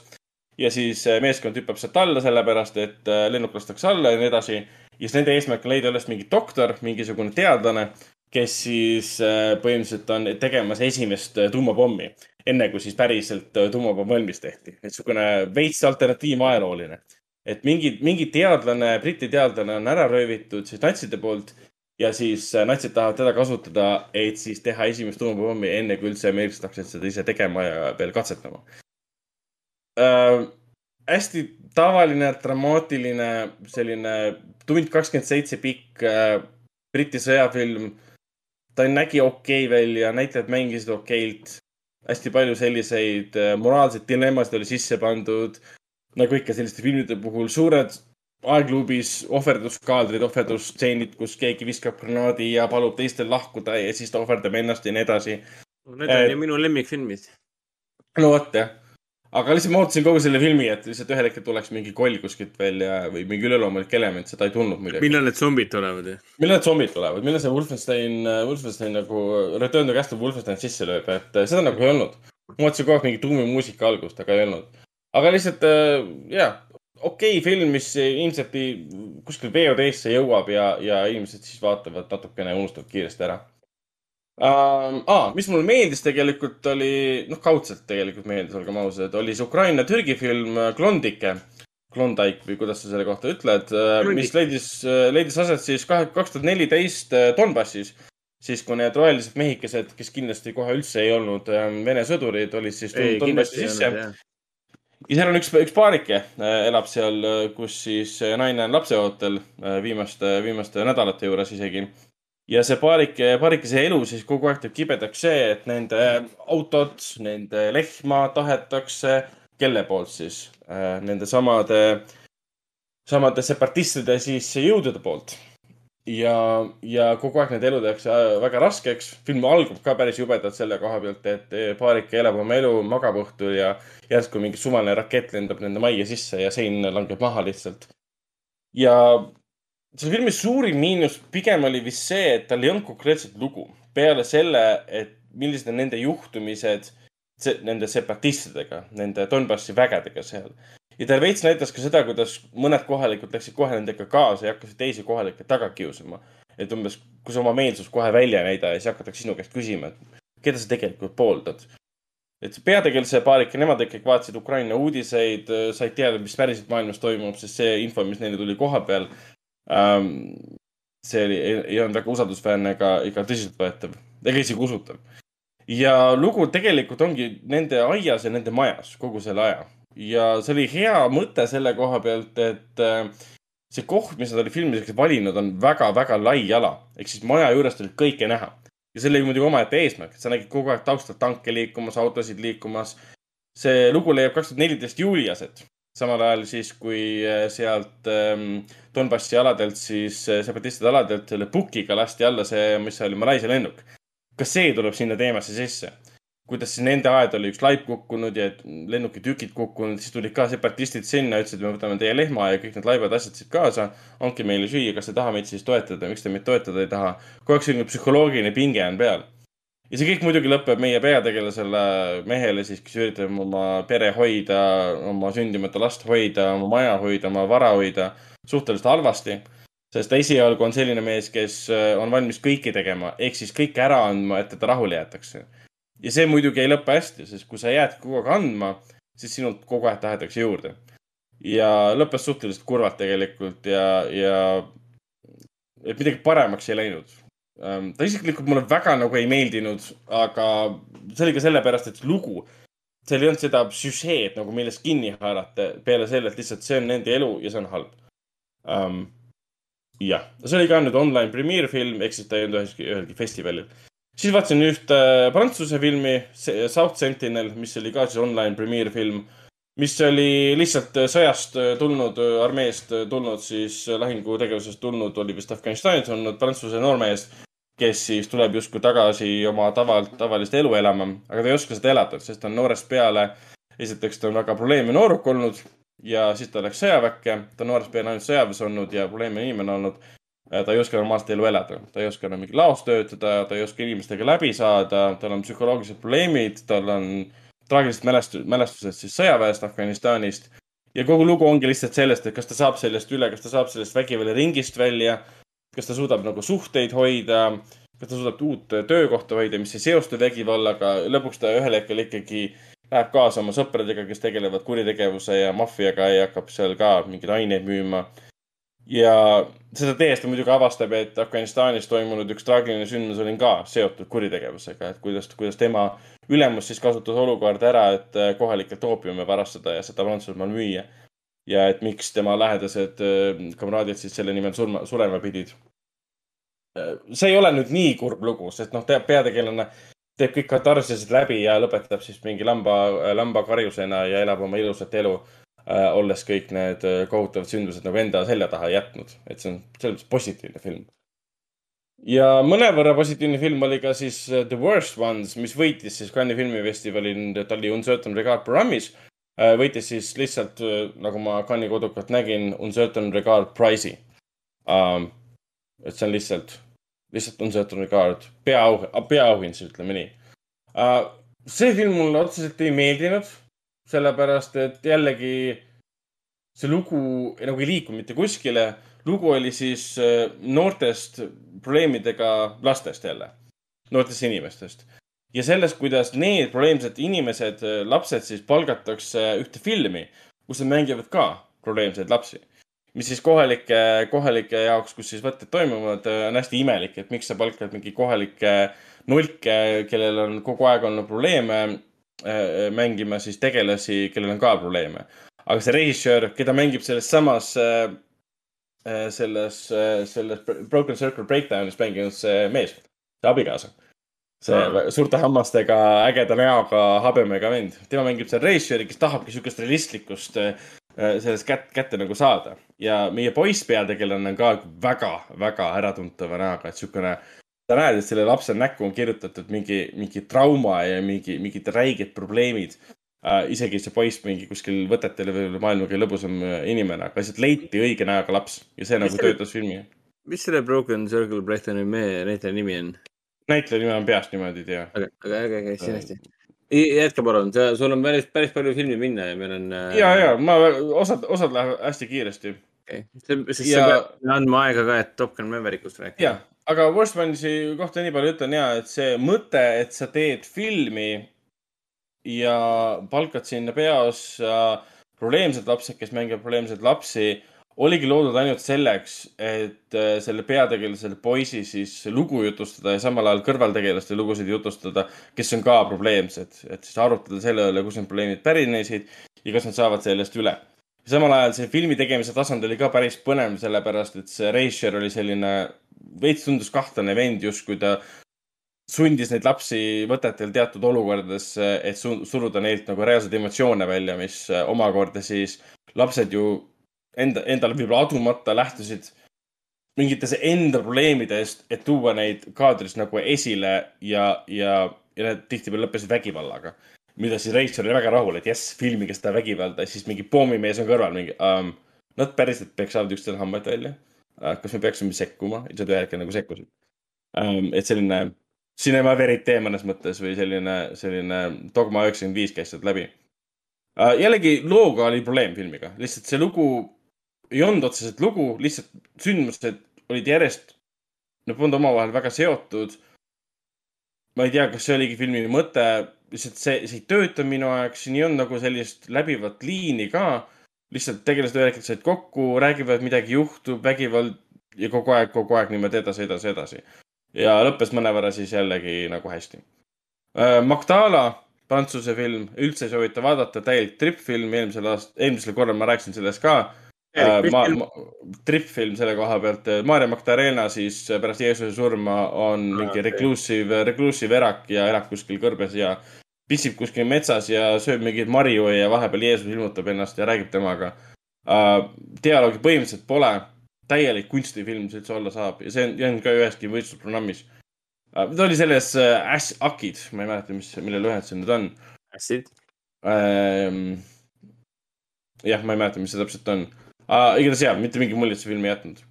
ja siis uh, meeskond hüppab sealt alla, sellepärast et uh, lennuk lastakse alla ja nii edasi. ja siis nende eesmärk on leida üles mingi doktor, mingisugune teadlane, kes siis äh, põhimõtteliselt on tegemas esimest äh, tuumapommi, enne kui siis päriselt äh, tuumapomm valmis tehti. niisugune veits alternatiivajalooline. et mingi, mingi teadlane, Briti teadlane on ära röövitud siis natside poolt ja siis natsid tahavad teda kasutada, et siis teha esimest tuumapommi, enne kui üldse ameeriklased hakkasid seda ise tegema ja veel katsetama äh,. hästi tavaline, dramaatiline, selline tund kakskümmend seitse pikk äh, Briti sõjafilm. ta nägi okei okay välja, näitlejad mängisid okeilt. hästi palju selliseid äh, moraalseid dilemmasid oli sisse pandud. nagu ikka selliste filmide puhul, suured aegluubis ohverduskaadrid, ohverdusstseenid, kus keegi viskab granaadi ja palub teistel lahkuda ja siis ta ohverdab ennast ja nii edasi. Need on ju minu lemmikfilmid. no vot jah aga lihtsalt ma ootasin kogu selle filmi, et lihtsalt ühel hetkel tuleks mingi koll kuskilt välja või mingi üleloomulik element, seda ei tulnud muidugi. millal need zombid tulevad? millal need zombid tulevad, millal see Wolfenstein, Wolfenstein nagu, Return to Castle Wolfenstein sisse lööb, et äh, seda nagu ei olnud. ma ootasin kogu aeg mingi tuumimuusika algust, aga ei olnud. aga lihtsalt äh, jaa, okei okay film, mis ilmselt kuskil VOD-sse jõuab ja, ja inimesed siis vaatavad natukene, unustavad kiiresti ära uh,. Ah, mis mulle meeldis tegelikult oli, noh, kaudselt tegelikult meeldis, olgem ausad, oli see Ukraina-Türgi film äh, Klondike. Klondike või kuidas sa selle kohta ütled, äh, mis leidis, äh, leidis aset siis kahe, kaks tuhat neliteist Donbassis. siis, kui need rohelised mehikesed, kes kindlasti kohe üldse ei olnud ähm, Vene sõdurid, olid siis tulnud Donbassi sisse ja seal on üks, üks paarike elab seal, kus siis naine on lapseootel viimaste, viimaste nädalate juures isegi ja see paarike, paarikese elu siis kogu aeg teeb kibedaks see, et nende autod, nende lehma tahetakse, kelle poolt siis? Äh, nende samade, samade separatistide siis jõudude poolt. Ja, ja kogu aeg nende elu tehakse äh, väga raskeks. film algab ka päris jubedalt selle koha pealt, et paarike elab oma elu, magab õhtul ja järsku mingi suvaline rakett lendab nende majja sisse ja sein langeb maha lihtsalt. ja selle filmi suurim miinus pigem oli vist see, et tal ei olnud konkreetset lugu. peale selle, et millised on nende juhtumised se nende separatistidega, nende Donbassi vägedega seal. Ja ta veits näitas ka seda, kuidas mõned kohalikud läksid kohe nendega kaasa ja hakkasid teisi kohalikke taga kiusama. et umbes, kui sa oma meelsust kohe välja ei näida ja siis hakatakse sinu käest küsima, et keda sa tegelikult pooldad. et peategelase paarike, nemad ikkagi vaatasid Ukraina uudiseid, said teada, mis päriselt maailmas toimub, sest see info, mis neile tuli koha peal ähm,. see oli, ei olnud väga usaldusväärne ega, ega tõsiseltvõetav ega isegi usutav. ja lugu tegelikult ongi nende aias ja nende majas kogu selle aja. Ja see oli hea mõte selle koha pealt, et äh, see koht, mis nad olid filmideks valinud, on väga-väga lai ala. ehk siis maja juurest oli kõike näha. ja see oli muidugi omaette eesmärk, sa nägid kogu aeg taustal tanke liikumas, autosid liikumas. see lugu leiab kaks tuhat neliteist juuli aset samal ajal siis, kui äh, sealt ähm, Donbassi aladelt siis äh,, separatistide aladelt selle Pukiga lasti alla see, mis oli Malaisia lennuk. ka see tuleb sinna teemasse sisse. Kuidas siis nende aed oli üks laip kukkunud ja lennuki tükid kukkunud, siis tulid ka separatistid sinna, ütlesid, me võtame teie lehma ja kõik need laibad asjad siit kaasa. andke meile süüa, kas te taha meid siis toetada, miks te meid toetada ei taha. kogu aeg selline psühholoogiline pinge on peal ja see kõik muidugi lõpeb meie peategelasele mehele siis, kes üritab oma pere hoida, oma sündimata last hoida, oma maja hoida, oma vara hoida suhteliselt halvasti. sest ta esialgu on selline mees, kes äh, on valmis kõike tegema, ehk siis kõike ära andma, et teda rahule jäetakse. Ja see muidugi ei lõpe hästi, sest kui sa jääd kogu aeg andma, siis sinult kogu aeg tahetakse juurde. ja lõppes suhteliselt kurvalt tegelikult ja, ja et midagi paremaks ei läinud Ehm, ta isiklikult mulle väga nagu ei meeldinud, aga see oli ka sellepärast, et lugu, seal ei olnud seda süžeed nagu, millest kinni haarata peale selle, et lihtsalt see on nende elu ja see on halb um,. jah, see oli ka nüüd online premierfilm, ehk siis ta ei olnud üheski, ühelgi festivalil. Siis vaatasin ühte prantsuse filmi, South Sentinel, mis oli ka siis online premierfilm mis oli lihtsalt sõjast tulnud, armeest tulnud, siis lahingutegevusest tulnud, oli vist Afganistanis olnud prantsuse noormees, kes siis tuleb justkui tagasi oma tava, tavalist elu elama, aga ta ei oska seda elada, sest ta on noorest peale, esiteks ta on väga probleemne nooruk olnud ja siis ta läks sõjaväkke, ta on noorest peale ainult sõjaväes olnud ja probleemne inimene olnud. Ta ei oska normaalset elu elada, ta ei oska enam mingi laos töötada, ta ei oska inimestega läbi saada, tal on psühholoogilised probleemid, tal on traagilised mälestused, mälestused siis sõjaväest Afganistanist. ja kogu lugu ongi lihtsalt sellest, et kas ta saab sellest üle, kas ta saab sellest vägivallaringist välja kas ta suudab nagu suhteid hoida, kas ta suudab uut töökohta hoida, mis ei seostu vägivallaga, lõpuks ta ühel hetkel ikkagi läheb kaasa oma sõpradega, kes tegelevad kuritegevuse ja maffiaga ja hakkab seal ka mingeid aineid müüma. Ja seda tehes ta muidugi avastab, et Afganistanis toimunud üks traagiline sündmus oli ka seotud kuritegevusega, et kuidas, kuidas tema ülemus siis kasutas olukorda ära, et äh, kohalikelt oopiumi varastada ja seda Prantsusmaal müüa. ja et miks tema lähedased äh, kamraadid siis selle nimel surma, surema pidid. Äh, see ei ole nüüd nii kurb lugu, sest noh, peategelane teeb kõik katarsised läbi ja lõpetab siis mingi lamba, lambakarjusena ja elab oma ilusat elu. Olles kõik need kohutavad sündmused nagu enda selja taha jätnud, et see on selles mõttes positiivne film ja mõnevõrra positiivne film oli ka siis äh, The Worst Ones, mis võitis siis Cannes'i filmifestivalil, ta oli Uncertain Regard programmis. Äh, võitis siis lihtsalt, äh, nagu ma Cannes'i kodukalt nägin, Uncertain Regard Prize'i um,. et see on lihtsalt, lihtsalt Uncertain Regard, peaau, peaauhind ütleme nii uh,. see film mulle otseselt ei meeldinud, sellepärast et jällegi see lugu nagu ei liiku mitte kuskile lugu oli siis äh, noortest probleemidega lastest jälle, noortest inimestest. ja sellest, kuidas need probleemsed inimesed, äh, lapsed siis palgatakse ühte filmi, kus nad mängivad ka probleemseid lapsi. mis siis kohalike, kohalike jaoks, kus siis võtted toimuvad, äh, on hästi imelik, et miks sa palkad mingi kohalikke nulke, kellel on kogu aeg olnud probleeme, mängima siis tegelasi, kellel on ka probleeme. aga see režissöör, keda mängib selles samas Äh, selles, äh, selles Broken Circle Breakdownis mänginud see mees, see abikaasa. see ah. suurte hammastega, ägeda näoga, habemega vend. tema mängib seal reisjööri, kes tahabki sihukest realistlikkust äh, sellest kätt, kätte nagu saada. ja meie poiss peategelane on ka väga, väga äratuntava näoga, et sihukene sa näed, et selle lapse näkku on kirjutatud mingi, mingi trauma ja mingi, mingid räiged probleemid äh,. isegi see poiss mingi kuskil võtetel või maailma kõige lõbusam äh, inimene, aga lihtsalt leiti õige näoga laps ja see mis nagu selle, töötas filmi. mis selle Broken Circle Brightoni mehe näitleja nimi on? näitleja nime on peast niimoodi ei tea. aga, aga äge, äge, hästi, hästi. jätka palun, sul on päris, päris palju filmi minna ja meil on äh.... ja, ja ma, osad, osad lähevad hästi kiiresti. okei okay., sest ja... sa pead andma aega ka, et Top Gun Maverickust rääkida. Aga Worst Mansi kohta nii palju ütlen ja, et see mõte, et sa teed filmi ja palkad sinna peaossa probleemsed lapsed, kes mängivad probleemseid lapsi, oligi loodud ainult selleks, et äh, selle peategelasele poisi siis lugu jutustada ja samal ajal kõrvaltegelaste lugusid jutustada, kes on ka probleemsed, et siis arutada selle üle, kust need probleemid pärinesid ja kas nad saavad sellest üle. samal ajal see filmi tegemise tasand oli ka päris põnev, sellepärast et see režissöör oli selline veits tundus kahtlane vend justkui ta sundis neid lapsi võtetel teatud olukordadesse, et suruda neilt nagu reaalseid emotsioone välja, mis äh, omakorda siis lapsed ju enda, endale võib-olla adumata lähtusid mingitest enda probleemidest, et tuua neid kaadris nagu esile ja, ja, ja need tihtipeale lõppesid vägivallaga. mida siis reisijal oli väga rahul, et jess, filmige seda vägivalda, siis mingi pommimees on kõrval mingi um,. Nad päriselt peksavad üksteisel hambaid välja. Kas me peaksime sekkuma? Nad ühel hetkel nagu sekkusid um,. et selline Cinema Verite mõnes mõttes või selline, selline Dogma üheksakümmend viis käis sealt läbi uh,. jällegi looga oli probleem filmiga, lihtsalt see lugu ei olnud otseselt lugu, lihtsalt sündmused olid järjest, nad polnud omavahel väga seotud. ma ei tea, kas see oligi filmi mõte, lihtsalt see, see ei töötanud minu jaoks, siin ei olnud nagu sellist läbivat liini ka. Lihtsalt tegelased ühel said kokku, räägivad, midagi juhtub, vägivald ja kogu aeg, kogu aeg niimoodi edasi, edasi, edasi ja lõppes mõnevõrra siis jällegi nagu hästi. Äh, Magdala, prantsuse film, üldse ei soovita vaadata, täielik tripp-film, eelmisel aastal, eelmisel korral ma rääkisin sellest ka. Äh, ma, ma, tripp-film selle koha pealt, Maarja Magdalena siis pärast Jeesuse surma on mingi reclusive, reclusive erak ja elab kuskil kõrbes ja pissib kuskil metsas ja sööb mingeid marju ja vahepeal Jeesus ilmutab ennast ja räägib temaga uh,. dialoogi põhimõtteliselt pole täielik kunstifilm see üldse olla saab ja see on, on ka üheski võistlusprogrammis. Äh, ta oli selles äh, Ass Akid, ma ei mäleta, mis, mille lühend see nüüd on. Assid ähm,? jah, ma ei mäleta, mis see täpselt on uh,. igatahes jaa, mitte mingi muljet see film ei jätnud.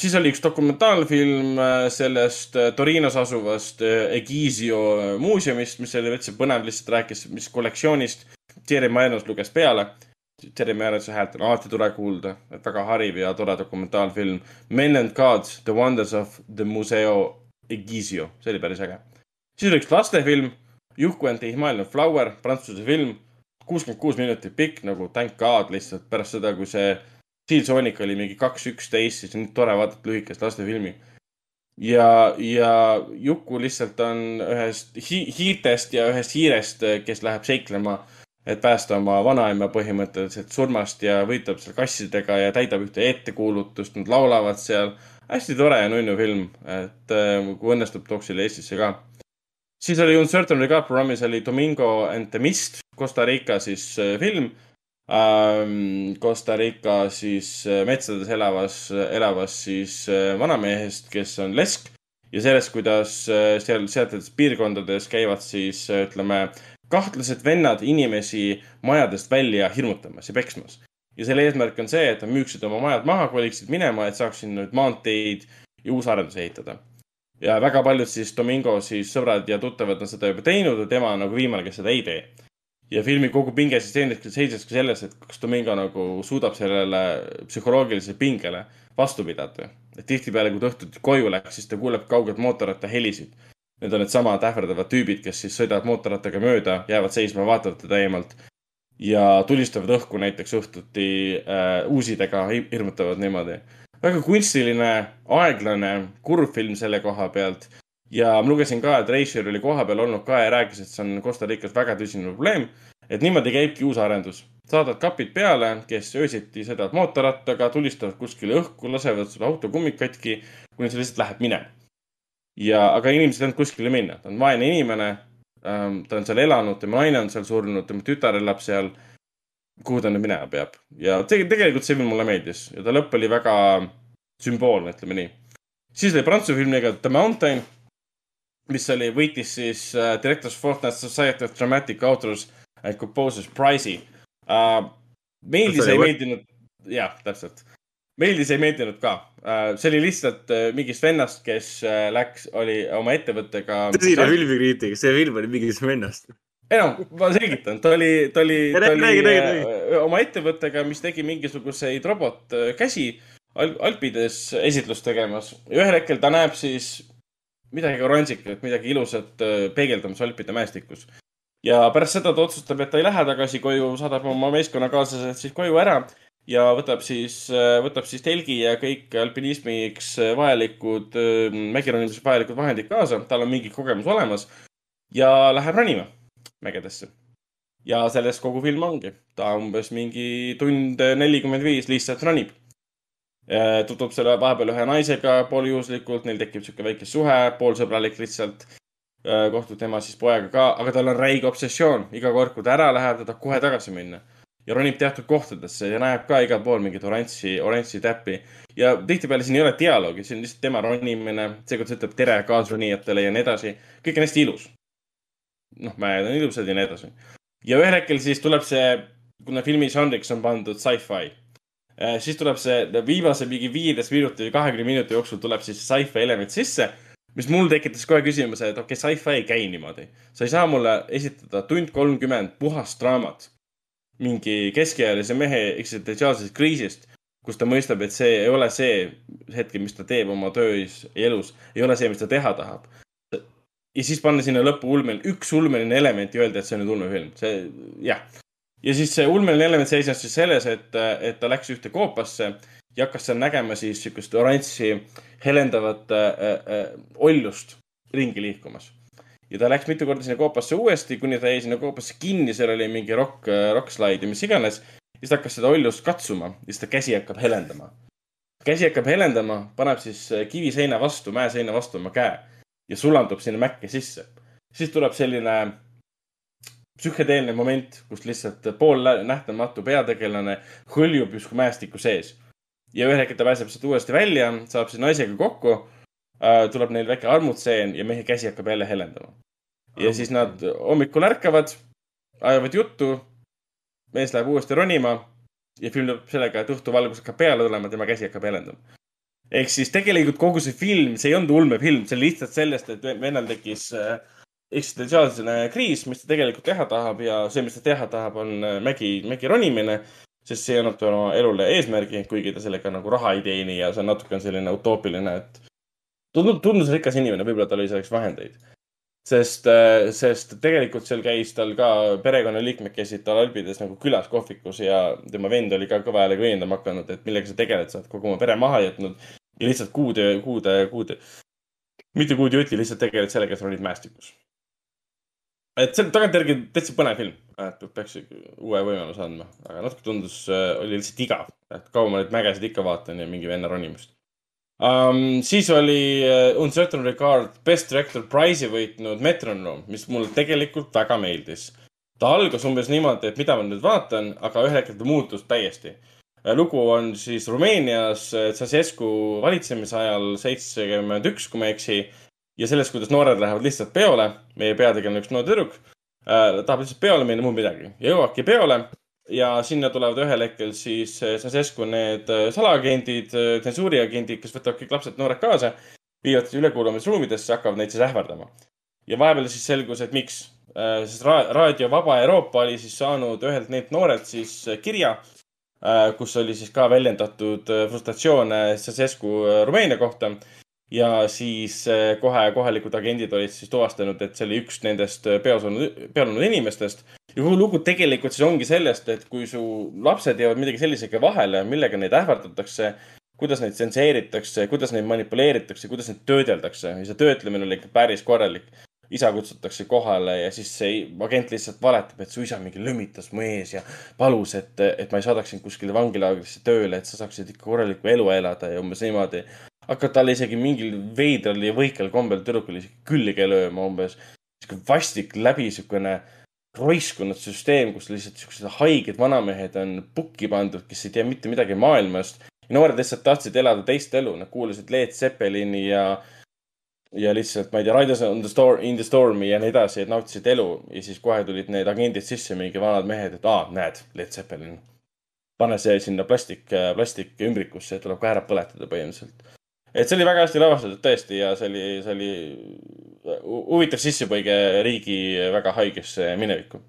Siis oli üks dokumentaalfilm sellest Torinos asuvast Egizio muuseumist, mis oli täitsa põnev, lihtsalt rääkis, mis kollektsioonist Thierry Maenus luges peale Jeremy Irons'i häält on alati tore kuulda, et väga hariv ja tore dokumentaalfilm. Men and Gods, The Wonders of the Museo Egizio, see oli päris äge. siis oli üks lastefilm, Juhku and the Himalayan Flower, prantsuse film, kuuskümmend kuus minutit pikk nagu thank god lihtsalt pärast seda, kui see Steel Sonic oli mingi kaks üksteist, siis on tore vaadata lühikest lastefilmi. ja, ja Juku lihtsalt on ühest hi hiirtest ja ühest hiirest, kes läheb seiklema, et päästa oma vanaema põhimõtteliselt surmast ja võitleb seal kassidega ja täidab ühte ettekuulutust, nad laulavad seal. hästi tore ja nunnu film, et äh, kui õnnestub, tooks selle Eestisse ka siis oli Uncertain Regard programmis oli Domingo and the Mist, Costa Rica siis äh, film. Costa Rica siis äh, metsades elavas, elavas siis äh, vanamehest, kes on lesk ja sellest, kuidas seal sealsetes piirkondades käivad siis ütleme, kahtlased vennad inimesi majadest välja hirmutamas ja peksmas. ja selle eesmärk on see, et nad müüksid oma majad maha, koliksid minema, et saaks sinna nüüd maanteid ja uusarendusi ehitada ja väga paljud siis Domingo siis sõbrad ja tuttavad on seda juba teinud ja tema on nagu viimane, kes seda ei tee. Ja filmi kogu pinge siis seiseski selles, et kas Domingo nagu suudab sellele psühholoogilisele pingele vastu pidada. et tihtipeale, kui ta õhtuti koju läks, siis ta kuuleb kaugelt mootorratta helisid. Need on needsamad ähvardavad tüübid, kes siis sõidavad mootorrattaga mööda, jäävad seisma, vaatavad teda eemalt ja tulistavad õhku näiteks õhtuti äh, uusidega, hirmutavad niimoodi väga kunstiline, aeglane, kurb film selle koha pealt. Ja ma lugesin ka, et Reischer oli kohapeal olnud ka ja rääkis, et see on Costa Ricas väga tõsine probleem. et niimoodi käibki uus arendus. saadad kapid peale, kes öösiti sõidavad mootorrattaga, tulistavad kuskile õhku, lasevad sul auto kummik katki, kuni see lihtsalt läheb minema. ja, aga inimesed ei olnud kuskile minna, ta on vaene inimene ähm,. ta on seal elanud, tema naine on seal surnud, tema tütar elab seal kuhu ta nüüd minema peab ja tegelikult see film mulle meeldis ja ta lõpp oli väga sümboolne, ütleme nii. siis oli prantsuse film nimega The Mountain, mis oli, võitis siis uh, Directors Fortnite Society of Dramatic Authors and Composers Prize'i uh,. meeldis, ei meeldinud, jah, täpselt. meeldis, ei meeldinud ka uh,. see oli lihtsalt uh, mingist vennast, kes uh, läks, oli oma ettevõttega. tõsine filmikriitika, see film oli mingist vennast ei noh, ma selgitan, ta oli, ta oli, ta oli räägi, räägi, räägi. oma ettevõttega, mis tegi mingisuguseid robotkäsi Al Alpides esitlust tegemas ühel hetkel ta näeb siis midagi oranžikat, midagi ilusat peegeldamas Alpide mäestikus. ja pärast seda ta otsustab, et ta ei lähe tagasi koju, saadab oma meeskonnakaaslased siis koju ära ja võtab siis, võtab siis telgi ja kõik alpinismiks vajalikud, mägironimiseks vajalikud vahendid kaasa, tal on mingi kogemus olemas ja läheb ronima mägedesse. ja sellest kogu film ongi, ta umbes mingi tund nelikümmend viis lihtsalt ronib. Tutvub selle vahepeal ühe naisega pooljuhuslikult, neil tekib sihuke väike suhe, poolsõbralik lihtsalt. kohtub tema siis pojaga ka, aga tal on räige obsessioon, iga kord, kui ta ära läheb, ta tahab kohe tagasi minna ja ronib teatud kohtadesse ja näeb ka igal pool mingit oranži, oranži täppi. ja tihtipeale siin ei ole dialoogi, see on lihtsalt tema ronimine, seekord ta ütleb tere kaasronijatele ja nii edasi. kõik on hästi ilus noh, mäed on ilusad ja nii edasi. ja ühel hetkel siis tuleb see, kuna filmi žanriks on pandud sci-fi, äh, siis tuleb see viimase mingi viieteist minuti või kahekümne minuti jooksul tuleb siis sci-fi element sisse, mis mul tekitas kohe küsimuse, et okei okay,, sci-fi ei käi niimoodi. sa ei saa mulle esitada tund kolmkümmend puhast draamat mingi keskealise mehe eksistentsiaalsest kriisist, kus ta mõistab, et see ei ole see hetk, mis ta teeb oma töös ja elus, ei ole see, mis ta teha tahab ja siis panna sinna lõppu ulmeline, üks ulmeline element ja öelda, et see on nüüd ulmefilm, see, jah. Ja siis see ulmeline element seisnes siis selles, et, et ta läks ühte koopasse ja hakkas seal nägema siis sihukest oranži helendavat äh, äh, oljust ringi liikumas. ja ta läks mitu korda sinna koopasse uuesti, kuni ta jäi sinna koopasse kinni, seal oli mingi rock, rock slide ja mis iganes. siis ta hakkas seda oljust katsuma ja siis ta käsi hakkab helendama. käsi hakkab helendama, paneb siis kiviseina vastu, mäeseina vastu oma käe ja sulandub sinna mäkke sisse. siis tuleb selline psühhedeelne moment, kus lihtsalt poolnähtamatu peategelane hõljub justkui mäestiku sees. ja ühel hetkel ta pääseb sealt uuesti välja, saab siis naisega kokku äh,. tuleb neil väike armutseen ja mehe käsi hakkab jälle helendama. ja siis nad hommikul ärkavad, ajavad juttu. mees läheb uuesti ronima ja film lõpeb sellega, et õhtuvalgus hakkab peale tulema, tema käsi hakkab helendama ehk siis tegelikult kogu see film, see ei olnud ulmefilm, see oli lihtsalt sellest, et vennal tekkis äh, eksistentsiaalne kriis, mis ta tegelikult teha tahab ja see, mis ta teha tahab, on äh, mägi, mägi ronimine. sest see annab tema elule eesmärgi, kuigi ta sellega nagu raha ei teeni ja see on natuke selline utoopiline, et tundub, tundus rikas inimene, võib-olla tal oli selleks vahendeid. sest, sest tegelikult seal käis tal ka perekonnaliikmed käisid tal Alpides nagu külas kohvikus ja tema vend oli ka kõva häälega õiendama hakanud, et millega sa tegeled, sa oled kogu oma pere maha jätnud ja lihtsalt kuude, kuude, kuude, mitte kuud jutti, lihtsalt tegeled sellega, et ronid mäestikus. Et see on tagantjärgi täitsa põnev film, et peaks uue võimaluse andma, aga natuke tundus, oli lihtsalt igav, et kaua ma neid mägesid ikka vaatan ja mingi venna ronimist um,. siis oli uh, Uncertain Regard Best Director Prize'i võitnud Metronome, mis mulle tegelikult väga meeldis. ta algas umbes niimoodi, et mida ma nüüd vaatan, aga ühel hetkel ta muutus täiesti. lugu on siis Rumeenias äh, Ceausescu valitsemise ajal seitsekümmend üks, kui ma ei eksi. Ja sellest, kuidas noored lähevad lihtsalt peole, meie peategelane, üks noor tüdruk äh,, tahab lihtsalt peole minna, muud midagi. jõuabki peole ja sinna tulevad ühel hetkel siis äh, Ceausescu need äh, salaagendid, tsensuuriagendid, kes võtavad kõik lapsed, noored kaasa, viivad ülekuulamisruumidesse, hakkavad neid siis ähvardama. ja vahepeal siis selgus, et miks. sest ra Raadio Vaba Euroopa oli siis saanud ühelt neilt noorelt siis äh, kirja, kus oli siis ka väljendatud äh, frustratsioone Ceausescu äh, Rumeenia kohta ja siis äh, kohe kohalikud agendid olid siis tuvastanud, et see oli üks nendest äh, peos olnud, peol olnud inimestest. ja kogu lugu tegelikult siis ongi sellest, et kui su lapsed jäävad midagi sellisega vahele, millega neid ähvardatakse, kuidas neid tsenseeritakse, kuidas neid manipuleeritakse, kuidas neid töödeldakse ja see töötlemine oli ikka päris korralik. isa kutsutakse kohale ja siis see agent lihtsalt valetab, et su isa mingi lömitas mu ees ja palus, et, et ma ei saadaks sind kuskile vangilaagrisse tööle, et sa saaksid ikka korralikku elu elada ja umbes niimoodi hakkab talle isegi mingil veidral ja võikel kombel tüdrukule isegi külge lööma umbes. sihuke vastik läbi siukene roiskunud süsteem, kus lihtsalt siuksed haiged vanamehed on pukki pandud, kes ei tea mitte midagi maailmast. noored lihtsalt tahtsid elada teist elu, nad kuulasid Led Zeppelini ja, ja lihtsalt, ma ei tea, Riders on the Storm, In the Stormi ja nii edasi, et nautisid elu ja siis kohe tulid need agendid sisse, mingi vanad mehed, et aa, näed, Led Zeppelin. pane see sinna plastik, plastikümbrikusse, tuleb ka ära põletada põhimõtteliselt et see oli väga hästi lavastatud tõesti ja see oli, see oli hu- huvitav sissepõige riigi väga haigesse minevikku.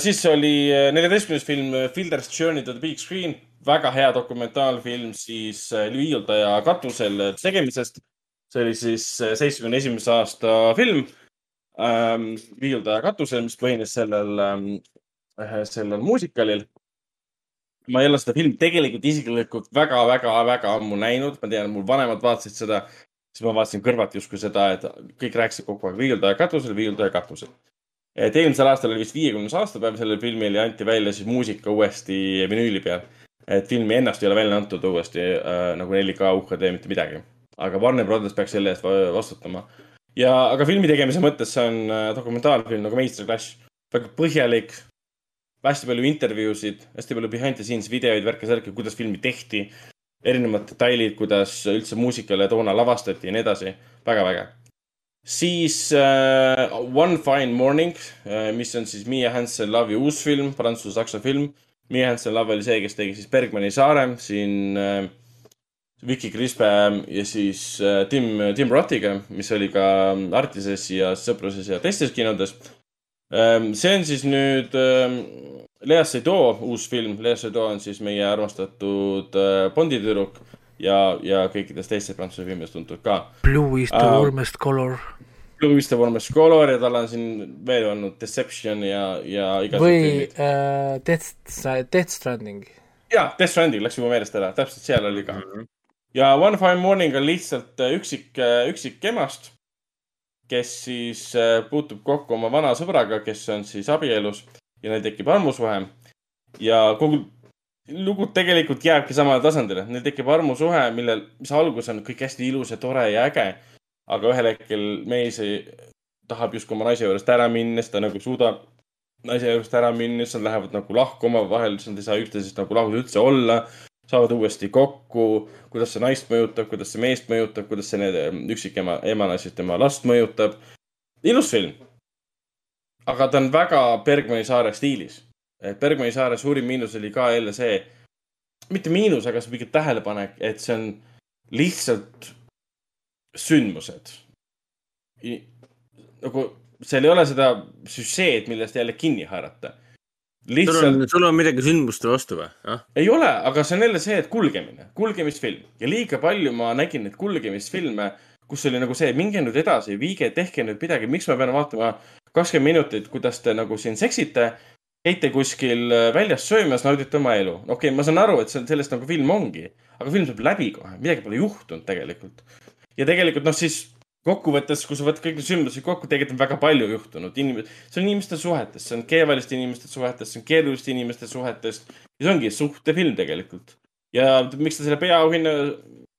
siis oli äh, neljateistkümnes film äh, Fielder's Journey to the Big Screen, väga hea dokumentaalfilm siis äh, viiuldaja katusel tegemisest. see oli siis äh, seitsmekümne esimese aasta film ähm, viiuldaja katusel, mis põhines sellel ähm,, sellel muusikalil ma ei ole seda filmi tegelikult isiklikult väga-väga-väga ammu näinud, ma tean, mul vanemad vaatasid seda, siis ma vaatasin kõrvalt justkui seda, et kõik rääkisid kogu aeg viiuldaja katusel, viiuldaja katusel. et eelmisel aastal oli vist viiekümnes aastapäev sellel filmil ja anti välja siis muusika uuesti vinüüli peal. et filmi ennast ei ole välja antud uuesti äh, nagu 4K UHD mitte midagi. aga Warner Brothers peaks selle eest va- vastutama. ja, aga filmi tegemise mõttes see on äh, dokumentaalfilm nagu meistriklass. väga põhjalik hästi palju intervjuusid, hästi palju behind the scenes videoid, värke-särke, kuidas filmi tehti. erinevad detailid, kuidas üldse muusikale toona lavastati ja nii edasi. väga väge. siis äh, One Fine Morning äh,, mis on siis Miia Hansen Love'i uus film, prantsuse-saksa film. Miia Hansen Love oli see, kes tegi siis Bergmani saare siin äh, Vicky Crispe ja siis äh, Tim, Tim Rottiga, mis oli ka Artises ja Sõpruses ja teistes kinodes Ähm, see on siis nüüd ähm, Lea Seydoux uus film. Lea Seydoux on siis meie armastatud äh, Bondi tüdruk ja, ja kõikides teistes prantsuse filmides tuntud ka. Blue is the Aa. warmest color. Blue is the warmest color ja tal on siin veel olnud Deception ja, ja igasugused või filmid. äh, Death, Death Stranding. jaa, Death Stranding läks juba meelest ära, täpselt seal oli ka. ja One Fine Morning on lihtsalt üksik, üksik emast, kes siis äh, puutub kokku oma vana sõbraga, kes on siis abielus ja neil tekib armusuhe. ja kogu lugu tegelikult jääbki samale tasandile, neil tekib armusuhe, millel, mis alguses on kõik hästi ilus ja tore ja äge. aga ühel hetkel mees ei, tahab justkui oma naise juurest ära minna, siis ta nagu ei suuda naise juurest ära minna, siis nad lähevad nagu lahku omavahel, siis nad ei saa üksteisest nagu lahus üldse olla saavad uuesti kokku, kuidas see naist mõjutab, kuidas see meest mõjutab, kuidas see üksikema, emana siis tema last mõjutab. ilus film. aga ta on väga Bergmani saare stiilis. Bergmani saare suurim miinus oli ka jälle see, mitte miinus, aga see on pigem tähelepanek, et see on lihtsalt sündmused. nagu seal ei ole seda süžeed, millest jälle kinni haarata. Sul lihtsalt on, sul on midagi sündmuste vastu või? ah, ei ole, aga see on jälle see, et kulgemine, kulgemisfilm ja liiga palju ma nägin neid kulgemisfilme, kus oli nagu see, minge nüüd edasi, viige, tehke nüüd midagi, miks ma pean vaatama kakskümmend minutit, kuidas te nagu siin seksite käite kuskil äh, väljas söömas, naudite oma elu. okei okay,, ma saan aru, et see on, sellest nagu film ongi, aga film saab läbi kohe, midagi pole juhtunud tegelikult. ja tegelikult noh, siis kokkuvõttes, kui sa võtad kõik need sündmused kokku, tegelikult on väga palju juhtunud. inimesed, see on inimeste suhetes, see on keevaliste inimeste suhetes, see on keeruliste inimeste suhetes. ja see ongi suhtefilm tegelikult. ja miks ta selle peaauhinna,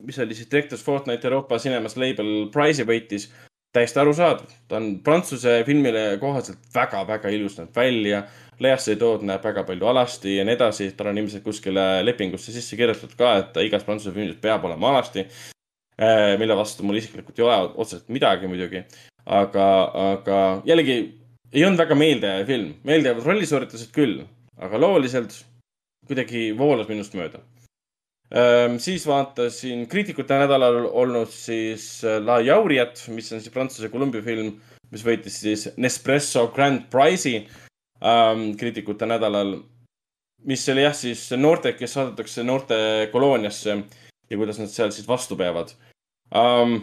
mis oli siis Directors Fortnite Euroopa Cinemas Label Prize'i võitis, täiesti arusaadav. ta on prantsuse filmile kohaselt väga-väga ilus näeb välja Leasse tood näeb väga palju alasti ja nii edasi, tal on ilmselt kuskile lepingusse sisse kirjutatud ka, et igas prantsuse filmis peab olema alasti. Äh, mille vastu mul isiklikult ei ole otseselt midagi muidugi, aga, aga jällegi ei olnud väga meeldejääv film, meeldejäävad rollisooritused küll, aga looliselt kuidagi voolas minust mööda. Ähm, siis vaatasin kriitikute nädalal olnud siis äh, La Jauriat, mis on siis Prantsuse Columbia film, mis võitis siis Nespresso Grand Prize'i ähm, kriitikute nädalal, mis oli jah, siis noorte, kes saadetakse noorte kolooniasse ja kuidas nad seal siis vastu peavad ähm,.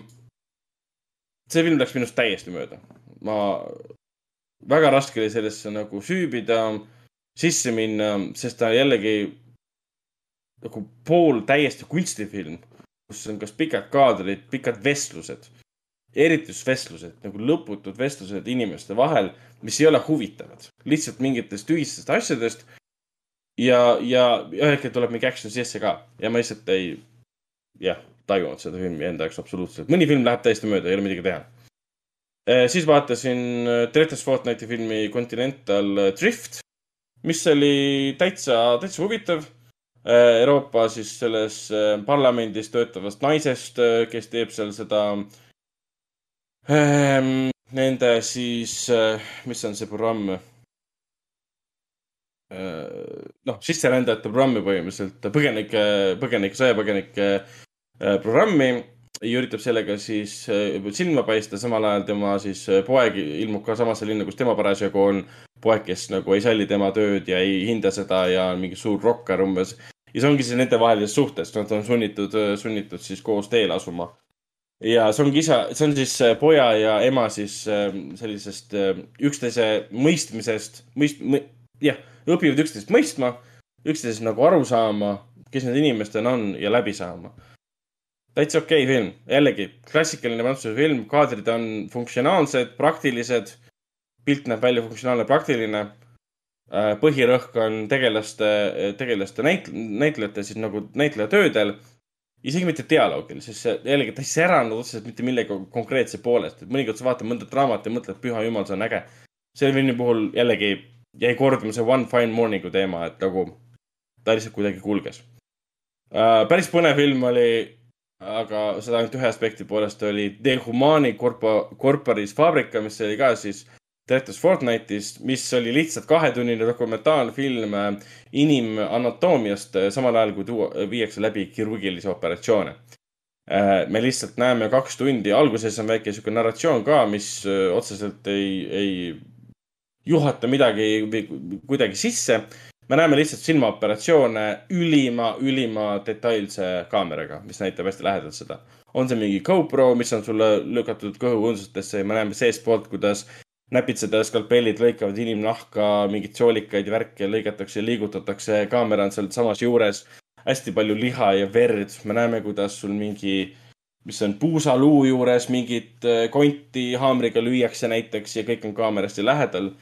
see film läks minust täiesti mööda. ma, väga raske oli sellesse nagu süübida, sisse minna, sest ta jällegi nagu pool täiesti kunstifilm, kus on kas pikad kaadrid, pikad vestlused eritusvestlused, nagu lõputud vestlused inimeste vahel, mis ei ole huvitavad, lihtsalt mingitest tühistest asjadest. ja, ja ühel hetkel tuleb mingi action sisse ka ja ma lihtsalt ei, jah, tajunud seda filmi enda jaoks absoluutselt. mõni film läheb täiesti mööda, ei ole midagi teha. Äh, siis vaatasin äh, Directors Fortnite'i filmi Continental Drift, mis oli täitsa, täitsa huvitav Euroopa siis selles äh, parlamendis töötavast naisest, kes teeb seal seda äh, Ehm, nende siis, eh, mis on see programm? Eh, noh, sisserändajate programmi põhimõtteliselt, põgenike, põgenike, sõjapõgenike eh, programmi ja üritab sellega siis silma paista, samal ajal tema siis poeg ilmub ka samasse linna, kus tema parasjagu on. poeg, kes nagu ei salli tema tööd ja ei hinda seda ja on mingi suur rokkar umbes. ja see ongi siis nendevahelises suhtes, nad on sunnitud, sunnitud siis koos teele asuma ja see ongi isa, see on siis äh, poja ja ema siis sellisest äh, üksteise mõistmisest, mõist-, jah, õpivad üksteist mõistma, üksteisest nagu aru saama, kes need inimesed on ja läbi saama. Täitsa okei okay film, jällegi klassikaline prantsuse film, kaadrid on funktsionaalsed, praktilised, pilt näeb välja funktsionaalne, praktiline. Äh, põhirõhk on tegelaste, tegelaste näit-, näitlejate siis nagu näitlejatöödel isegi mitte dialoogil, sest see jällegi, ta ei säranud otseselt mitte millegi konkreetse poolest, et mõnikord sa vaatad mõnda draamat ja mõtled, püha jumal, see on äge. selle filmi puhul jällegi jäi korduma see One Fine Morning'u teema, et nagu ta lihtsalt kuidagi kulges uh,. päris põnev film oli, aga seda ainult ühe aspekti poolest oli De Humani Corpo, Corporis Fabrica, mis oli ka siis Directors Fortnite'ist, mis oli lihtsalt kahetunnine dokumentaalfilm äh, inimanatoomiast, äh, samal ajal kui tuua, viiakse läbi kirurgilisi operatsioone. Äh, me lihtsalt näeme kaks tundi, alguses on väike sihuke narratsioon ka, mis otseselt ei, ei juhata midagi kuidagi sisse. Me näeme lihtsalt silmaoperatsioone ülima, ülima detailse kaameraga, mis näitab hästi lähedalt seda. on see mingi GoPro, mis on sulle lükatud kõhuõõnsustesse ja me näeme seestpoolt, kuidas näpitseda skalpellid lõikavad inimnahka, mingeid soolikaid ja värke lõigatakse ja liigutatakse, kaamera on seal samas juures. hästi palju liha ja verd, me näeme, kuidas sul mingi, mis on puusaluu juures, mingit äh, konti haamriga lüüakse näiteks ja kõik on kaamerast lähedal.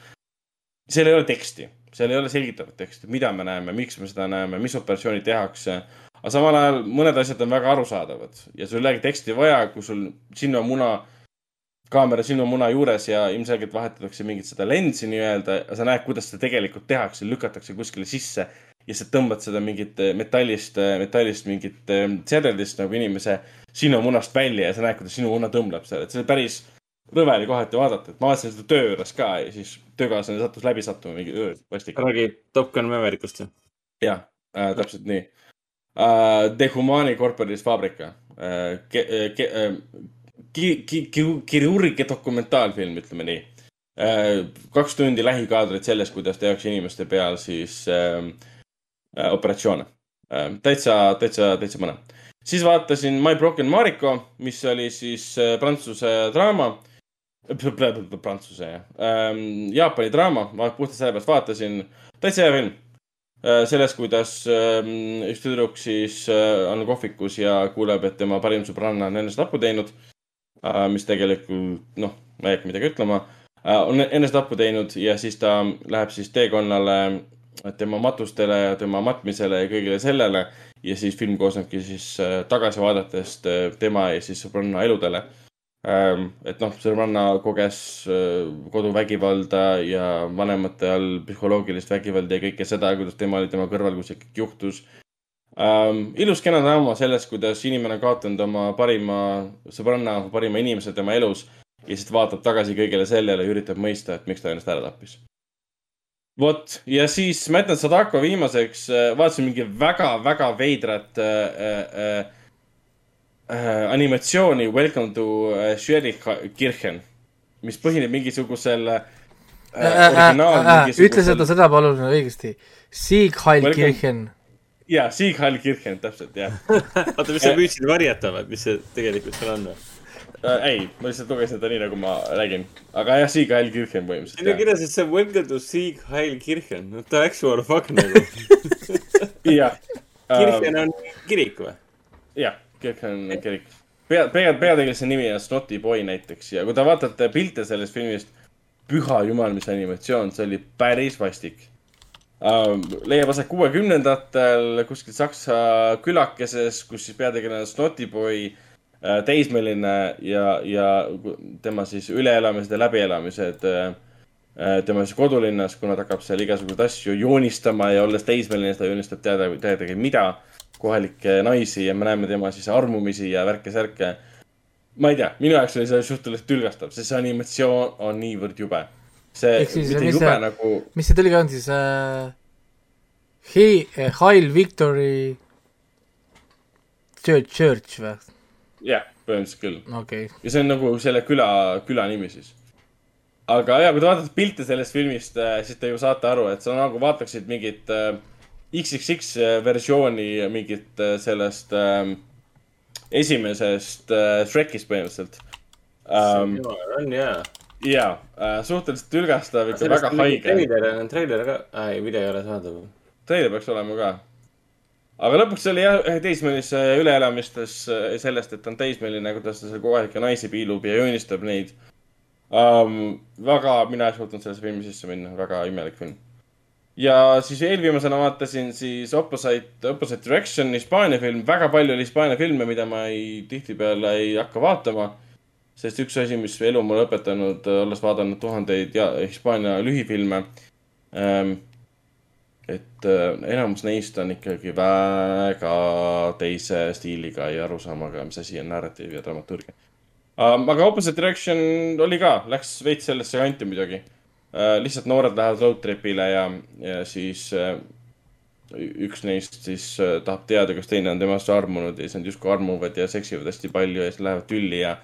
seal ei ole teksti, seal ei ole selgitavat teksti, mida me näeme, miks me seda näeme, mis operatsiooni tehakse. aga samal ajal mõned asjad on väga arusaadavad ja sul ei olegi teksti vaja, kui sul sinna muna kaamera sinu muna juures ja ilmselgelt vahetatakse mingit seda lensi nii-öelda. sa näed, kuidas seda tegelikult tehakse, lükatakse kuskile sisse ja sa tõmbad seda mingit eh, metallist, eh, metallist mingit eh, sädeldist nagu inimese sinu munast välja ja sa näed, kuidas sinu muna tõmbleb seal, et see päris rõve oli kohati vaadata, et ma vaatasin seda töö juures ka ja siis töökaaslane sattus läbi sattuma mingi vastik. räägi Top Gun Maverickust või? jah äh,, täpselt nii uh,. De Humani Corporis Fabrica uh,. Ke, ke, uh, ki-, ki-, ki-, kirurgia dokumentaalfilm, ütleme nii. Äh, kaks tundi lähikaadrit sellest, kuidas tehakse inimeste peal siis äh, äh, operatsioone äh,. täitsa, täitsa, täitsa põnev. siis vaatasin My Broken Mariko, mis oli siis äh, prantsuse draama. Prantsuse jah. Ähm,, Jaapani draama, ma puhtalt sellepärast vaatasin, täitsa hea film. Äh, sellest, kuidas ähm, üks tüdruk siis äh, on kohvikus ja kuuleb, et tema parim sõbranna on enesetapu teinud. Äh, mis tegelikult, noh, ma ei hakka midagi ütlema, on enesetapu teinud ja siis ta läheb siis teekonnale tema matustele tema matmisele ja kõigele sellele. ja siis film koosnebki siis tagasivaadetest tema ja siis sõbranna eludele. Ähm, et noh, sõbranna koges äh, koduvägivalda ja vanemate all psühholoogilist vägivalda ja kõike seda, kuidas tema oli tema kõrval, kui see kõik juhtus um,. ilus kena draama sellest, kuidas inimene on kaotanud oma parima sõbranna, parima inimese tema elus ja siis vaatab tagasi kõigele sellele ja üritab mõista, et miks ta ennast ära tappis. vot, ja siis Mätan Sadako viimaseks äh, vaatasin mingi väga-väga veidrat äh, äh, äh, animatsiooni Welcome to äh, Schwerikirchen, mis põhineb mingisugusel äh, äh, originaal äh, äh, mingisugusel... ütle seda, seda palun õigesti. Siegheilkirchen. jaa, Siegheilkirchen, täpselt, jah. oota, mis sa püüdsid varjata või, mis see tegelikult seal on või? äh,. ei, ma lihtsalt lugesin seda nii, nagu ma räägin. aga jah, Sieg Heil Kirchen põhimõtteliselt. siin on kirjas, et see on Welcome to Sieg Heil Kirchen. What the actual fuck nagu jah. Kirchen on kirik või? jah Kirkland kirik. pea, pea, peategelase nimi on Snotty Boy näiteks ja kui te vaatate pilte sellest filmist, püha jumal, mis animatsioon, see oli päris vastik uh,. leiab aset kuuekümnendatel kuskil Saksa külakeses, kus siis peategelane Snotty Boy uh, teismeline ja, ja tema siis üleelamised ja läbielamised uh, tema siis kodulinnas, kuna ta hakkab seal igasuguseid asju joonistama ja olles teismeline, ta joonistab teada, teadagi mida kohalikke naisi ja me näeme tema siis armumisi ja värke-särke. ma ei tea, minu jaoks oli see suhteliselt tülgastav, sest see animatsioon on niivõrd jube. see, mitte jube see, nagu. mis see tõlge on siis äh,? He-, Heil Victory Church, Church või? jah, põhimõtteliselt küll okay.. ja see on nagu selle küla, küla nimi siis. aga ja, kui te vaatate pilte sellest filmist, äh, siis te ju saate aru, et on nagu vaataksid mingit äh, XXX versiooni mingit äh, sellest ähm, esimesest äh, Shrekist põhimõtteliselt um,. on jaa. jaa äh,, suhteliselt tülgastav, ikka väga haige. treiler on, treiler ka, ei, video ei ole saadaval. treiler peaks olema ka. aga lõpuks oli jah, teismelise üleelamistes äh, sellest, et ta on teismeline, kuidas ta seal kohalikke naisi piilub ja joonistab neid um,. väga, mina ei suutnud sellesse filmi sisse minna, väga imelik film ja siis eelviimasena vaatasin siis Opposite, Opposite Direction, Hispaania film, väga palju oli Hispaania filme, mida ma ei, tihtipeale ei hakka vaatama. sest üks asi, mis elu mulle õpetanud, olles vaadanud tuhandeid ja Hispaania lühifilme ähm,. et äh, enamus neist on ikkagi väga teise stiiliga ja arusaamaga, mis asi on narratiiv ja dramaturgia ähm,. aga Opposite Direction oli ka, läks veits sellesse kanti muidugi lihtsalt noored lähevad road trip'ile ja, ja siis äh, üks neist siis äh, tahab teada, kas teine on temast armunud ja siis nad justkui armuvad ja seksivad hästi palju ja siis lähevad tülli ja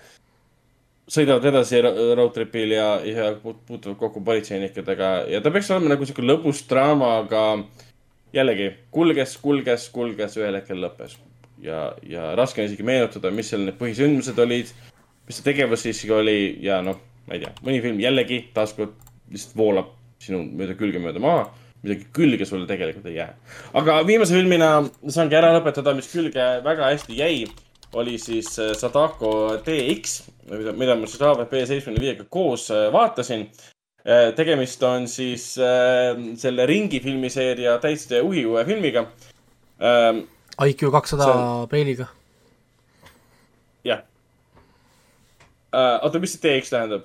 sõidavad edasi road trip'il ja, ja puutuvad kokku politseinikega ja ta peaks olema nagu sihuke lõbus draama, aga jällegi kulges, kulges, kulges, ühel hetkel lõppes. ja, ja raske on isegi meenutada, mis seal need põhisündmused olid, mis see tegevus siiski oli ja noh, ma ei tea, mõni film jällegi taaskord lihtsalt voolab sinu mööda külge mööda maha, midagi külge sulle tegelikult ei jää. aga viimase filmina saangi ära lõpetada, mis külge väga hästi jäi, oli siis äh, Sadako DX, mida, ma siis AVP seitsmekümne viiega koos äh, vaatasin. Äh, tegemist on siis selle Ringi filmiseeria täiesti uhiuue filmiga. Ähm, IQ kakssada peiliga. jah. oota, mis see DX tähendab?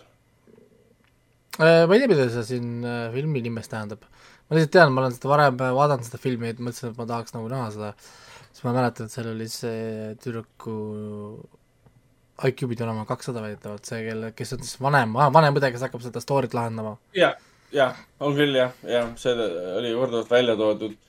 Äh, ma ei tea, mida see siin äh, filmi nimes tähendab. ma lihtsalt tean, ma olen seda varem äh, vaadanud, seda filmi, et mõtlesin, et ma tahaks nagu näha seda. siis ma mäletan, et seal oli see tüdruku IQ pidi olema kakssada väidetavalt, see, kelle, kes on siis vanem, vanem õde, kes hakkab seda story't lahendama. jah, jah, on küll jah, jah, see oli korduvalt välja toodud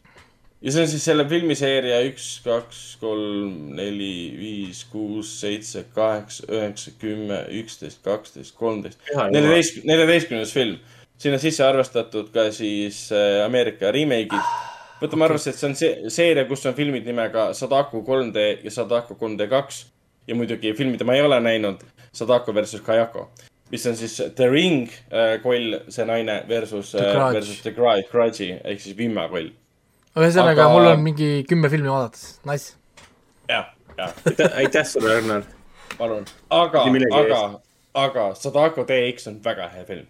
ja see on siis selle filmiseeria üks, kaks, kolm, neli, viis, kuus, seitse, kaheksa, üheksa, kümme, üksteist, kaksteist, kolmteist, neljateist, neljateistkümnes film. sinna sisse arvestatud ka siis äh, Ameerika remake'id võtame okay. arvesse, et see on see seeria, kus on filmid nimega Sadako 3D ja Sadako 3D kaks ja muidugi film, mida ma ei ole näinud, Sadako versus Kayako mis on siis The Ring äh, koll, see naine versus, äh, versus The Grudge, ehk siis vimmakoll. Ühesõnaga aga..., mul on mingi kümme filmi vaadates, nice. jah, jah. aitäh sulle, Arnar. palun, aga, aga, aga Sadako DX on väga hea film.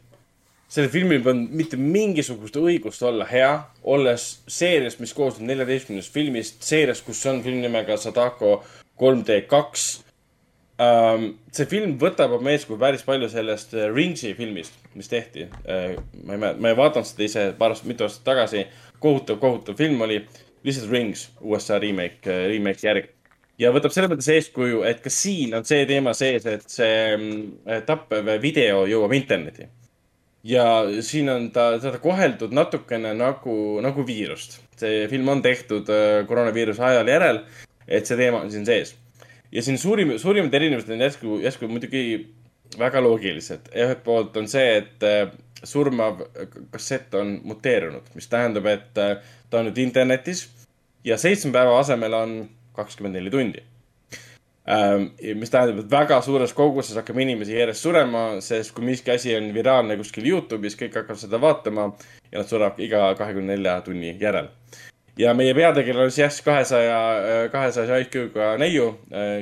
sellel filmil polnud mitte mingisugust õigust olla hea, olles seerias, mis koosneb neljateistkümnest filmist, seerias, kus on film nimega Sadako 3D kaks um,. see film võtab oma eeskuju päris palju sellest äh, Ringsi filmist, mis tehti uh,. ma ei mäleta, ma ei vaadanud seda ise paar aastat, mitu aastat tagasi. Kohutav, kohutav film oli lihtsalt Rings, USA remake, äh, remake järg. ja võtab selles mõttes eeskuju, et ka siin on see teema sees, et see mm, tappev video jõuab internetti. ja siin on ta, teda koheldud natukene nagu, nagu viirust. see film on tehtud koroonaviiruse ajal järel, et see teema on siin sees ja siin suurim, suurimad erinevused on järsku, järsku muidugi väga loogilised. ühelt poolt on see, et äh, surmav kassett on muteerunud, mis tähendab, et äh, ta on nüüd internetis ja seitsme päeva asemel on kakskümmend neli tundi. Ähm, mis tähendab, et väga suures koguses hakkab inimesi järjest surema, sest kui miski asi on viraalne kuskil Youtube'is, kõik hakkavad seda vaatama ja nad surevad iga kahekümne nelja tunni järel ja meie peategelane on siis kahesaja, kahesaja IQ-ga neiu,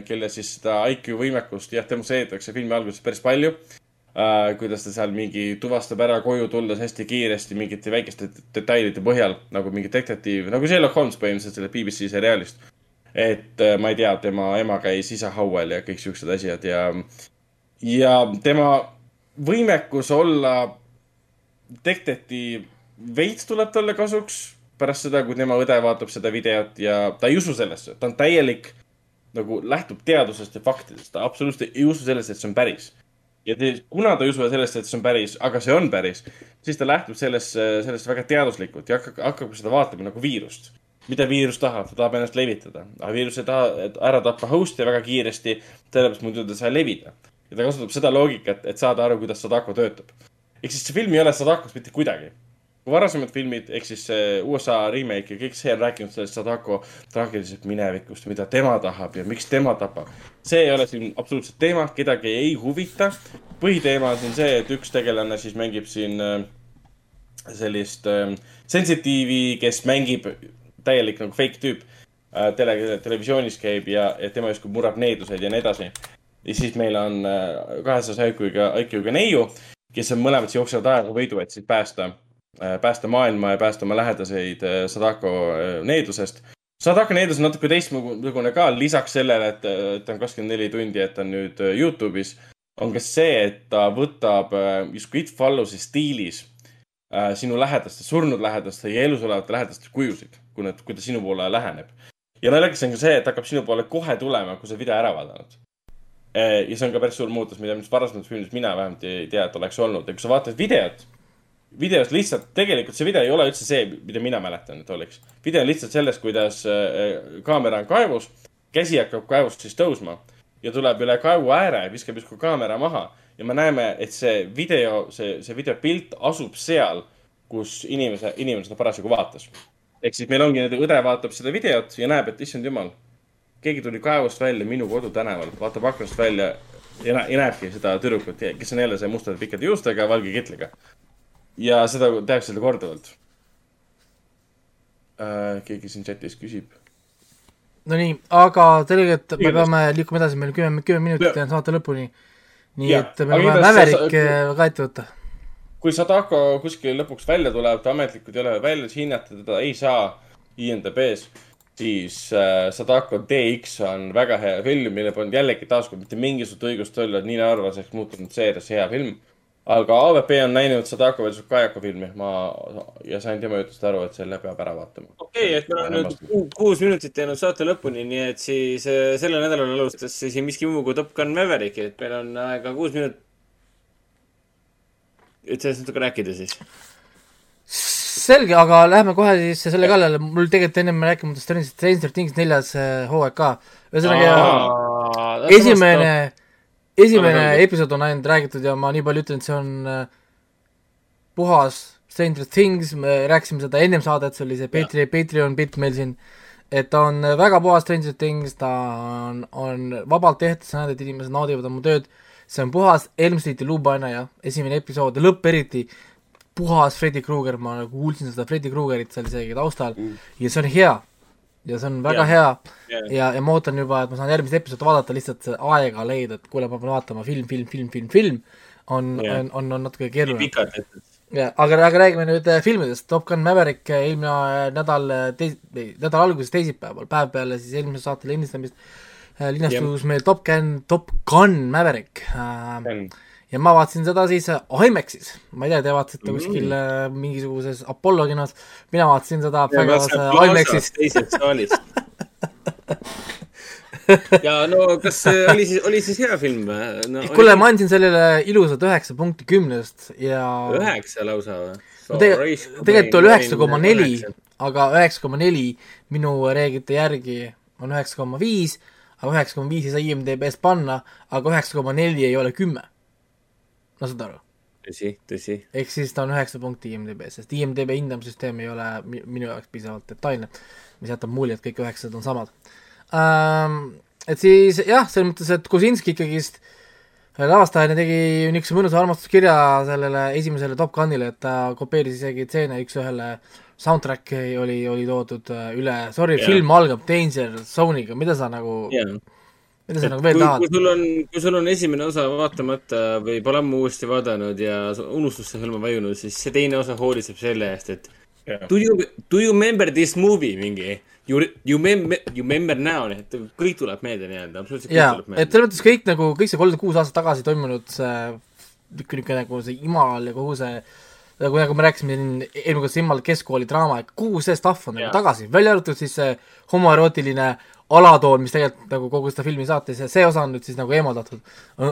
kelle siis seda IQ võimekust jah, demonstreeritakse filmi alguses päris palju Uh, kuidas ta seal mingi tuvastab ära koju tulles hästi kiiresti mingite väikeste detailide põhjal nagu mingi detektiiv, nagu Sherlock Holmes põhimõtteliselt sellest BBC seriaalist. et uh, ma ei tea, tema ema käis isahaual ja kõik siuksed asjad ja, ja tema võimekus olla detektiiv veits tuleb talle kasuks pärast seda, kui tema õde vaatab seda videot ja ta ei usu sellesse, ta on täielik nagu lähtub teadusest ja faktidest, ta absoluutselt ei usu sellesse, et see on päris. Ja te, kuna ta ei usu sellesse, et see on päris, aga see on päris, siis ta lähtub sellest, sellest väga teaduslikult ja hakkab, hakkab seda vaatama nagu viirust. mida viirus tahab, ta tahab ennast levitada, aga viirus ei taha ära tappa host'i väga kiiresti, sellepärast muidu ta ei saa levida. ja ta kasutab seda loogikat, et saada aru, kuidas Sadako töötab. ehk siis see film ei ole Sadakos mitte kuidagi kui varasemad filmid ehk siis USA remake ja kõik see on rääkinud sellest Sadako traagilisest minevikust, mida tema tahab ja miks tema tapab. see ei ole siin absoluutselt teema, kedagi ei huvita. põhiteema on siin see, et üks tegelane siis mängib siin äh, sellist äh, sensitiivi, kes mängib täielik nagu fake tüüp äh, tele, televisioonis käib ja, ja tema justkui murrab needused ja nii edasi. ja siis meil on kahesaja IQ-ga, IQ-ga neiu, kes on mõlemad jooksevad ajaga võidu, et siis päästa päästa maailma ja päästa oma lähedaseid äh, Sadako äh, needusest. Sadako needus on natuke teistsugune ka, lisaks sellele, et, et ta on kakskümmend neli tundi, et ta on nüüd Youtube'is, on ka see, et ta võtab justkui It Follows'i stiilis sinu lähedaste, surnud lähedaste ja elus olevate lähedaste kujusid, kui nad, kui ta sinu poole läheneb. ja naljakas on ka see, et hakkab sinu poole kohe tulema, kui sa video ära vaadanud. ja see on ka päris suur muutus, mida varasemates filmides mina vähemalt ei tea, et oleks olnud ja kui sa vaatad videot videos lihtsalt, tegelikult see video ei ole üldse see, mida mina mäletan, et oleks. video on lihtsalt sellest, kuidas äh, kaamera on kaevus, käsi hakkab kaevust siis tõusma ja tuleb üle kaevu ääre, viskab justkui kaamera maha ja me näeme, et see video, see, see videopilt asub seal, kus inimese, inimene seda parasjagu vaatas. ehk siis meil ongi nüüd õde vaatab seda videot ja näeb, et issand jumal, keegi tuli kaevust välja minu kodutänaval, vaatab aknast välja ja, ja näebki seda tüdrukut, kes on jälle see mustade pikkade juustega, valge kitliga ja seda tehakse seda korduvalt äh,. keegi siin chatis küsib. Nonii, aga tegelikult me peame liikuma edasi, meil kümme, kümme minutit jäänud saate lõpuni. nii ja, et me peame Mäverik ka ette võtta. kui Sadako kuskil lõpuks välja tuleb, ta ametlikult ei ole väljas, hinnata teda ei saa INDB-s, siis äh, Sadako DX on väga hea film, millel polnud jällegi taaskord mitte mingisugust õigust olla, et Niina Arvas ehk muutunud seerias hea film aga AVP on näinud Sadako versus Kajako filmi, ma ja sain tema jutust aru, et selle peab ära vaatama. okei okay,, et meil on nüüd kuus minutit jäänud saate lõpuni, nii et siis äh, sellel nädalal alustas siin miski muu kui Top Gun Maverick, et meil on aega kuus minutit. et sellest natuke rääkida siis. selge, aga lähme kohe siis selle kallale, mul tegelikult ennem rääkimata Stranger Things neljas äh, hooaeg ka. ühesõnaga esimene esimene episood on ainult räägitud ja ma nii palju ütlen, et see on äh, puhas Stranger Things, me rääkisime seda ennem saadet, see oli see Patreon, Patreon bitt meil siin, et ta on väga puhas Stranger Things, ta on, on vabalt tehtud, sa näed, et inimesed naudivad oma tööd, see on puhas Elm Streeti luupainaja, esimene episood ja lõpp eriti, puhas Freddy Krueger, ma nagu kuulsin seda Freddy Kruegerit seal isegi taustal. Mm. ja see on hea. Ja see on väga Jah. hea Jah. ja, ja ma ootan juba, et ma saan järgmist episoodi vaadata, lihtsalt aega leida, et kuule, ma pean vaatama film, film, film, film, film, on Jah. on, on, on natuke keeruline. pikalt tehtud. Ja, aga, aga räägime nüüd äh, filmidest, Top Gun Maverick äh, eelmine äh, nädal nädala alguses teisipäeval, päev peale siis eelmise saate lindistamist linastus meil Top Gun, Top Gun Maverick äh, ja ma vaatasin seda siis äh, IMAX-is, ma ei tea, te vaatasite Mm. kuskil äh, mingisuguses Apollo kinos, mina vaatasin seda äh, IMAX-is. teisest saalist. ja no kas see oli siis, oli siis hea film või no,? kuule, ma andsin sellele ilusad üheksa punkti kümnest ja üheksa lausa või? no tegelikult, tegelikult oli üheksa koma neli, aga üheksa koma neli minu reeglite järgi on üheksa koma viis, aga üheksa koma viis ei saa IMDB-s panna, aga üheksa koma neli ei ole kümme. No saad aru? tõsi, tõsi. ehk siis ta on üheksa punkti IMDB-s, sest IMDB hindamissüsteem ei ole mi- minu jaoks piisavalt detailne, mis jätab mulje, et kõik üheksad on samad ähm,. et siis jah, selles mõttes, et Kosinski ikkagist lavastajana tegi niisuguse mõnusa armastuskirja sellele esimesele Top Gunile, et ta kopeeris isegi stseene üks-ühele, soundtrack'i oli, oli toodud äh, üle, sorry yeah., film algab Danger Zone'iga, mida sa nagu yeah.. Mida sa nagu veel kui, tahad kui? sul on, kui sul on esimene osa vaatamata või pole ammu uuesti vaadanud ja unustusse hõlma vajunud, siis see teine osa hoolitseb selle eest, et do you, do you remember this movie mingi you, you remember, you remember now, et kõik tuleb meelde nii-öelda, absoluutselt kõik jaa tuleb, et meelde. selles mõttes kõik nagu, kõik see kolmkümmend kuus aastat tagasi toimunud see niisugune, niisugune nagu see imal ja kogu see nagu, nagu me rääkisime siin eelmine kord see imal keskkooli draama, et kogu see stuff on nagu tagasi, välja arvatud siis see homoerootiline alatoon, mis tegelikult nagu kogu seda filmi saatis ja see osa on nüüd siis nagu eemaldatud.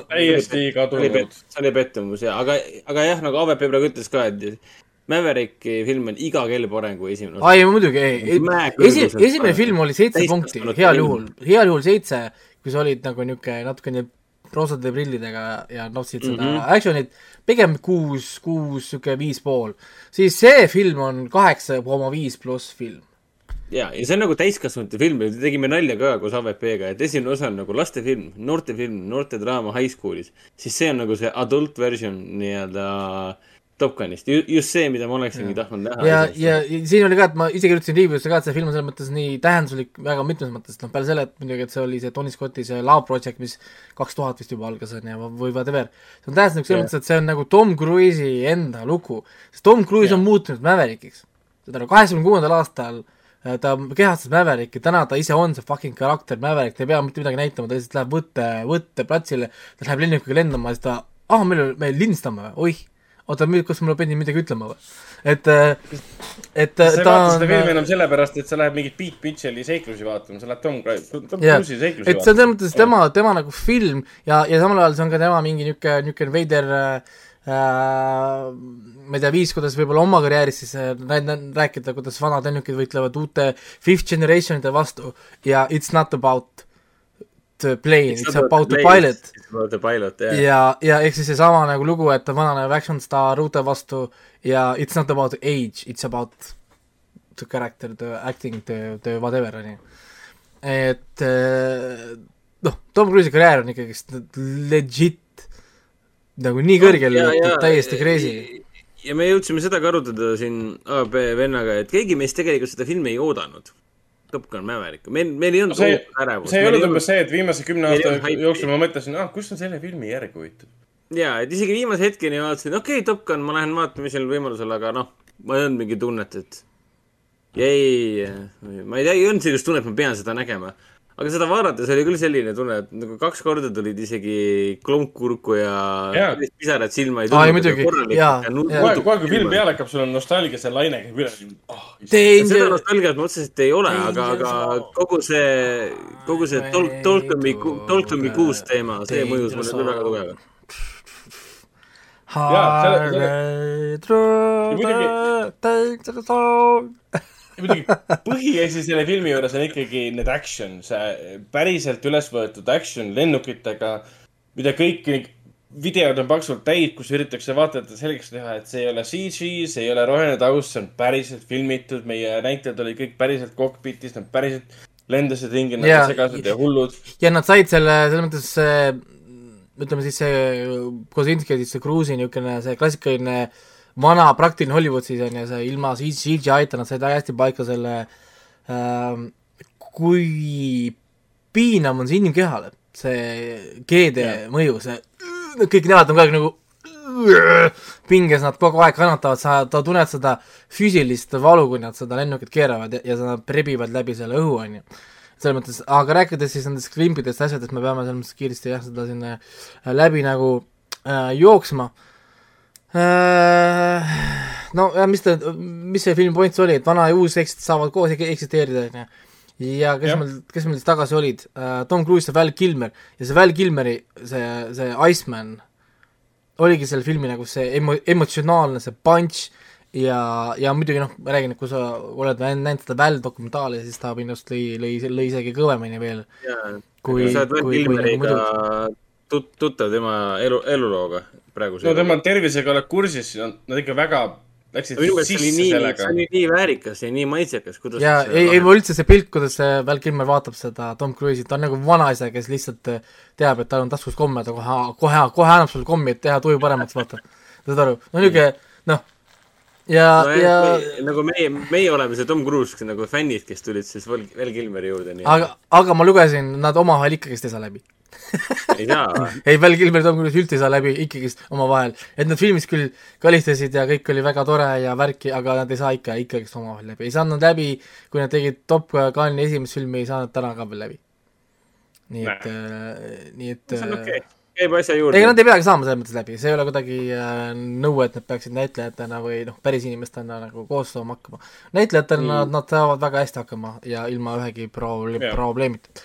täiesti kadunud. see oli pettumus ja, aga, aga jah, nagu AVP praegu ütles ka, et Mavericki film on iga kell parem kui esimene osa. ai muidugi, ei, Mäe esi-, esimene film oli seitse punkti, heal juhul, heal juhul seitse, kui sa olid nagu niisugune natukene roosade prillidega ja nautisid seda mm. -hmm. action'it, pigem kuus, kuus, niisugune viis pool. siis see film on kaheksa koma viis pluss film. ja, ja see on nagu täiskasvanute film, me tegime nalja ka koos AVP-ga, et esimene osa on nagu lastefilm, noortefilm, noortedraama high school'is, siis see on nagu see adult version nii-öelda Top Gunist, just see, mida ma oleksingi tahtnud näha. ja, ja ja siin oli ka, et ma ise kirjutasin review'sse ka, et see film on selles mõttes nii tähenduslik väga mitmes mõttes, noh peale selle, et muidugi, et see oli see Tony Scotti see Love Project, mis kaks tuhat vist juba algas, on ju, või whatever. see on tähenduslik selles mõttes, et see on nagu Tom Cruise'i enda lugu, sest Tom Cruise Jah. on muutunud Maverickiks. saad aru, kaheksakümne kuuendal aastal äh, ta kehastas Mavericki, täna ta ise on see fucking karakter Maverick, ta ei pea mitte midagi näitama, ta lihtsalt läheb võtte, võtteplatsile, ta läheb lennukiga lendama ja siis ta, ah, meil, me lindistame või, oih, oota, kas ma pidin midagi ütlema või? et, et sa ei ta vaata seda filmi on, enam sellepärast, et sa lähed mingit Pete Mitchell'i seiklusi vaatama, sa lähed Tom Cruise'i seiklusi et see on selles mõttes tema, tema nagu film ja, ja samal ajal see on ka tema mingi niisugune, niisugune veider äh, ma ei tea, viis, kuidas võib-olla oma karjääris siis äh, rää- rääkida, kuidas vanad lennukid võitlevad uute fifth generation'ide vastu. Ja it's not about plane, it's about the pilot. It's about the pilot, jah. ja, ja ehk siis seesama nagu lugu, et on vananev action staar uute vastu ja it's not about age, it's about the character, the acting, the, the whatever, on ju. et eh, noh, Tom Cruise'i karjäär on ikkagist legit nagu nii kõrgel, et täiesti crazy. ja me jõudsime seda ka arutada siin AB vennaga, et keegi meist tegelikult seda filmi ei oodanud. Top Gun Maverick, meil, meil ei olnud see, ärevust. see ei olnud umbes see, et viimase kümne aasta jooksul ma mõtlesin, ah, kus on selle filmi järg huvitav. jaa, et isegi viimase hetkeni vaatasin, okei okay,, Top Gun, ma lähen vaatan, mis seal võimalusel, aga noh, ma ei olnud mingi tunnet, et jäi, ma ei tea, ei olnud sellist tunnet, ma pean seda nägema. Aga seda vaadates oli küll selline tunne, et nagu kaks korda tulid isegi klomp kurku ja Jaa. pisarad silma ei tulnud. muidugi, jaa, jaa. kohe, kohe kui film peale hakkab, sul on nostalgia, see laine käib üle oh,. seda nostalgiat ma otseselt ei ole, aga, aga kogu see, kogu see Talk, Talk to me, Talk to me kuus teema, see mõjus mulle küll väga tugevalt. Jaa, selle- Harry through muidugi-. Muidugi põhiasi selle filmi juures on ikkagi need action, see päriselt üles võetud action lennukitega, mida kõiki videod on paksult täis, kus üritatakse vaatajatele selgeks teha, et see ei ole CG, see ei ole roheline taust, see on päriselt filmitud, meie näitlejad olid kõik päriselt kokpitis, nad päriselt lendasid ringi, nad olid segased ja hullud. ja nad said selle, selles mõttes see ütleme siis see Kosinski ja siis see Cruise'i niisugune see klassikaline vana praktiline Hollywood siis on ju, see ilma CGI-ta nad said väga hästi paika selle ähm, kui piinav on see inimkehale, see G-de mõju, see kõik näevad on kogu aeg nagu pinges, nad kogu aeg kannatavad, sa, ta tunned seda füüsilist valu, kui nad seda lennukit keeravad ja, ja nad prebivad läbi selle õhu, on ju selles mõttes, aga rääkides siis nendest klimpidest, asjadest, me peame selles mõttes kiiresti jah, seda siin äh, läbi nagu äh, jooksma äh,. No ja mis ta, mis see filmi point oli, et vana ja uus eks- saavad koos ek- eksisteerida, on ju. ja kes Jah. meil, kes meil siis tagasi olid äh,, Tom Cruise ja Val Kilmer ja see Val Kilmeri see, see Iceman oligi selle filmi nagu see emo-, emotsionaalne, see punch ja, ja muidugi noh, ma räägin, et kui sa oled nä- näinud seda Val dokumentaali, siis ta minu arust lõi, lõi, lõi isegi kõvemini veel. Kui- kui- kui nagu tut-, tuttav tema elu, elulooga praegu. no tema tervisega oled kursis, nad ikka väga läksid see oli sisse nii, see sellega. oli nii väärikas ja nii maitsekas, kuidas ja nad seda ei, ei mulle üldse see pilt, kuidas see Val Kilmer vaatab seda Tom Cruise'i, ta on nagu vanaisa, kes lihtsalt äh, teab, et tal on taskus komme, ta kohe, kohe, kohe annab sulle kommi, et teha tuju paremaks, vaata. saad aru, no niisugune noh, ja no,, ja ja nagu meie, meie oleme see Tom Cruise nagu fännid, kes tulid siis Val, Val Kilmeri juurde, nii aga, aga ma lugesin, nad omavahel ikkagist ei saa läbi. Ei saa. ei, Val Kilmer ja Tom Cruise üldse ei saa läbi ikkagist omavahel, et nad filmis küll kalistasid ja kõik oli väga tore ja värki, aga nad ei saa ikka, ikkagist omavahel läbi, ei saanud läbi, kui nad tegid Top Guni esimest filmi, ei saanud täna ka veel läbi. nii et, nii et see on äh, okei okay., käib asja juurde ega. nad ei peagi saama selles mõttes läbi, see ei ole kuidagi äh, nõue, et nad peaksid näitlejatena või noh, päris inimestena nagu koos saama hakkama. näitlejatena mm. nad, nad saavad väga hästi hakkama ja ilma ühegi proble- Jah. probleemita.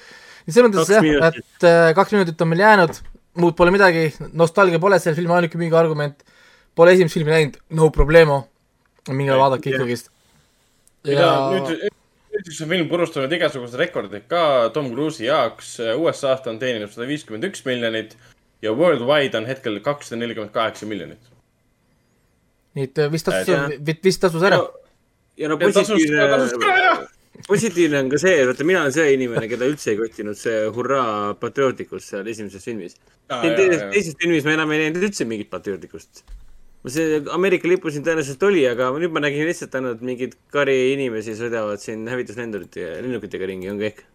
Selles mõttes jah, et äh, kaks minutit on meil jäänud, muud pole midagi, nostalgia pole selle filmi ainuke mingi argument, pole esimest filmi näinud, no problemo, minge vaadake ikkagist. ja nüüd, nüüdseks on film purustanud igasugused rekordid ka. Tom Cruise'i jaoks. USA-st on teeninud sada viiskümmend üks miljonit ja worldwide on hetkel kakssada nelikümmend kaheksa miljonit. nii et äh, vist tasus vist tasus ära. ja no positiivne, positiivne on ka see, vaata mina olen see inimene, keda üldse ei kottinud see hurraa patriootikus seal esimeses filmis. teises, teises filmis ma enam ei näinud üldse mingit patriootikust. see Ameerika lipu siin tõenäoliselt oli, aga nüüd ma nägin lihtsalt ainult mingeid kari inimesi sõidavad siin hävituslendurite, lennukitega ringi, on kõik.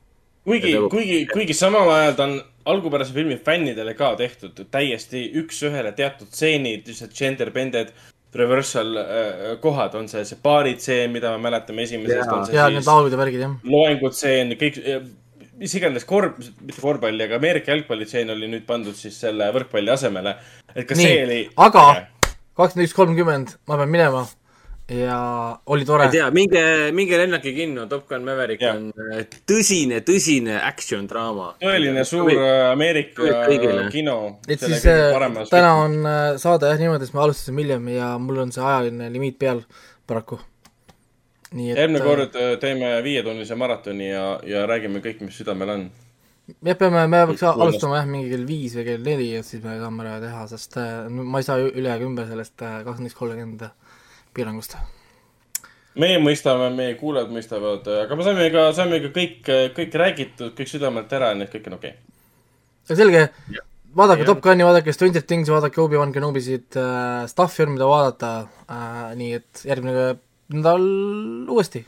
kuigi Ja nagu-, kuigi, kuigi samal ajal ta on algupärase filmi fännidele ka tehtud täiesti üks-ühele teatud stseenid, lihtsalt gender bended, reversal äh, kohad, on see see baaritseen, mida me mäletame esimesest, ja need laulud ja värgid jah. loengutseen, kõik, mis iganes korv, mitte korvpalli, aga Ameerika jalgpallitseen oli nüüd pandud siis selle võrkpalli asemele. et ka Nii, see oli. aga- kakskümmend üks kolmkümmend, ma pean minema ja oli tore ei. tea, minge, minge lennake kinno, Top Gun Maverick Jah. on äh, tõsine, tõsine action draama. tõeline suur äh, Ameerika kino. et siis äh, täna on saade jah niimoodi, et me alustasime hiljem ja mul on see ajaline limiit peal paraku. järgmine kord teeme viietunnise maratoni ja, ja räägime kõik, mis südamel on. jah, peame, me peaks alustama jah, mingi kell viis või kell neli ja siis me saame ära teha, sest ma ei saa üle ega ümber sellest kakskümmend üks kolmkümmend piirangust. meie mõistame, meie kuulajad mõistavad, aga me saime ka, saime ka kõik, kõik räägitud, kõik südamelt ära, nii et kõik on okei okay.. selge, vaadake Jah. Top Guni, vaadake Stranger Things, vaadake Obi-Wan Kenobisid äh,, stuff'i on, mida vaadata äh,, nii et järgmine nädal uuesti.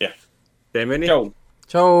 jah, teeme nii. Tšau.